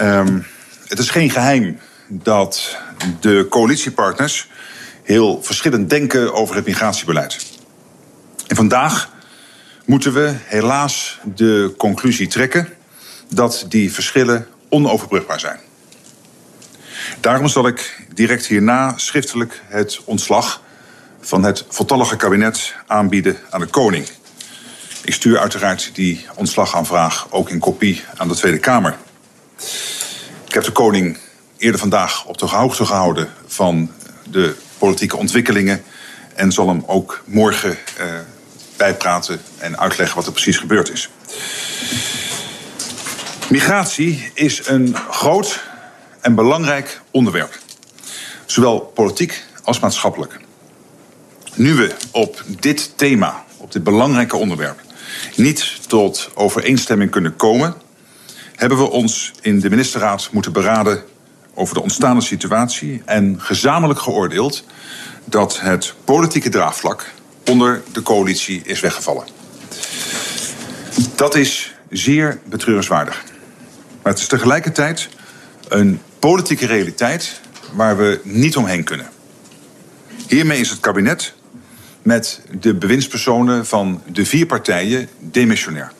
Um, het is geen geheim dat de coalitiepartners heel verschillend denken over het migratiebeleid. En vandaag moeten we helaas de conclusie trekken dat die verschillen onoverbrugbaar zijn. Daarom zal ik direct hierna schriftelijk het ontslag van het voltallige kabinet aanbieden aan de koning. Ik stuur uiteraard die ontslagaanvraag ook in kopie aan de Tweede Kamer. Ik heb de koning eerder vandaag op de hoogte gehouden van de politieke ontwikkelingen en zal hem ook morgen eh, bijpraten en uitleggen wat er precies gebeurd is. Migratie is een groot en belangrijk onderwerp, zowel politiek als maatschappelijk. Nu we op dit thema, op dit belangrijke onderwerp, niet tot overeenstemming kunnen komen, hebben we ons in de ministerraad moeten beraden over de ontstaande situatie en gezamenlijk geoordeeld dat het politieke draagvlak onder de coalitie is weggevallen. Dat is zeer betreurenswaardig. Maar het is tegelijkertijd een politieke realiteit waar we niet omheen kunnen. Hiermee is het kabinet met de bewindspersonen van de vier partijen demissionair.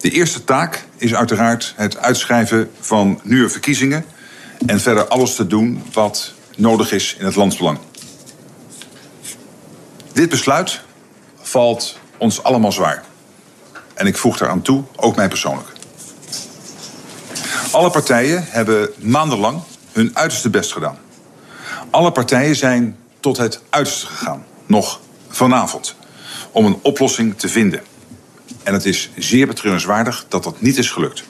De eerste taak is uiteraard het uitschrijven van nieuwe verkiezingen en verder alles te doen wat nodig is in het landsbelang. Dit besluit valt ons allemaal zwaar. En ik voeg eraan toe, ook mij persoonlijk. Alle partijen hebben maandenlang hun uiterste best gedaan. Alle partijen zijn tot het uiterste gegaan, nog vanavond, om een oplossing te vinden. En het is zeer betreurenswaardig dat dat niet is gelukt.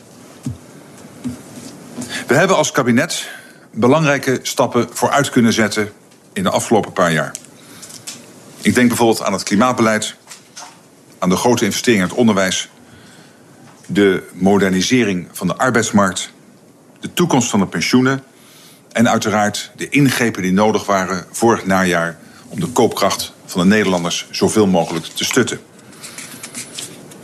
We hebben als kabinet belangrijke stappen vooruit kunnen zetten in de afgelopen paar jaar. Ik denk bijvoorbeeld aan het klimaatbeleid, aan de grote investeringen in het onderwijs, de modernisering van de arbeidsmarkt, de toekomst van de pensioenen en uiteraard de ingrepen die nodig waren vorig najaar om de koopkracht van de Nederlanders zoveel mogelijk te stutten.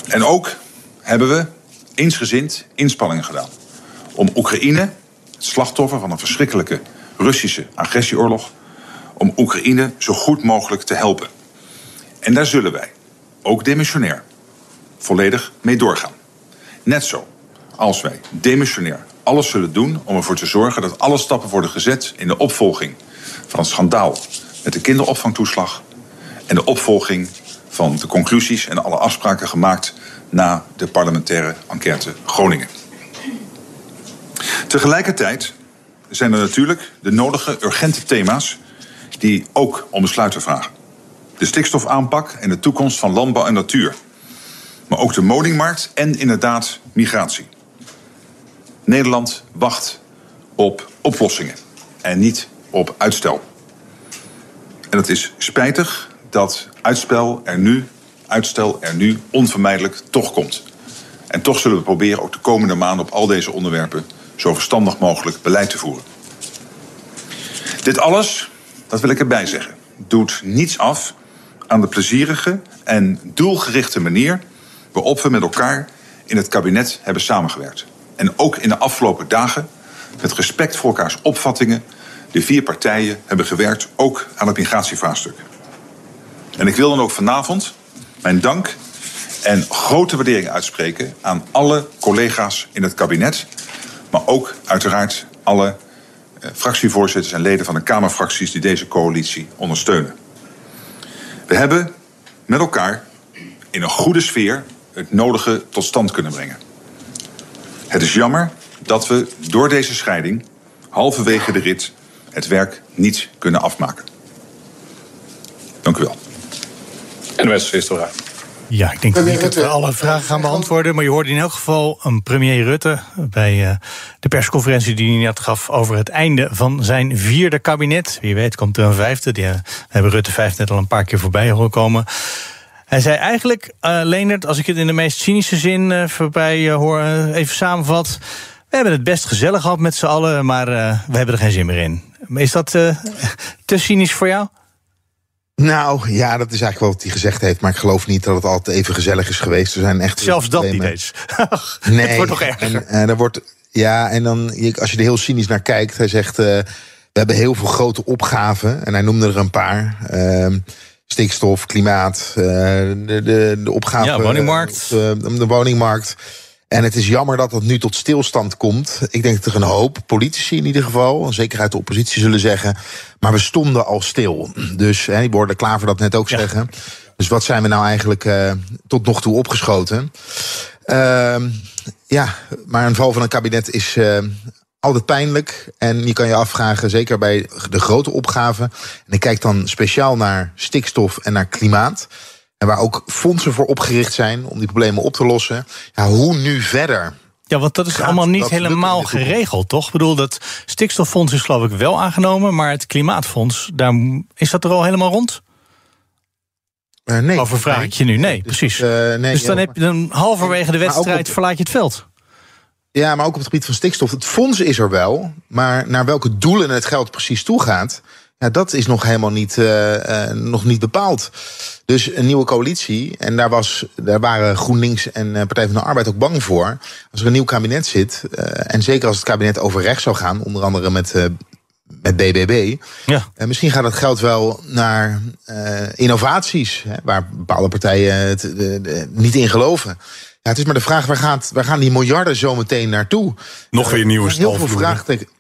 En ook hebben we eensgezind inspanningen gedaan om Oekraïne, het slachtoffer van een verschrikkelijke Russische agressieoorlog, om Oekraïne zo goed mogelijk te helpen. En daar zullen wij, ook demissionair, volledig mee doorgaan. Net zo als wij demissionair alles zullen doen om ervoor te zorgen dat alle stappen worden gezet in de opvolging van het schandaal met de kinderopvangtoeslag en de opvolging van de conclusies en alle afspraken gemaakt na de parlementaire enquête Groningen. Tegelijkertijd zijn er natuurlijk de nodige urgente thema's die ook om besluiten vragen. De stikstofaanpak en de toekomst van landbouw en natuur. Maar ook de woningmarkt en inderdaad migratie. Nederland wacht op oplossingen en niet op uitstel. En het is spijtig dat uitstel er nu, uitstel er nu onvermijdelijk toch komt. En toch zullen we proberen ook de komende maanden op al deze onderwerpen zo verstandig mogelijk beleid te voeren. Dit alles, dat wil ik erbij zeggen, doet niets af aan de plezierige en doelgerichte manier waarop we met elkaar in het kabinet hebben samengewerkt. En ook in de afgelopen dagen, met respect voor elkaars opvattingen, de vier partijen hebben gewerkt, ook aan het migratievraagstuk. En ik wil dan ook vanavond mijn dank en grote waardering uitspreken aan alle collega's in het kabinet, maar ook uiteraard alle eh, fractievoorzitters en leden van de Kamerfracties die deze coalitie ondersteunen. We hebben met elkaar in een goede sfeer het nodige tot stand kunnen brengen. Het is jammer dat we door deze scheiding halverwege de rit het werk niet kunnen afmaken. Dank u wel. En de is eruit. Ja, ik denk niet dat we alle vragen gaan beantwoorden. Maar je hoorde in elk geval een premier Rutte bij uh, de persconferentie die hij net gaf over het einde van zijn vierde kabinet. Wie weet komt er een vijfde. Die, uh, we hebben Rutte vijf net al een paar keer voorbij horen komen. Hij zei eigenlijk, uh, Leendert, als ik het in de meest cynische zin voorbij hoor, even samenvat. We hebben het best gezellig gehad met z'n allen, maar we hebben er geen zin meer in. Is dat te cynisch voor jou? Nou ja, dat is eigenlijk wel wat hij gezegd heeft. Maar ik geloof niet dat het altijd even gezellig is geweest. Er zijn echt. Zelfs dat niet eens. nee, het wordt toch erger. En, en er wordt, ja, en dan, als je er heel cynisch naar kijkt, hij zegt. Uh, we hebben heel veel grote opgaven. En hij noemde er een paar. Uh, stikstof, klimaat, uh, de, de, de opgave. Ja, woningmarkt. De, de woningmarkt. En het is jammer dat dat nu tot stilstand komt. Ik denk dat er een hoop politici in ieder geval, zeker uit de oppositie, zullen zeggen. Maar we stonden al stil. Dus hè, die klaar Klaver dat net ook zeggen. Dus wat zijn we nou eigenlijk uh, tot nog toe opgeschoten? Uh, ja, maar een val van een kabinet is uh, altijd pijnlijk. En je kan je afvragen, zeker bij de grote opgaven. En ik kijk dan speciaal naar stikstof en naar klimaat. En waar ook fondsen voor opgericht zijn om die problemen op te lossen. Ja, hoe nu verder? Ja, want dat is allemaal niet helemaal geregeld, toch? Ik bedoel, dat stikstoffonds is geloof ik wel aangenomen, maar het klimaatfonds, daar, is dat er al helemaal rond? Uh, nee. Over vraag ik je nu. Nee, dus, precies. Uh, nee, dus dan heb je dan halverwege de wedstrijd verlaat je het veld. Ja, maar ook op het gebied van stikstof. Het fonds is er wel, maar naar welke doelen het geld precies toe gaat, ja, dat is nog helemaal niet, uh, uh, nog niet bepaald. Dus een nieuwe coalitie, en daar, was, daar waren GroenLinks en Partij van de Arbeid ook bang voor. Als er een nieuw kabinet zit, uh, en zeker als het kabinet over rechts zou gaan, onder andere met, met BBB. Ja. En misschien gaat het geld wel naar innovaties, hè, waar bepaalde partijen het niet in geloven. Ja, het is maar de vraag, waar, gaat, waar gaan die miljarden zo meteen naartoe? Nog weer nieuwe Heel veel vraagtekens.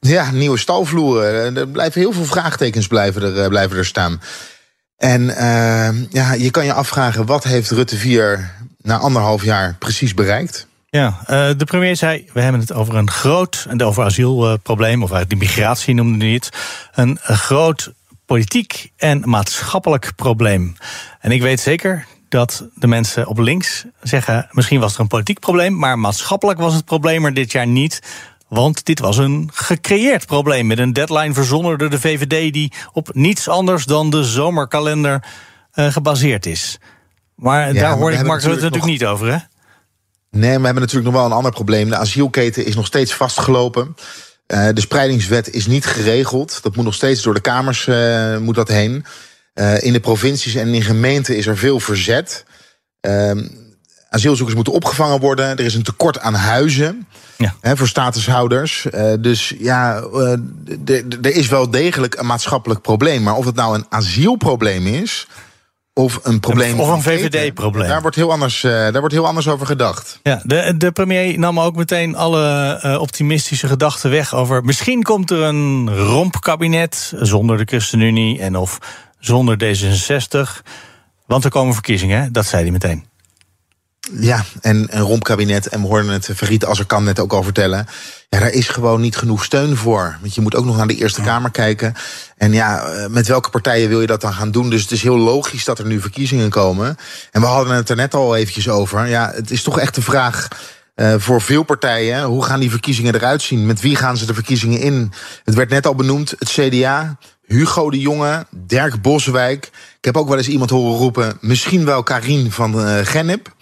Ja, nieuwe stalvloeren. Er blijven heel veel vraagtekens blijven er, eh, blijven er staan. En uh, ja, je kan je afvragen, wat heeft Rutte 4 na anderhalf jaar precies bereikt? Ja, de premier zei, we hebben het over een groot, en over asielprobleem, of de migratie noemde hij het, een groot politiek en maatschappelijk probleem. En ik weet zeker dat de mensen op links zeggen, misschien was er een politiek probleem, maar maatschappelijk was het probleem er dit jaar niet. Want dit was een gecreëerd probleem met een deadline verzonnen door de VVD die op niets anders dan de zomerkalender uh, gebaseerd is. Maar daar hoor ik Mark Rutte natuurlijk niet over, hè? Nee, we hebben natuurlijk nog wel een ander probleem. De asielketen is nog steeds vastgelopen. Uh, de spreidingswet is niet geregeld. Dat moet nog steeds door de kamers uh, moet dat heen. in de provincies en in gemeenten is er veel verzet. Ehm, asielzoekers moeten opgevangen worden. Er is een tekort aan huizen. Ja. Hè, voor statushouders. Uh, dus ja, uh, er is wel degelijk een maatschappelijk probleem. Maar of het nou een asielprobleem is. Of een probleem. Of een VVD-probleem. Daar wordt heel anders, uh, daar wordt heel anders over gedacht. Ja, de, de premier nam ook meteen alle optimistische gedachten weg over. Misschien komt er een rompkabinet zonder de ChristenUnie en of zonder D66. Want er komen verkiezingen, dat zei hij meteen. Ja, en een rompkabinet. En we hoorden het Verriet als er kan net ook al vertellen. Ja, daar is gewoon niet genoeg steun voor. Want je moet ook nog naar de Eerste Kamer kijken. En ja, eh, met welke partijen wil je dat dan gaan doen? Dus het is heel logisch dat er nu verkiezingen komen. En we hadden het er net al eventjes over. Ja, het is toch echt de vraag... Uh, voor veel partijen, hoe gaan die verkiezingen eruit zien? Met wie gaan ze de verkiezingen in? Het werd net al benoemd, het CDA, Hugo de Jonge, Dirk Boswijk. Ik heb ook wel eens iemand horen roepen, misschien wel Karin van uh, Gennep.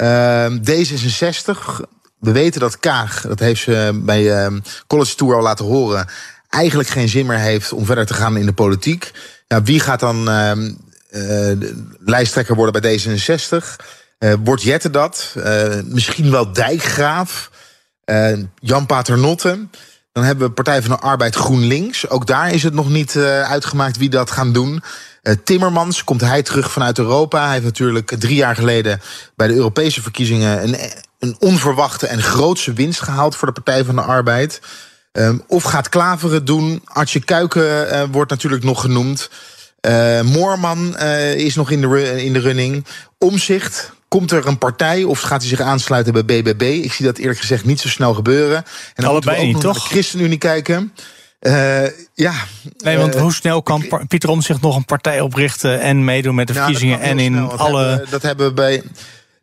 Ehm, D66, we weten dat Kaag, dat heeft ze bij uh, College Tour al laten horen, eigenlijk geen zin meer heeft om verder te gaan in de politiek. Wie gaat dan uh, lijsttrekker worden bij D66? Uh, wordt Jette dat? Uh, misschien wel Dijkgraaf? Jan Paternotte? Dan hebben we Partij van de Arbeid GroenLinks. Ook daar is het nog niet uitgemaakt wie dat gaan doen. Uh, Timmermans, komt hij terug vanuit Europa? Hij heeft natuurlijk drie jaar geleden bij de Europese verkiezingen een, een onverwachte en grootse winst gehaald voor de Partij van de Arbeid. Um, of gaat Klaveren doen? Artje Kuiken uh, wordt natuurlijk nog genoemd. Uh, Moorman is nog in de, in de running. Omzicht. Komt er een partij of gaat hij zich aansluiten bij BBB? Ik zie dat eerlijk gezegd niet zo snel gebeuren. En dan Allebei we ook niet, toch? De ChristenUnie kijken. Uh, ja. Nee, want uh, hoe snel kan Pieter Om zich nog een partij oprichten en meedoen met de nou, verkiezingen en in snel. alle. Dat hebben we bij.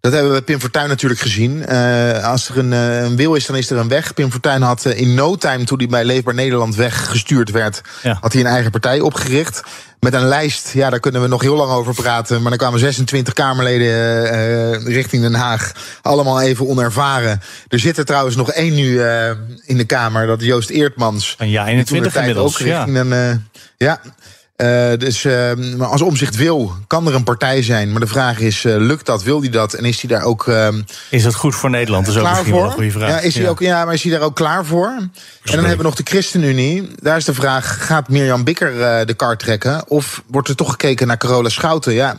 Dat hebben we bij Pim Fortuyn natuurlijk gezien. Uh, als er een, een, wil is, dan is er een weg. Pim Fortuyn had in no time, toen hij bij Leefbaar Nederland weggestuurd werd... Ja. had hij een eigen partij opgericht met een lijst, ja, daar kunnen we nog heel lang over praten. Maar dan kwamen 26 Kamerleden uh, richting Den Haag. Allemaal even onervaren. Er zit er trouwens nog één nu uh, in de Kamer, dat is Joost Eertmans. Een jaar 21 inmiddels, ook richting ja. Een, uh, ja, uh, dus uh, als omzicht wil, kan er een partij zijn. Maar de vraag is, uh, lukt dat? Wil hij dat? En is hij daar ook. is dat goed voor Nederland? Dat is ook misschien voor? wel een goede vraag. Ja, is hij. Ook, ja, maar is hij daar ook klaar voor? En dan hebben we nog de ChristenUnie. Daar is de vraag: gaat Mirjam Bikker de kar trekken? Of wordt er toch gekeken naar Carola Schouten? Ja.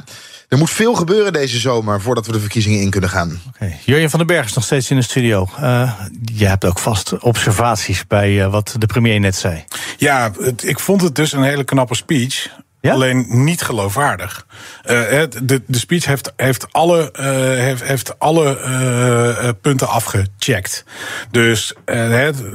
Er moet veel gebeuren deze zomer voordat we de verkiezingen in kunnen gaan. Okay. Jurjen van den Berg is nog steeds in de studio. Uh, je hebt ook vast observaties bij uh, wat de premier net zei. Ja, het, ik vond het dus een hele knappe speech. Ja? Alleen niet geloofwaardig. Uh, de, de speech heeft, heeft alle, uh, heeft, heeft alle uh, punten afgecheckt. Dus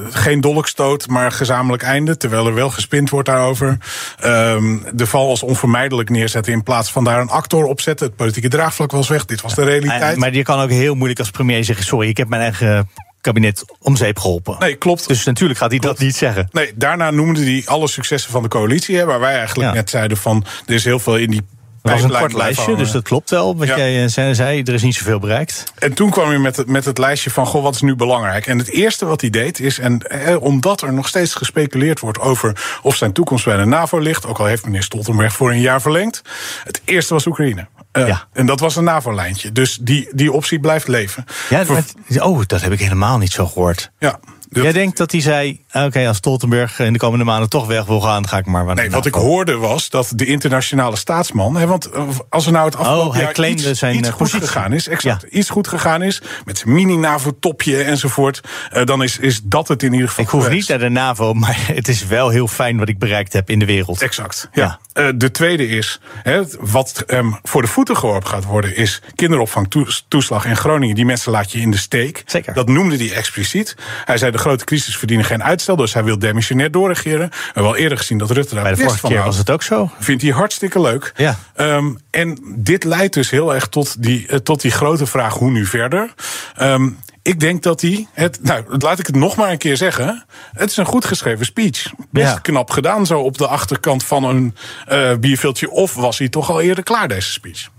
geen dolkstoot, maar gezamenlijk einde. Terwijl er wel gespind wordt daarover. Um, de val als onvermijdelijk neerzetten in plaats van daar een actor op zetten. Het politieke draagvlak was weg. Dit was de realiteit. Maar je kan ook heel moeilijk als premier zeggen: sorry, ik heb mijn eigen kabinet om zeep geholpen. Nee, klopt. Dus natuurlijk gaat hij dat niet zeggen. Nee, daarna noemde hij alle successen van de coalitie. Hè, waar wij eigenlijk ja. net zeiden van... er is heel veel in die dat was een kort lijstje, dus dat klopt wel. Wat ja. jij zei, er is niet zoveel bereikt. En toen kwam hij met het, met het lijstje van, goh, wat is nu belangrijk? En het eerste wat hij deed is, en eh, omdat er nog steeds gespeculeerd wordt over of zijn toekomst bij de NAVO ligt, ook al heeft meneer Stoltenberg voor een jaar verlengd, het eerste was Oekraïne. Uh, ja. En dat was een NAVO-lijntje. Dus die, die optie blijft leven. Ja, Voor... oh, dat heb ik helemaal niet zo gehoord. Ja. Jij denkt dat hij zei: Oké, als Stoltenberg in de komende maanden toch weg wil gaan, ga ik maar. Nee, wat ik hoorde was dat de internationale staatsman. Hè, want als er nou het afgelopen oh, hij jaar claimde iets, zijn iets goed gegaan is, exact, ja. iets goed gegaan is, met zijn mini-NAVO-topje enzovoort, uh, dan is, is dat het in ieder geval. Ik hoef geweest. niet naar de NAVO, maar het is wel heel fijn wat ik bereikt heb in de wereld. Exact. Ja. ja. Uh, de tweede is, hè, wat um, voor de voeten geworpen gaat worden, is kinderopvangtoeslag in Groningen. Die mensen laat je in de steek. Zeker. Dat noemde hij expliciet. Hij zei: de grote crisis verdienen geen uitstel, dus hij wil demissionair doorregeren. We hebben al eerder gezien dat Rutte daar Bij de vorige van keer houdt. was het ook zo. Vindt hij hartstikke leuk. Ja. Um, en dit leidt dus heel erg tot die, uh, tot die grote vraag: hoe nu verder? Um, ik denk dat hij, het, nou, laat ik het nog maar een keer zeggen. Het is een goed geschreven speech. Best Ja. knap gedaan, zo op de achterkant van een uh, bierviltje. Of was hij toch al eerder klaar, deze speech?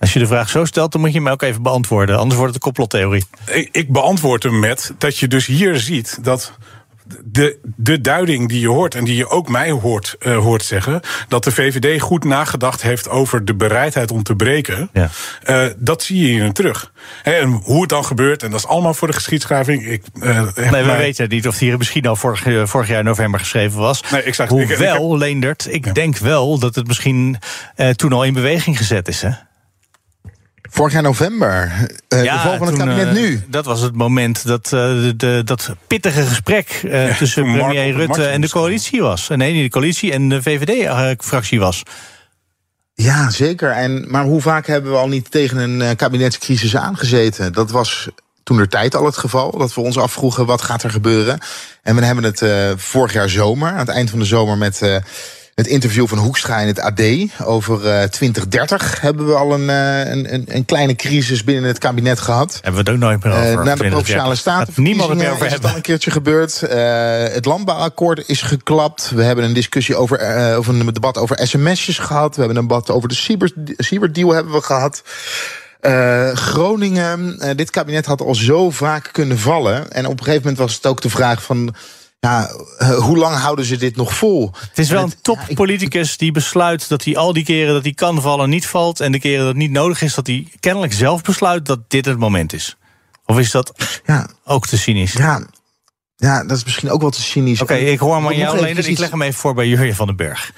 Als je de vraag zo stelt, dan moet je hem ook even beantwoorden. Anders wordt het een complottheorie. Ik, ik beantwoord hem met dat je dus hier ziet dat de, de duiding die je hoort en die je ook mij hoort, uh, hoort zeggen, dat de VVD goed nagedacht heeft over de bereidheid om te breken, ja. uh, dat zie je hierin terug. En hoe het dan gebeurt, en dat is allemaal voor de geschiedschrijving. Ik, uh, nee, we mij... weten niet of die misschien al vorig, vorig jaar november geschreven was. Nee, exact. Hoewel, ik, ik, Leendert, ik ja. denk wel dat het misschien toen al in beweging gezet is, hè? Vorig jaar november. Uh, ja, de val van het toen, kabinet uh, nu. Dat was het moment dat uh, de, de, dat pittige gesprek ja, tussen premier Rutte en de coalitie was. Nee, niet de coalitie en de VVD-fractie was. Ja, zeker. En, maar hoe vaak hebben we al niet tegen een kabinetscrisis aangezeten? Dat was toen er tijd al het geval. Dat we ons afvroegen wat gaat er gebeuren. En we hebben het vorig jaar zomer, aan het eind van de zomer, met het interview van Hoekstra in het AD over uh, 2030 hebben we al een, uh, een, een, kleine crisis binnen het kabinet gehad. Hebben we het ook nooit meer over. Uh, na de Provinciale Staten niemand het meer over is hebben. het al een keertje gebeurd. het landbouwakkoord is geklapt. We hebben een discussie over, of een debat over sms'jes gehad. We hebben een debat over de cyber, cyberdeal hebben we gehad. Uh, Groningen, uh, dit kabinet had al zo vaak kunnen vallen. En op een gegeven moment was het ook de vraag van... Ja, uh, hoe lang houden ze dit nog vol? Het is wel een toppoliticus die besluit dat hij al die keren dat hij kan vallen niet valt. En de keren dat het niet nodig is, dat hij kennelijk zelf besluit dat dit het moment is. Of is dat ja. ook te cynisch? Ja, ja, dat is misschien ook wel te cynisch. Oké, okay, ik hoor maar jou alleen. Ik leg hem even voor bij Jurjen van den Berg.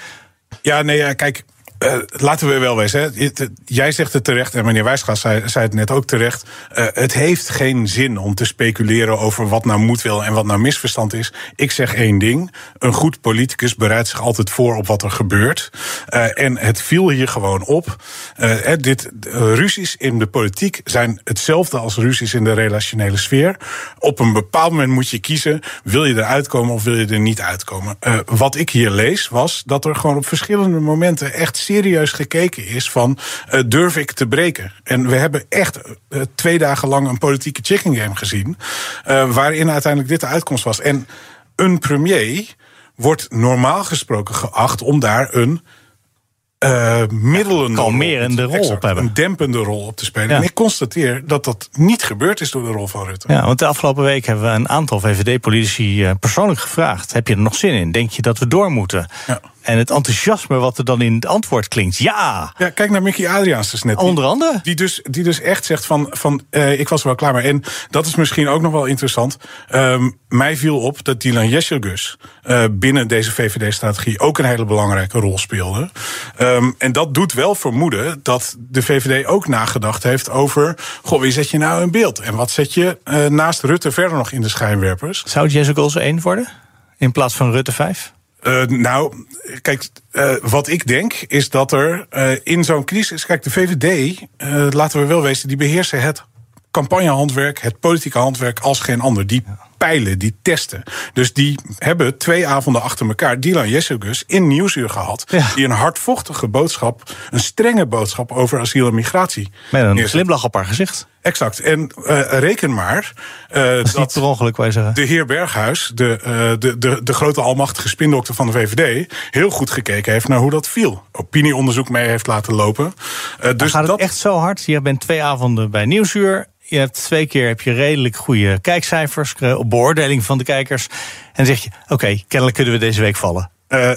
Ja, nee, kijk. Uh, laten we wel wezen. Hè. Jij zegt het terecht, en meneer Wijsgaas zei, zei het net ook terecht. Uh, het heeft geen zin om te speculeren over wat nou moedwil en wat nou misverstand is. Ik zeg één ding. Een goed politicus bereidt zich altijd voor op wat er gebeurt. Uh, en het viel hier gewoon op. dit, ruzies in de politiek zijn hetzelfde als ruzies in de relationele sfeer. Op een bepaald moment moet je kiezen: wil je eruit komen of wil je er niet uitkomen? wat ik hier lees was dat er gewoon op verschillende momenten echt serieus gekeken is van uh, durf ik te breken. En we hebben echt uh, twee dagen lang een politieke chicken game gezien, uh, waarin uiteindelijk dit de uitkomst was. En een premier wordt normaal gesproken geacht om daar een uh, middelende kalmerende rol, exact, op hebben. Een dempende rol op te spelen. Ja. En ik constateer dat dat niet gebeurd is door de rol van Rutte. Ja, want de afgelopen week hebben we een aantal VVD-politici persoonlijk gevraagd: heb je er nog zin in? Denk je dat we door moeten? Ja. En het enthousiasme wat er dan in het antwoord klinkt. Ja! Ja, kijk naar Mickey Adriaans dus net. Onder andere? Die dus, die dus echt zegt van, van uh, ik was er wel klaar mee. En dat is misschien ook nog wel interessant. Um, mij viel op dat Dylan Jesselgus uh, binnen deze VVD-strategie ook een hele belangrijke rol speelde. Um, en dat doet wel vermoeden dat de VVD ook nagedacht heeft over... goh, wie zet je nou in beeld? En wat zet je uh, naast Rutte verder nog in de schijnwerpers? Zou Jesselgus één worden? In plaats van Rutte 5? Uh, nou, kijk, uh, wat ik denk is dat er uh, in zo'n crisis. Kijk, de VVD, laten we wel wezen, die beheersen het campagnehandwerk, het politieke handwerk als geen ander. Die peilen, die testen. Dus die hebben twee avonden achter elkaar Dylan Jessegus in Nieuwsuur gehad. Ja. Die een hardvochtige boodschap, een strenge boodschap over asiel en migratie. Met een neerzet. glimlach op haar gezicht. Exact. En uh, reken maar uh, dat, ongeluk, wij zeggen. de heer Berghuis, de, uh, de, de, de grote almachtige spindokter van de VVD, heel goed gekeken heeft naar hoe dat viel. Opinieonderzoek mee heeft laten lopen. dus gaat het echt zo hard? Je bent twee avonden bij Nieuwsuur je hebt twee keer heb je redelijk goede kijkcijfers, op beoordeling van de kijkers. En dan zeg je, oké, okay, kennelijk kunnen we deze week vallen. Uh,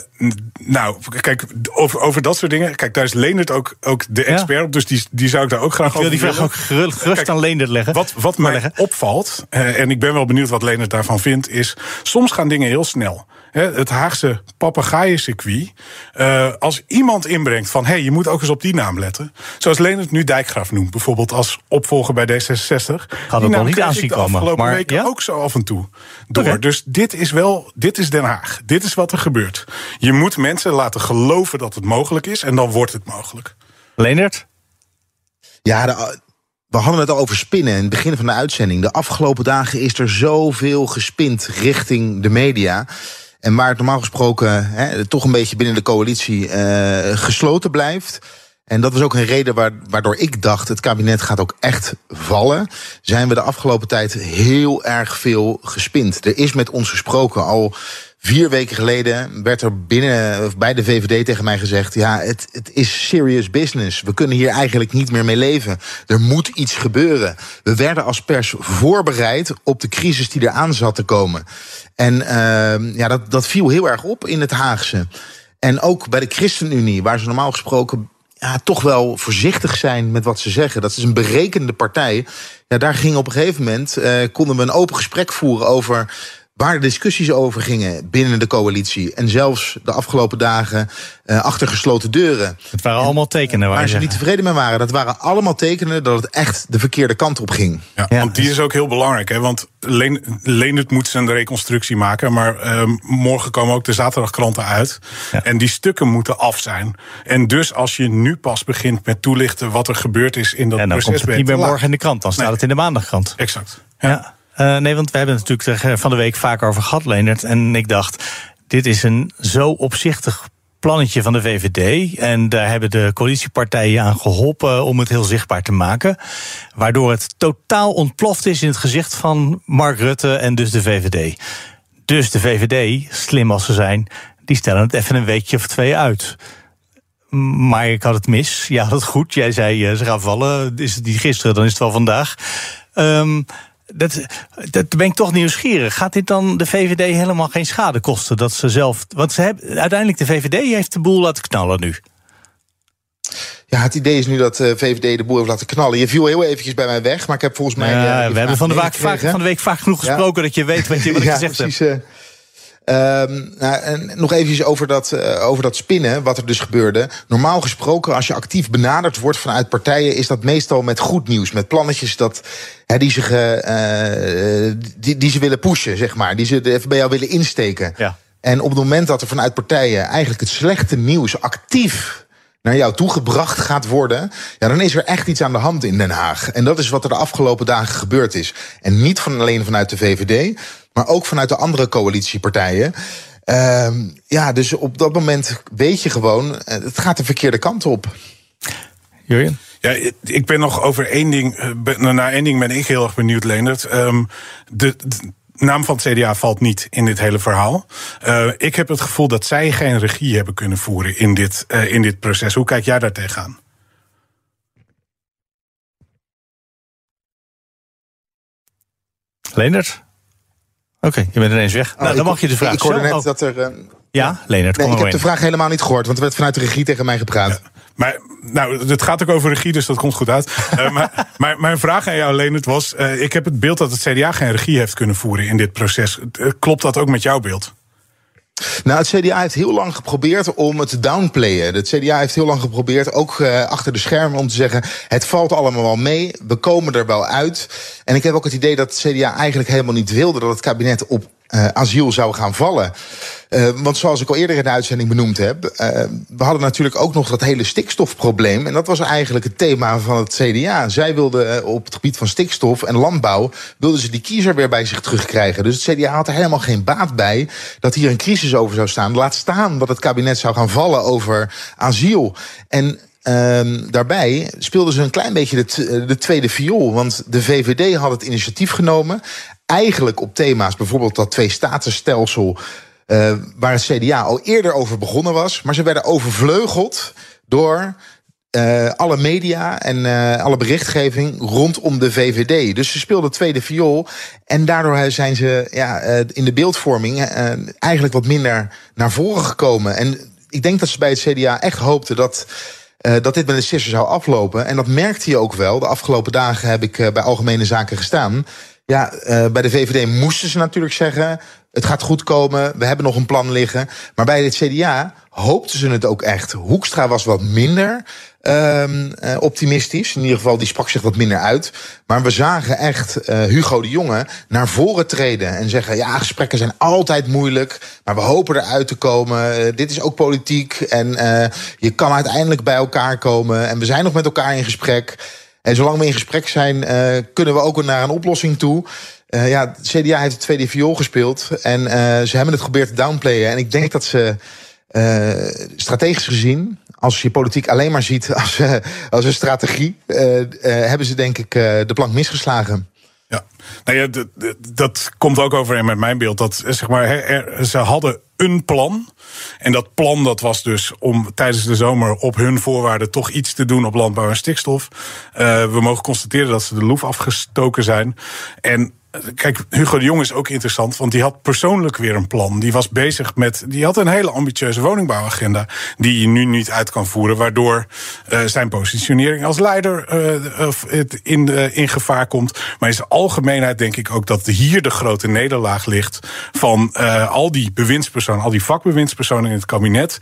nou, kijk, over, over dat soort dingen. Kijk, daar is Leendert ook, ook de expert op. Dus die, die zou ik daar ook graag ik wil die vraag ook gerust aan Leendert leggen. Wat, wat mij leggen. opvalt, uh, en ik ben wel benieuwd wat Leendert daarvan vindt... is soms gaan dingen heel snel het Haagse papegaaiencircuit. Uh, als iemand inbrengt van hé, hey, je moet ook eens op die naam letten. Zoals Leonard nu Dijkgraaf noemt, bijvoorbeeld als opvolger bij D66. Gaat het nog niet aanzien komen. afgelopen maar, weken ja? ook zo af en toe door. Okay. Dus dit is wel, dit is Den Haag. Dit is wat er gebeurt. Je moet mensen laten geloven dat het mogelijk is en dan wordt het mogelijk. Leonard? Ja, de, we hadden het al over spinnen in het begin van de uitzending. De afgelopen dagen is er zoveel gespind richting de media. En waar het normaal gesproken hè, toch een beetje binnen de coalitie uh, gesloten blijft. En dat was ook een reden waardoor ik dacht: het kabinet gaat ook echt vallen. Zijn we de afgelopen tijd heel erg veel gespind. Er is met ons gesproken al Vier weken geleden werd er binnen, bij de VVD tegen mij gezegd: ja, het, het is serious business. We kunnen hier eigenlijk niet meer mee leven. Er moet iets gebeuren. We werden als pers voorbereid op de crisis die eraan zat te komen. En uh, ja, dat, dat viel heel erg op in het Haagse. En ook bij de ChristenUnie, waar ze normaal gesproken ja, toch wel voorzichtig zijn met wat ze zeggen. Dat is een berekende partij. Ja, daar ging op een gegeven moment, uh, konden we een open gesprek voeren over waar de discussies over gingen binnen de coalitie. En zelfs de afgelopen dagen uh, achter gesloten deuren. Het waren allemaal tekenen waar, waar ze niet tevreden mee waren. Dat waren allemaal tekenen dat het echt de verkeerde kant op ging. Ja, ja want die is ook heel belangrijk. Hè? Want Leendert moet zijn reconstructie maken. Maar uh, morgen komen ook de zaterdagkranten uit. Ja. En die stukken moeten af zijn. En dus als je nu pas begint met toelichten wat er gebeurd is in dat en dan proces. Komt het niet meer morgen in de krant. Dan staat nee. het in de maandagkrant. Exact. ja. Uh, nee, want we hebben het natuurlijk van de week vaak over gehad, Leonard. En ik dacht, dit is een zo opzichtig plannetje van de VVD. En daar hebben de coalitiepartijen aan geholpen om het heel zichtbaar te maken. Waardoor het totaal ontploft is in het gezicht van Mark Rutte en dus de VVD. Dus de VVD, slim als ze zijn, die stellen het even een weekje of twee uit. Maar ik had het mis. Ja, dat goed. Jij zei ze gaan vallen. Is het gisteren, dan is het wel vandaag. Um, dat, dat ben ik toch nieuwsgierig. Gaat dit dan de VVD helemaal geen schade kosten? Dat ze zelf. Want ze hebben, uiteindelijk de VVD heeft de boel laten knallen nu. Ja, het idee is nu dat de VVD de boel heeft laten knallen. Je viel heel eventjes bij mij weg, maar ik heb volgens mij. Ja, uh, we hebben van de, vaak, van de week vaak genoeg gesproken ja. dat je weet wat, je, wat ik ja, gezegd precies, heb. Uh, Um, nou, en nog even over dat, uh, over dat spinnen, wat er dus gebeurde. Normaal gesproken, als je actief benaderd wordt vanuit partijen, is dat meestal met goed nieuws. Met plannetjes dat, hè, die, zich, uh, die, die ze willen pushen, zeg maar. Die ze even bij jou willen insteken. Ja. En op het moment dat er vanuit partijen eigenlijk het slechte nieuws actief naar jou toegebracht gaat worden, ja, dan is er echt iets aan de hand in Den Haag. En dat is wat er de afgelopen dagen gebeurd is. En niet van alleen vanuit de VVD, maar ook vanuit de andere coalitiepartijen. Uh, ja, dus op dat moment weet je gewoon, het gaat de verkeerde kant op. Jurjen? Ja, ik ben nog over één ding. Naar één ding ben ik heel erg benieuwd, Leendert. Um, de, de naam van het CDA valt niet in dit hele verhaal. Uh, ik heb het gevoel dat zij geen regie hebben kunnen voeren in dit, uh, in dit proces. Hoe kijk jij daar tegenaan? Leendert? Oké, okay, je bent ineens weg. Oh, nou, dan mag je de vraag Ik hoorde net oh. dat er... Uh, Ja, Leonard, nee, Ik heb de vraag helemaal niet gehoord, want er werd vanuit de regie tegen mij gepraat. Maar nou, het gaat ook over regie, dus dat komt goed uit. uh, maar, maar, mijn vraag aan jou, Leonard, was... Uh, ik heb het beeld dat het CDA geen regie heeft kunnen voeren in dit proces. Uh, klopt dat ook met jouw beeld? Nou, het CDA heeft heel lang geprobeerd om het te downplayen. Het CDA heeft heel lang geprobeerd, ook uh, achter de schermen, om te zeggen: het valt allemaal wel mee, we komen er wel uit. En ik heb ook het idee dat het CDA eigenlijk helemaal niet wilde dat het kabinet op uh, asiel zou gaan vallen. Uh, want zoals ik al eerder in de uitzending benoemd heb, uh, we hadden natuurlijk ook nog dat hele stikstofprobleem. En dat was eigenlijk het thema van het CDA. Zij wilden op het gebied van stikstof en landbouw, wilden ze die kiezer weer bij zich terugkrijgen. Dus het CDA had er helemaal geen baat bij dat hier een crisis over zou staan. Laat staan dat het kabinet zou gaan vallen over asiel. En Um, daarbij speelden ze een klein beetje de, de, tweede viool. Want de VVD had het initiatief genomen. Eigenlijk op thema's, bijvoorbeeld dat twee-statenstelsel. Uh, waar het CDA al eerder over begonnen was. Maar ze werden overvleugeld door uh, alle media en uh, alle berichtgeving rondom de VVD. Dus ze speelden tweede viool. En daardoor zijn ze ja, in de beeldvorming eigenlijk wat minder naar voren gekomen. En ik denk dat ze bij het CDA echt hoopten dat. Dat dit met een sisser zou aflopen. En dat merkte je ook wel. De afgelopen dagen heb ik bij Algemene Zaken gestaan. Ja, uh, bij de VVD moesten ze natuurlijk zeggen... het gaat goed komen, we hebben nog een plan liggen. Maar bij het CDA hoopten ze het ook echt. Hoekstra was wat minder um, uh, optimistisch. In ieder geval, die sprak zich wat minder uit. Maar we zagen echt uh, Hugo de Jonge naar voren treden. En zeggen, ja, gesprekken zijn altijd moeilijk. Maar we hopen eruit te komen. Dit is ook politiek. En je kan uiteindelijk bij elkaar komen. En we zijn nog met elkaar in gesprek. En zolang we in gesprek zijn, kunnen we ook naar een oplossing toe. Uh, ja, CDA heeft het tweede viool gespeeld. En uh, ze hebben het geprobeerd te downplayen. En ik denk dat ze strategisch gezien, als je politiek alleen maar ziet als, als een strategie, hebben ze denk ik de plank misgeslagen. Ja, nou ja, dat, komt ook overeen met mijn beeld. Dat zeg maar, ze hadden een plan. En dat plan dat was dus om tijdens de zomer op hun voorwaarden toch iets te doen op landbouw en stikstof. Uh, we mogen constateren dat ze de loef afgestoken zijn. En Kijk, Hugo de Jong is ook interessant, want die had persoonlijk weer een plan. Die was bezig met. Die had een hele ambitieuze woningbouwagenda. die hij nu niet uit kan voeren. Waardoor uh, zijn positionering als leider uh, in, uh, in gevaar komt. Maar in zijn algemeenheid denk ik ook dat hier de grote nederlaag ligt. van al die bewindspersonen, al die vakbewindspersonen in het kabinet.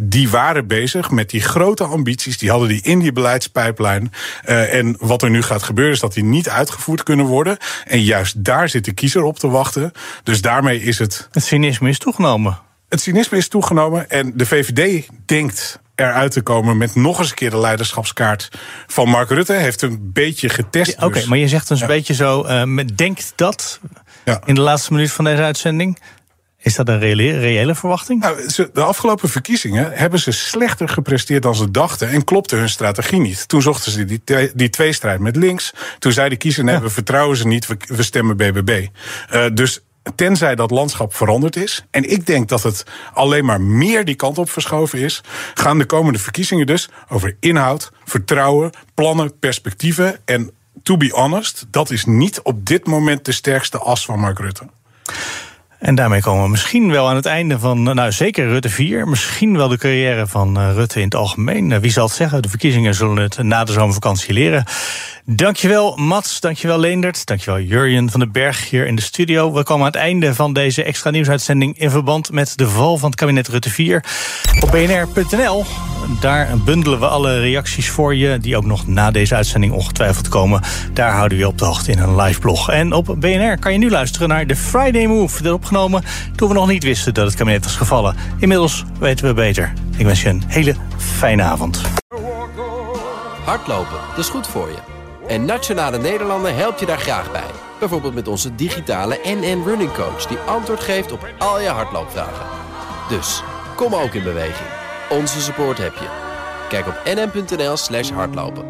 die waren bezig met die grote ambities. Die hadden die in die beleidspijplijn. en wat er nu gaat gebeuren is dat die niet uitgevoerd kunnen worden. En juist daar zit de kiezer op te wachten. Dus daarmee is het. Het cynisme is toegenomen. Het cynisme is toegenomen. En de VVD denkt eruit te komen met nog eens een keer de leiderschapskaart van Mark Rutte. Heeft een beetje getest. Ja, Oké, okay, dus. maar je zegt dus een beetje zo. Uh, denkt dat ja. in de laatste minuut van deze uitzending. Is dat een reële, reële verwachting? Nou, ze, de afgelopen verkiezingen hebben ze slechter gepresteerd dan ze dachten. En klopte hun strategie niet. Toen zochten ze die, die tweestrijd met links. Toen zei de kiezer: nee, ja. we vertrouwen ze niet, we, we stemmen BBB. Uh, dus tenzij dat landschap veranderd is. En ik denk dat het alleen maar meer die kant op verschoven is. Gaan de komende verkiezingen dus over inhoud, vertrouwen, plannen, perspectieven. En to be honest, dat is niet op dit moment de sterkste as van Mark Rutte. En daarmee komen we misschien wel aan het einde van, nou zeker Rutte 4. Misschien wel de carrière van uh, Rutte in het algemeen. Uh, wie zal het zeggen? De verkiezingen zullen het na de zomervakantie leren. Dankjewel Mats, dankjewel Leendert, dankjewel Jurjen van den Berg hier in de studio. We komen aan het einde van deze extra nieuwsuitzending in verband met de val van het kabinet Rutte 4. Op bnr.nl, daar bundelen we alle reacties voor je, die ook nog na deze uitzending ongetwijfeld komen. Daar houden we je op de hoogte in een live blog. En op BNR kan je nu luisteren naar de Friday Move, dat opgenomen toen we nog niet wisten dat het kabinet was gevallen. Inmiddels weten we beter. Ik wens je een hele fijne avond. Hardlopen, dat is goed voor je. En Nationale Nederlanden helpt je daar graag bij. Bijvoorbeeld met onze digitale NN Running Coach... die antwoord geeft op al je hardloopvragen. Dus, kom ook in beweging. Onze support heb je. Kijk op nn.nl hardlopen.